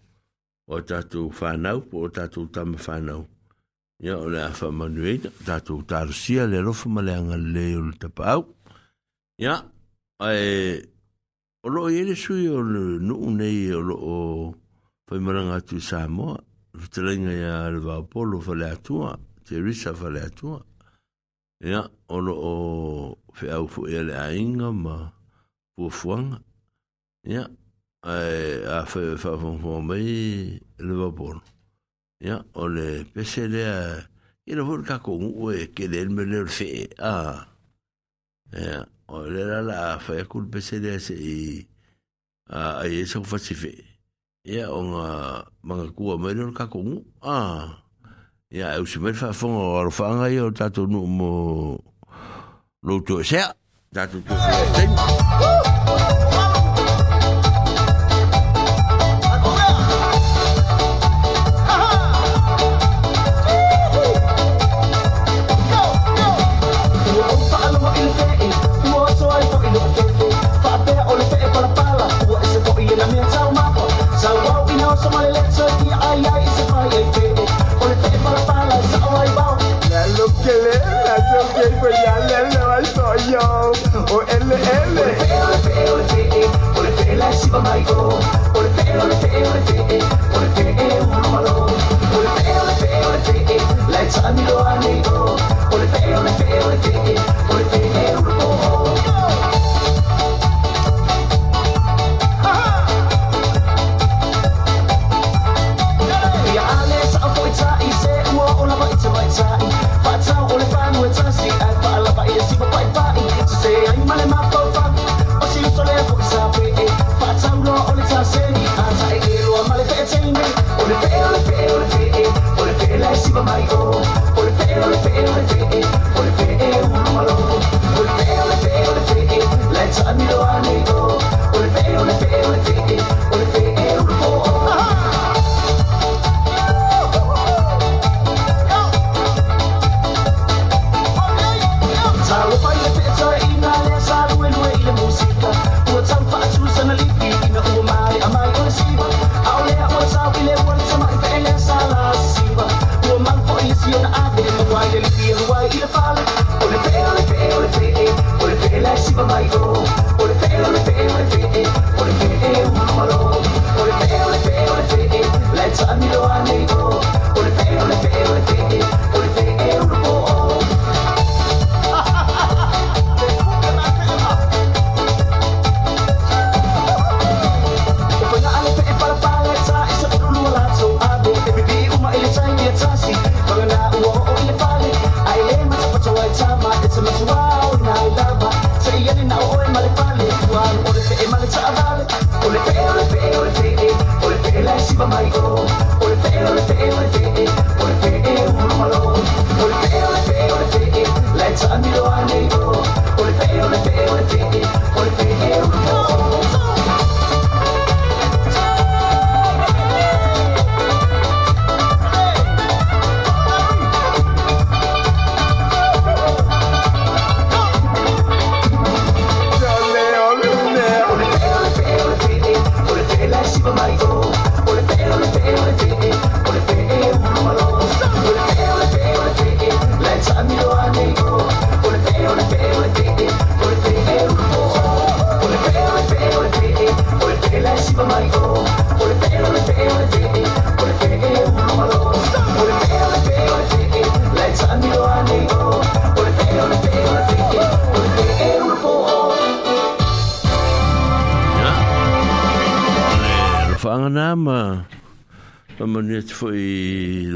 o tātou whanau, o tātou tama whanau. Ia o lea whamanueita, tātou tārusia le rofa ma leanga leo le tapau. Ia, ai, o loo ele sui o nuu nei o loo whaimaranga atu Samoa, rutilenga ia le vāpolo whale atua, te risa whale atua. Ia, o loo wheau fu ele ainga ma puafuanga. Ia, ai eh, a fe fa fo fo mai le vapor ya o le pese le i le vor ka e ke le me le fe a ya o le la la fa ku le pese le se i a ai so fa fe ya o nga manga ku mai le ka a ya eu se me fa fo o fa nga yo tatu no mo lo to se se Let's olete, olete, olete, el la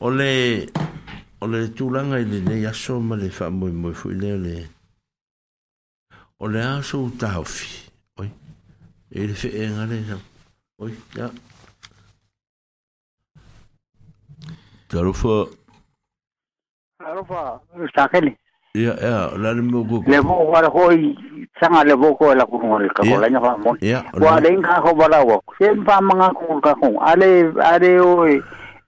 O le... O le tu langay li, le yasou ma le fa mwen mwen fwen le o le... O le an sou ta houfi. Oy. E li fe en a e le san. Oy, ya. Ta rofa. Ta rofa. Sake li. Ya, ya. La li mou kou kou. Le mou wale kou yi... San a li mou kou e la kou mwen li kakou. La nye pa moun. Ya, ya. Wale yi nga kou wale wou. Se yi mou pa mangan kou kou kakou. A le... A le yo e...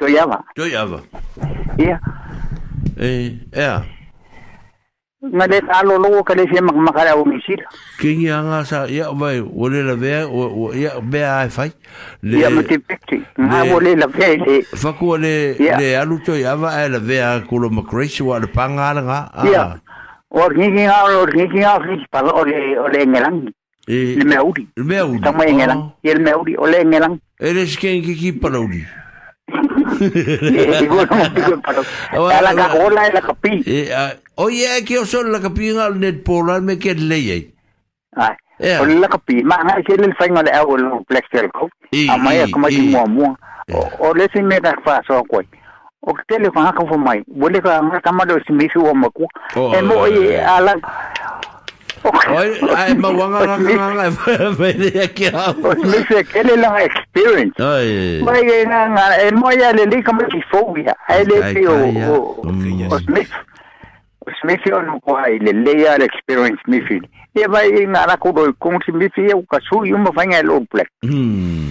Da jeg var. Da jeg var. Iya. Eh, yeah. Nga le talo loko ka le se makamakara o misira. Kingi anga sa, ya vai, o le la vea, o ia vea ai fai. Le, ia mati pekti, nga o le la vea le. Faku o le, le alu to ia va ai la vea kulo makraisi wa le pangala nga. Ia, ah. o kingi nga, o kingi nga, o kingi pala o le, o le ngelangi. Eh, le meauri. Oh. Le meauri. Tamo e ngelangi, le meauri, o le ngelangi. Eres eh, kengi ki palauri. Ia. Olay eh, ah, lakapi. Eh. Ah, o ia ke o sol lakapi net polan me ke leyei. Ai. O lakapi ma nga ke le fainga le au ko. Ama ia kuma ki mo O le si me ka fa so ko. O ke tele ko ko mai. Bole kama do si mi su o Oil, ay, mawangangangang [LAUGHS] pwede kele experience. Ay. nga nga, eh, mo ya o, o, Smith. Oh, Smith ya experience nga black. Hmm.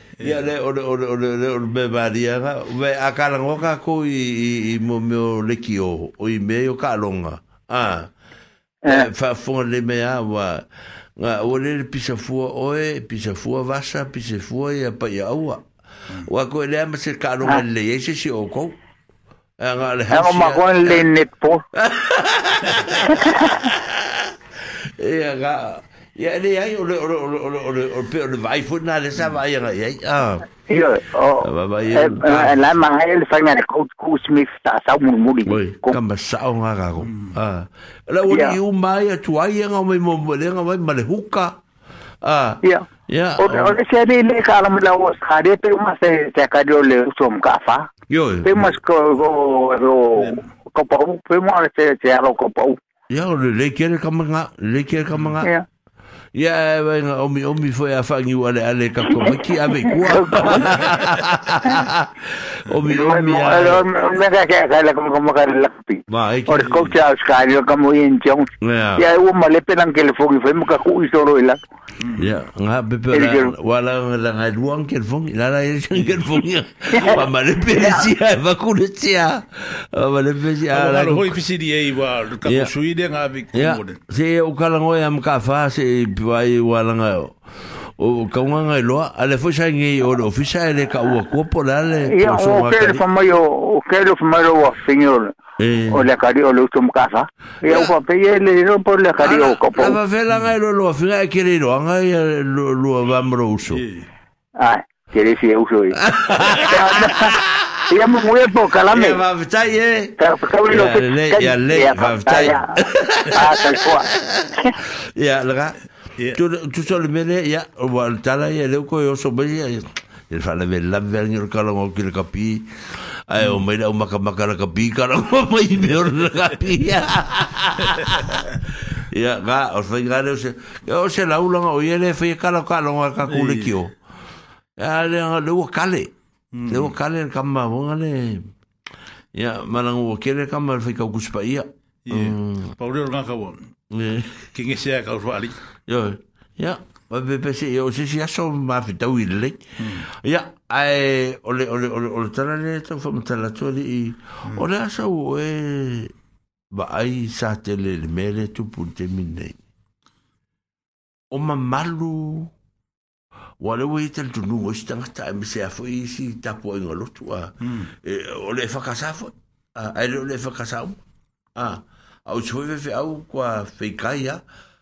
Yeah, le o le o le o le o le me varia ga ve a kalango ka ko i i mo me o le ki o o i me o kalonga ah eh. fa fon le me a wa nga o le pisa fua o e pisa fua vasa pisa fua ia pa ia wa mm. wa ko le ma se kalonga ah. le ye se si o ko nga le ha ma ko le net po ia ga Ya le ai o o o o pe o vai fu na le sa vai nga ai. Ah. Yo. Eh la ma hai le fai na le coach coach mi sta sa mu mu di. Ka ma sa o nga ga go. Ah. La o di u mai a tu ai nga mai mo le nga mai ma le huka. Ah. Ya. Ya. O le se le le ka la mi la o sa de pe ma se se ka de le som ka fa. Yo. Pe ma ko go ko pa pe ma se se ro ko pa. Ya o le le kere ka ma le kere ka ma. Ya ia e vai nga omi omi foi a whangi wale ale ka koma ki ave kua omi omi a me ka kia kai la kama kama kare lakpi ore kou cha au skani o kamo ien chong ia e uma lepe nang telefongi fai muka ku isoro ila ia nga pepe wala la ngai luang telefongi la la e chang telefongi wa ma lepe sia e vakune sia wa lepe sia la hoi fisiri e wa kakusui de nga avi kua se o kalangoe am ka fa se pi vai alanga o kaunga ngai loa ale foi sa ngai o lo fisa ele ka ua ko polale ya o ke le fama mai o o ke mai o lo señor o le cari o le tum kafa e o pe ele no por le cari o ko po la vela ngai lo lo fina ke le lo ngai lo lo va mro uso ah quiere si uso Ia [LAUGHS] Ya muy po kala me. Va a estar, eh. Ya le. Ya le va a estar. Ah, tal [LAUGHS] cual. Ya, la Tu solamente, ya, mele mm. [LAUGHS] [LAUGHS] ya o le ko yo so ya el e fala la o kala mo ki le kapi ai o mele o maka maka la kapi kala mo mai me o la kapi ya ga os fai o se se la ulanga o ia le fai kala kala o ka kule a ya le le o kale mm. le o kale ka ma bonga le ia o kele ka ma ka kuspa Yo. Ya. Ba be be se yo se ya so ma fi tau i le. Hmm. Ya. Ai ole ole ole ole tala le tau fa mata la tu ali. Hmm. Ole asa u e ba ai sa te le le mele tu pun te minne. O ma malu wa le wei tal tu nungo si tanga ta emi se a fo i si tapu a inga lotu a. Hmm. E, ole e fa kasa fo. Ai le ole e fa kasa u. Ah. Au chuwe fe au kwa fe kaya. Ah.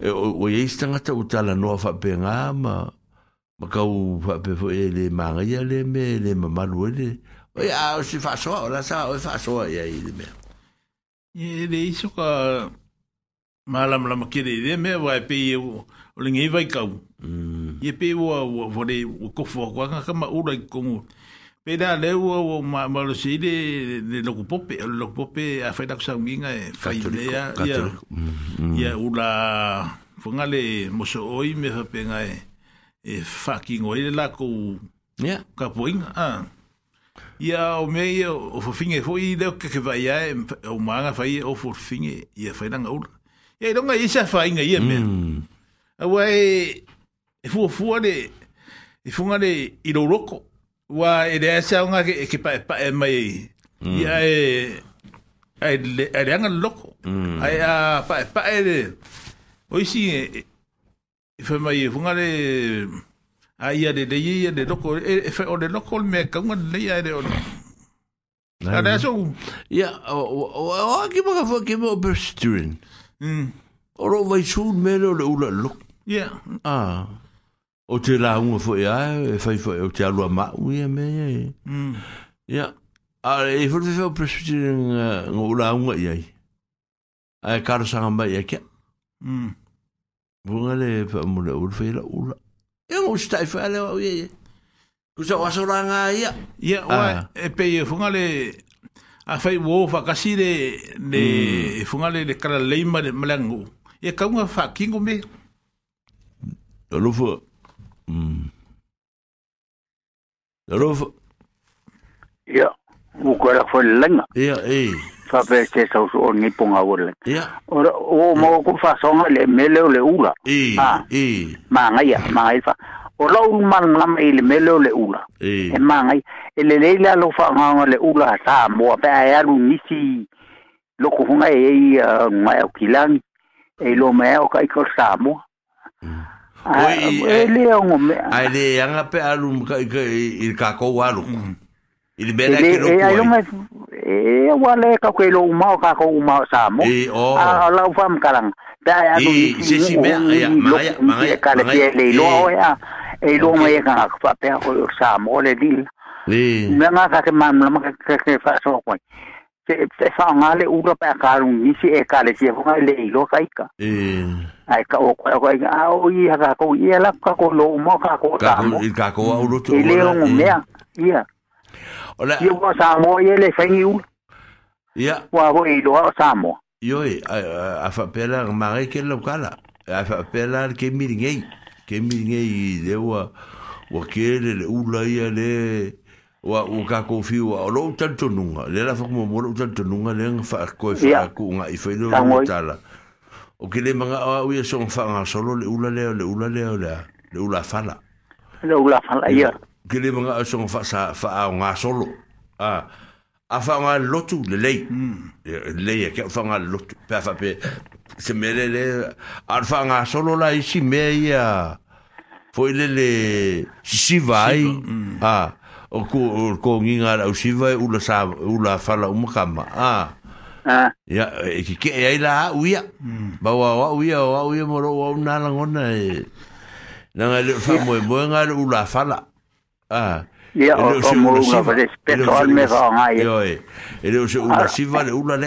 e o ye stanga ta utala no fa pe nga ma ma ka u fa pe fo e le ma ya le me e le ma ma lo e le o ya o si fa so la sa o fa so ya i le me e le iso ka ma la ma ki le le me wa e pe o o le ngi vai ka u ye mm. pe wo wo le ko fo kwa ka ma u la ko pe da le wo wo ma ma lo si de de lo ku pope lo ku pope a fe da sa minga e fa idea ya ya u la fonga le mo so oi me fa penga e e fucking oi e la ko ya ka poing a ya o me ye o fo finge fo i de ke ke va ya e, o ma nga fa i o fo finge ya fa nga u ya i donga i sa fa inga ya me mm. a wai e fo fo de e fonga le i lo roko Wa e rea se aunga ke, ke pa e pa e mai. Mm. Ia e... Ai le, ai le anga loko. Mm. Ai a pa e pa e le... Oisi e, e... E whai mai e funga le... A ia le le ia le loko. E, e whai o le loko le mea kaunga le ia e le o le... A rea so... Ia, o a ki maka fua ki mea o persturin. Mm. O ro vai sūn mea le o loko. Ia. Ah. o te la unga fo ia e fai fo o te alua ma u ia me mm. e uh, mm. ia ia a e fur te fo presbiteri nga nga ula unga ia a e kara sanga mai ia kia vunga le fa mula ula fai la ula e ngu si tai fai lewa ia ia kusa o asura nga ia ia ua e pe ia funga le a fai wo fa kasi le le funga mm. le le kara leima le malangu ia kaunga fa kingu me Lofa, Mm. Rofa? Ia, mukua rakwa lenga. Ia, ei. Fape se sau su o nipunga o lenga. Ia. Ora, o mo ku fa songa le meleo le ula. Ii, e, ii. E. Maa ia, maa ia fa. O la ulu malam e le meleo le ula. Ii. E maa ngai. E le leila lo fa nganga le ula ha saa moa. Pea e alu nisi loko hunga e ei ngai au kilangi. E lo mea o kai kor saa moa. Ii. Mm. Aile yanga pe aloum Il kakou aloum Il bela ke louk woy E wale e kakou iloum A la oufam kalang E se si mwen aya Mwen aya E loum aya A pe akou iloum Mwen aya se man mwen A la oufam kalang se se fanga le ura pa karung ni e si e kale si ko le ilo kai ka e ai ka o ko ai a o i ha ko i la ka ko lo mo ka ko ta mo ka ko au lo tu le o e. me ia ola i wa sa mo ye le fai u ia wa ko i lo sa mo yo e a fa pela mare ke lo kala a fa pela ke miringei ke miringei de wa wa ke le ula ia le wa u ka ko fi wa lo tan to nunga le la fok mo mo tan to nunga le fa ko fa ku nga i fe lo tala o ke le manga o ye son fa nga solo le ula le le ula le le le ula fala le ula fala ya ke le manga so fa sa fa nga solo a a fa nga lotu le hmm. le le ya ke fa nga lotu pa fa pe se mele le al fa nga solo la isi me ya foi le le si vai hmm. a o ko ko nginga la usiva e u la sa u la fala u makama ah ya e ki ke ai la uia hmm. ba wa wa uia wa uia mo ro wa na la ngona e na nga le fa mo mo nga u la fala ah Ya, e o mo nga pa respeto me va nga ye. Yo, ele o se una siva le una le.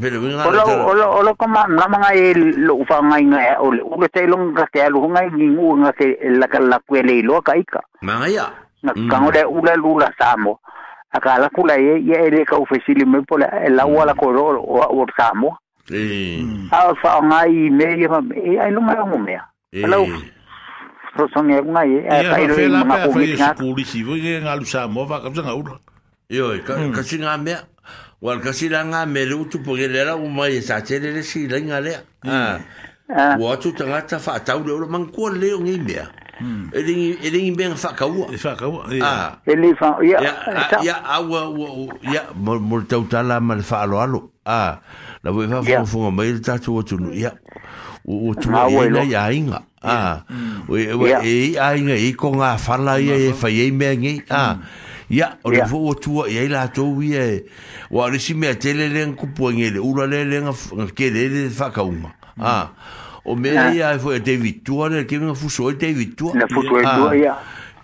Pero ah. nga le. Olo olo olo koma nga mga e lo fa nga nga o le u le te lo nga te lo nga ngi nga te la ka la kwele lo ka ika. Manga ya. na mm. kango de ula lula samo aka la kula ye ye ere ka ofisili me pole e la wala mm. ko ro o o samo eh ha mm. fa ngai me ye ha e ai no ma ngo me ya hello so so ngai ngai e, e, e ka ire ma ko ngi ka kuli si vo ye ngalu samo va ka tsanga ura yo e ka mm. ka si nga me wa ka si la nga me lu tu pore le la u ma ye sa tele le si la ngale ah, ah. wa tu tanga ta fa ta u le man ko le ngi me ah Ele bem facaua. E facaua. E e ah. Ele fa. Ya. Ya awa wo. Ya multa utala mal fa alo Ah. Na vou fa fo fo mai ta tu tu. Ya. O tu ai na ya inga. Ah. Oi, oi, e ai nga e con a fala e e fa e me nge. Ah. Ya, o le vo tu e ai la tu e. O ari si me tele len cupo en ele. Ura le len ke le fa ka uma. Ah. o me ia foi David Tua le ke me fuso David Tua na fuso Tua ya.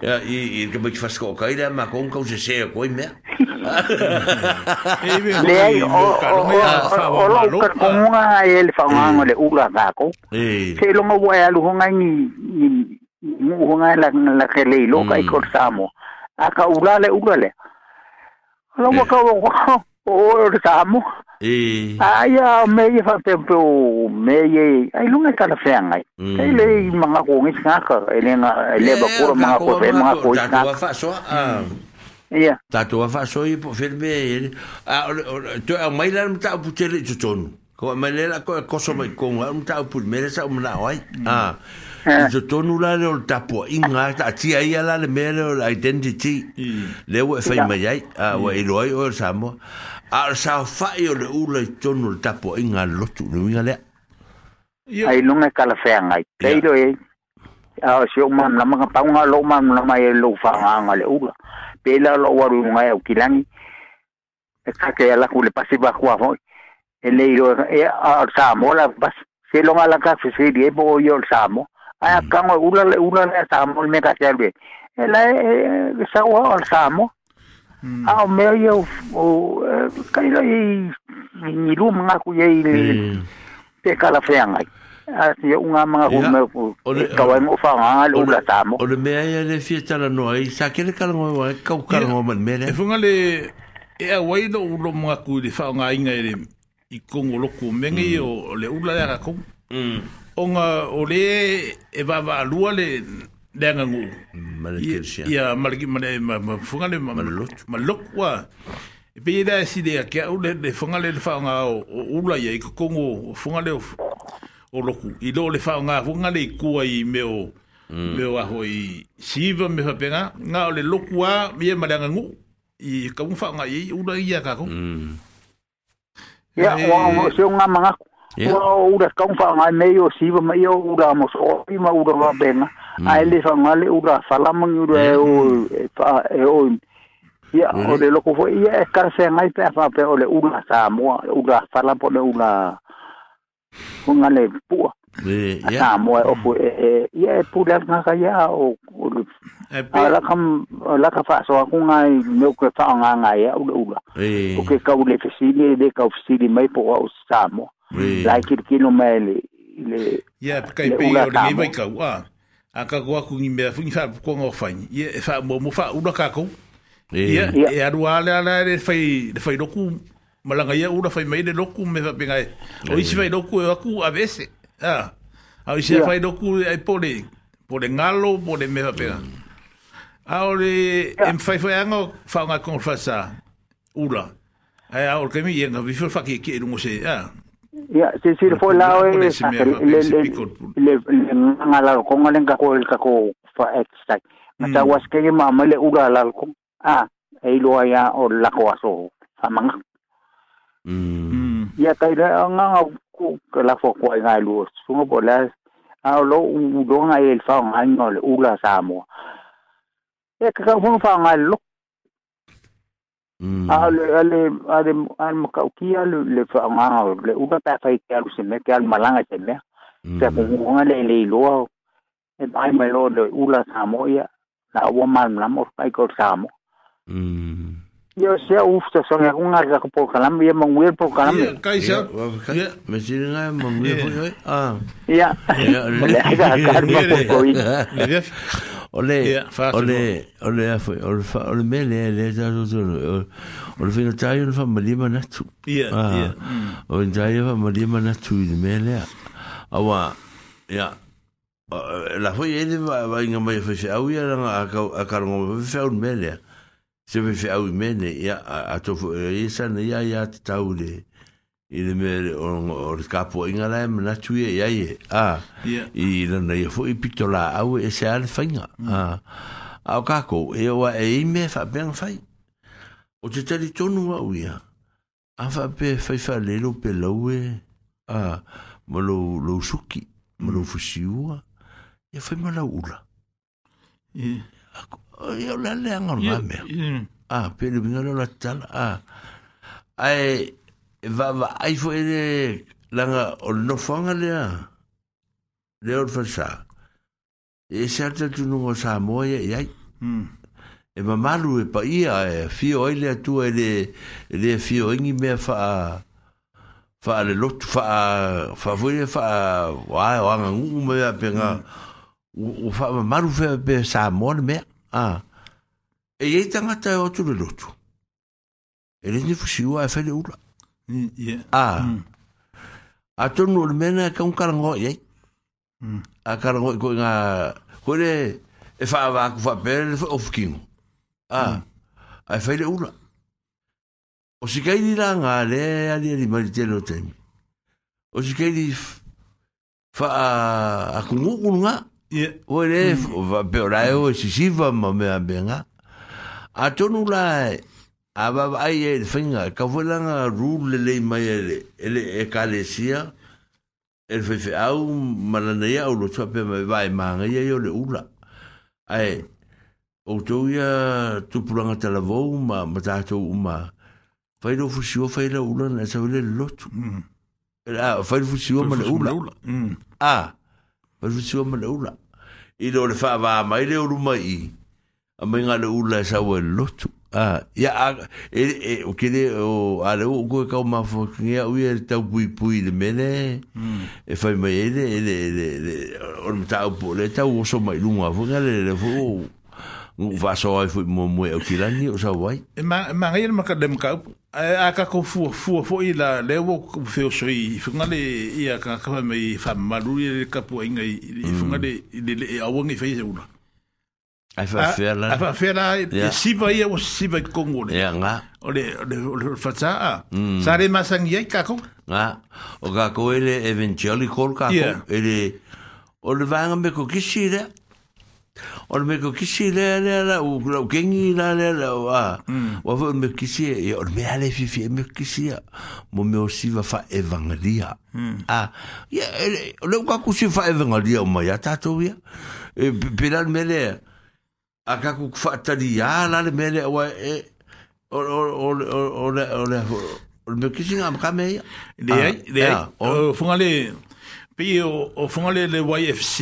Ya, i ke me fas ko kai le ma kon ko se se ko me le ai o o o o ka konga ele fa ngango le ula ka ko se lo mo wa lu honga ni mu honga la la ke le lo kai ko samo aka ula le ula le lo ka o o samo aia e o mea ia faatempe o mea i ai luga e kalafeagai ai mm. le i magakoga isigaka elega e elebakura magakoe magako e isigakaasoa mm. ia tatou afaasoa ia po fele me toe au mai lale matauputeele i totonu koa mai lela koe koso mai koga ale mataupule mele sau manao ai mm. i totonu lale o le tapuaʻiga taatia ia lale mea le o le identity le ua e fai mai ai ua iloai oe le samoa Al sa fai o le ula i tonu le tapo inga lotu le winga lea ai lunga e kala fea ngai teiro e a si o mam la manga lo mam la mai e lo fa nga le ula pela lo waru ngai o e, e ala ku pasi ba kwa ho e leiro e a sa mo la bas se lo ngala ka fe se di e bo yo sa mo a hmm. ka le me la e sa o ao mea ia o, o eh, kaila i ni ru mga ku ia i mm. te kala whea Ati e unga mga hu me o kawai mo fa nga le O le mea ia le fiesta la noa i sa kele kala ngoi wai, kau kala ngoi man mene. E funga le e a wai e no ulo mga ku le fa nga inga ele i kongo loko mm. o le ula ya e ka kong. Mm. Onga o le e va va lua le lenga ngu mala kirsia ia mala ki mala ma funga le mala lot ma lok wa e pe da si de ke au le funga le fa nga o ula ia ko kongo funga le o loku i lo le fa nga funga le ku ai me meo, me o mm. ho i siva me fa penga nga o le loku wa me mala nga ngu i ka un fa nga i ula ia ka ko ia mm. eh. o se nga manga o ura ka un fa nga me o siva me o ura mo so i ma ura va benga Mm. ae le ngale ura falamagi ura e mm. o e, e o ia mm. o le loko foi ia e ngai karaseagai pea faapea o le ula samoa ula fala po le ula ogale pua samoa e ya e, e ia nga ka ya o kam la ka fa so ku ngai alakam ku fa nga nga ya u ule ula o ke ka u le fesili le ka kau fesili mai po o sa oa'u samoa lai kilikino mai le le mai ula samoa a ka ko ku ngi me fu ngi fa ko ngo fa ni ye fa mo mo fa u da ka ko e ya e a rua la la de fa de fa do ku malanga ye u da fa me de do ku me fa pinga o isi fa do ku e ku a vese a a isi fa do ku e pole pole ngalo pole me fa pinga a o le em fa fa ngo fa nga ko fa sa u da a o e ke mi ye ngo vi fa ki ki e lu mo se a Ya, si si fo la o le le le le la ko ngale ka ko ka ko fa exact. Mata was ke mm. ma male uga la ko. Ah, e lo ya o la ko aso. Amang. Mm. Ya kai ya, la nga ko ka la fo ko nga lu. Sungo bo la a ah, lo u do nga el fa nga uga sa mo. E ka ka fa nga lo Mm. a ah, le ale ah, ale ah, al makaukia le le fanga le uga pa fai ka se me ka malanga se me se ko nga le le lo e bai me lo le ula samo ya la o mal na mo fai ko samo yo mm. se uf se son nga ga ko kalam ye mang wir po kalam ye kai sa me si nga mang wir po ah ya ya ka ka po ko [LAUGHS] ole ole ole fa ole fa ole me le le za zo zo ole fino tai un fa mali ma natu ya ya un tai fa mali ma natu i me le awa ya e, la foi ele va va inga mai fa fa au ya la ka ka ngo fa fa un me le se fa fa au me ne ya a to fo e sa ne ya ya tau le i le me le o le kapo inga lai mana tuia e e. i aie a i lana e ia fuu i pito la au e se ale fainga mm. a o kako e oa e i me fa beang fai o te tari tonu a uia a fa pe fai fa lelo pe laue a ma lo lo suki ma lo mm. fusiua ia fai ma la ula ia o la le angon ma mea a pe le bingare la tala a va va ai fo ele langa o no fanga le a le o fasa e certa tu no sa moia e ai e ma malu e pa ia e fio oi lea tua e le le fio ingi me fa fa le lotu fa fa vo voile fa wa o anga ngu mea penga o fa malu fe pe sa mo le me a e ye tanga ta o tu le lotu e le ni fusiua e fele ula Mm, yeah. Ah. Mm. A tonu o mena ka un karango ye. Mm. A karango ko nga e ko le e fa va ku fa per of king. Ah. Mm. Ai fele una. O si kai dira nga le ali ali maritelo tem. O si kai di fa a, a kungu kunga. Yeah. Mm. O le mm. va per ai o si si va ma me a benga. A tonu lai. Awa wa ai e le whainga, ka whilanga rūl le lei mai e le e ka le sia, e le whaife au malana ia au lo tuape mai wai maanga ia le ula. Ai, o tau ia tupuranga tala vau ma ma tātou uma, whai rofu siwa whai la ula na sawe le lotu. Whai rofu siwa ma le ula. Mm. A, whai rofu siwa ma le ula. I lo le wha wa mai le uruma i, a mai ngā le ula e sawe le lotu. Mm. Ah, ya ah, e e o que de o ara o que ka uma foquinha o ia tá pui pui de mele. Mm. E foi mai ele ele ele e o tá o pole tá o so mai lunga foi ele ele foi o vaso aí foi mo mo e o que lá ni o sao vai. E ma ma ia no mercado de mercado. Ai a ka ko fu fu fu i la le wo ku feo so i funga le ia ka ka me fa malu i le ka pu inga i funga le le a wangi fe i se ula. Ai fa fela. Ai fa fela e siva ia o siva i kongo le. Ia nga. O le o le o le fatsa. Sa re masangi ai kako. Nga. O kako ele evangelical kako. Ele o le vanga me ko kisi le. O le me ko kisi le le la o u kengi la le la wa. Wa fo me kisi e o me ale fi me kisi mo me o siva fa evangelia. Ah. Ia le o kako si fa evangelia o ma ya tato ia. E pe la mele. a ka ku fa ta di ya la le mele wa e o o o o o ah, o o me kisi nga ka me de de o funga le pi o o funga le le YFC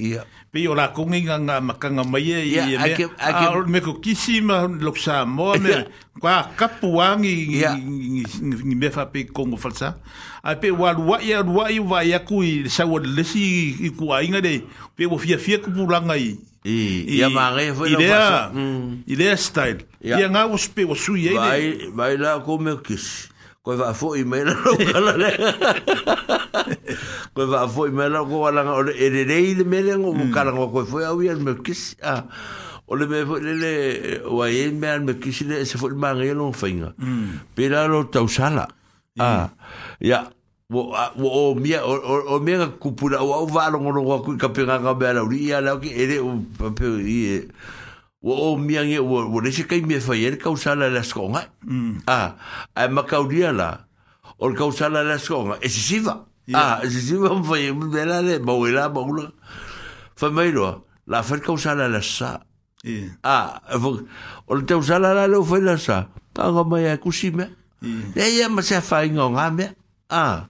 ya pi o la ku nga nga ma ka nga mai e ya a ah, me ko kisi ma lo sa mo me kwa ka puang i ni me fa pe kongo falsa a ah, pe wa lu wa ya lu wa ya ku i sa wa le si i ku ai nga de pe wo fia fia ku pulanga i I a mare foi I lea I lea style I a ngā uspe o sui e Vai Vai la ko me kisi Koe wha fo i mei lau kala le [LAUGHS] Koe wha fo i mei lau kala le Ole e re rei le mele ngō mō mm. kala ngō Koe foi au i me kisi A Ole me fo le le Wa e me an me kisi le Se fo i mare e lo fainga mm. Pe la lo tau sala mm. A Ya wo o mia o o mia kupula o o valo mo no ku kapenga ga bela uri ya la ke ele o pape i e, wo o mia ye wo wo le sikai mia fa yer causa la la skonga mm. a a ma kaudia la o causa la la skonga e si siva a e si siva e mo fa yer bela le ma wela ma ula fa meiro la fa causa la la sa a o te causa la la lo fa la sa pa ga mai ku si me Ya ya ma se fa ngonga me. Ah.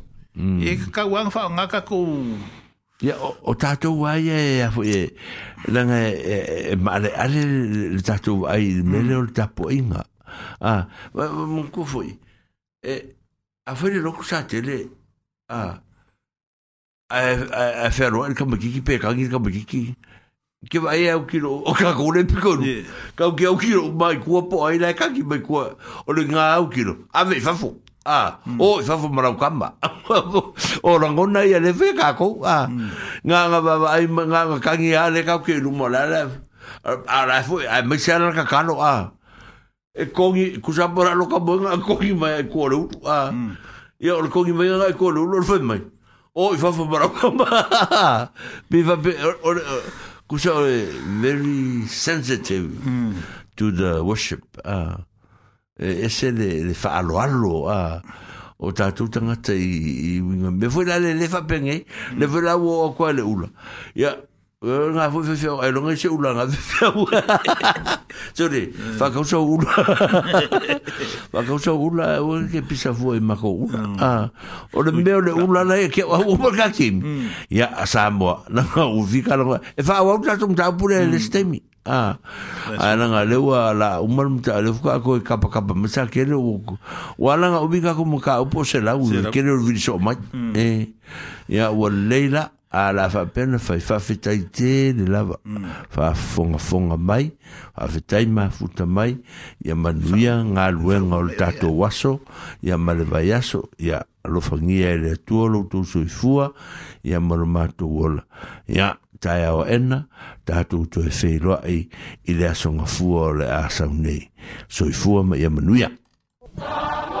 Mm. E ka wang fa nga ka ku. Ya o, o tato wai e a fo e langa e, e, e ma le ale le tato wai mm. me o le tapo inga. Ah, ma, ma, ma ku e a fo le loku sa tele a a a fer wan ka makiki pe ka ngi ka makiki. Ke vai e au kiro o ka ko le piko. Ka ki au kilo mai ku po ai la ka ki mai ku o le nga au kilo. A ve fa Ah, mm. o fa fa mara kamba. o rangona ia le veka ko. Ah. Mm. Nga nga ba ai nga nga kangi ia le ka ke lu mola le. Ara fo ai me sala ka kalo ah. E kongi kusa mora lo ka bo nga kongi mai ko lu. Ah. Ia o kongi mai nga ko lu lo fa mai. O fa fa mara kamba. Bi fa kusa very sensitive ừ. to the worship. Ah. ese e de de falo alo a o ta tu tanga te i i me fue la le fa pengue le foi la wo ko le ula ya nga foi foi foi e longe se ula nga [LAUGHS] sorry fa ko so ula fa ko so ula e, o ke pisa foi ma ko ula a o le me le ula la e, ke hmm. o o [LAUGHS] ka kim ya sa mo na u fi ka e fa wa ta tu ta pure le stemi aa ah. alagale ua la uma lmataaleaako kapakapa ma sakeleua hmm. eh. alagauikakmakaupuaeualealafaapenafai faafetai telelava hmm. faafogafoga mi aftai mafuta mai ia manuia galuega o le tatou aso ia male aeaso ia alofagia ele atua loutou soifua ia ma lo matou ola tae ao ena, tātou toi whēloa i, i lea songa fua o le asa unei. Soifua ma ia manuia. Tama!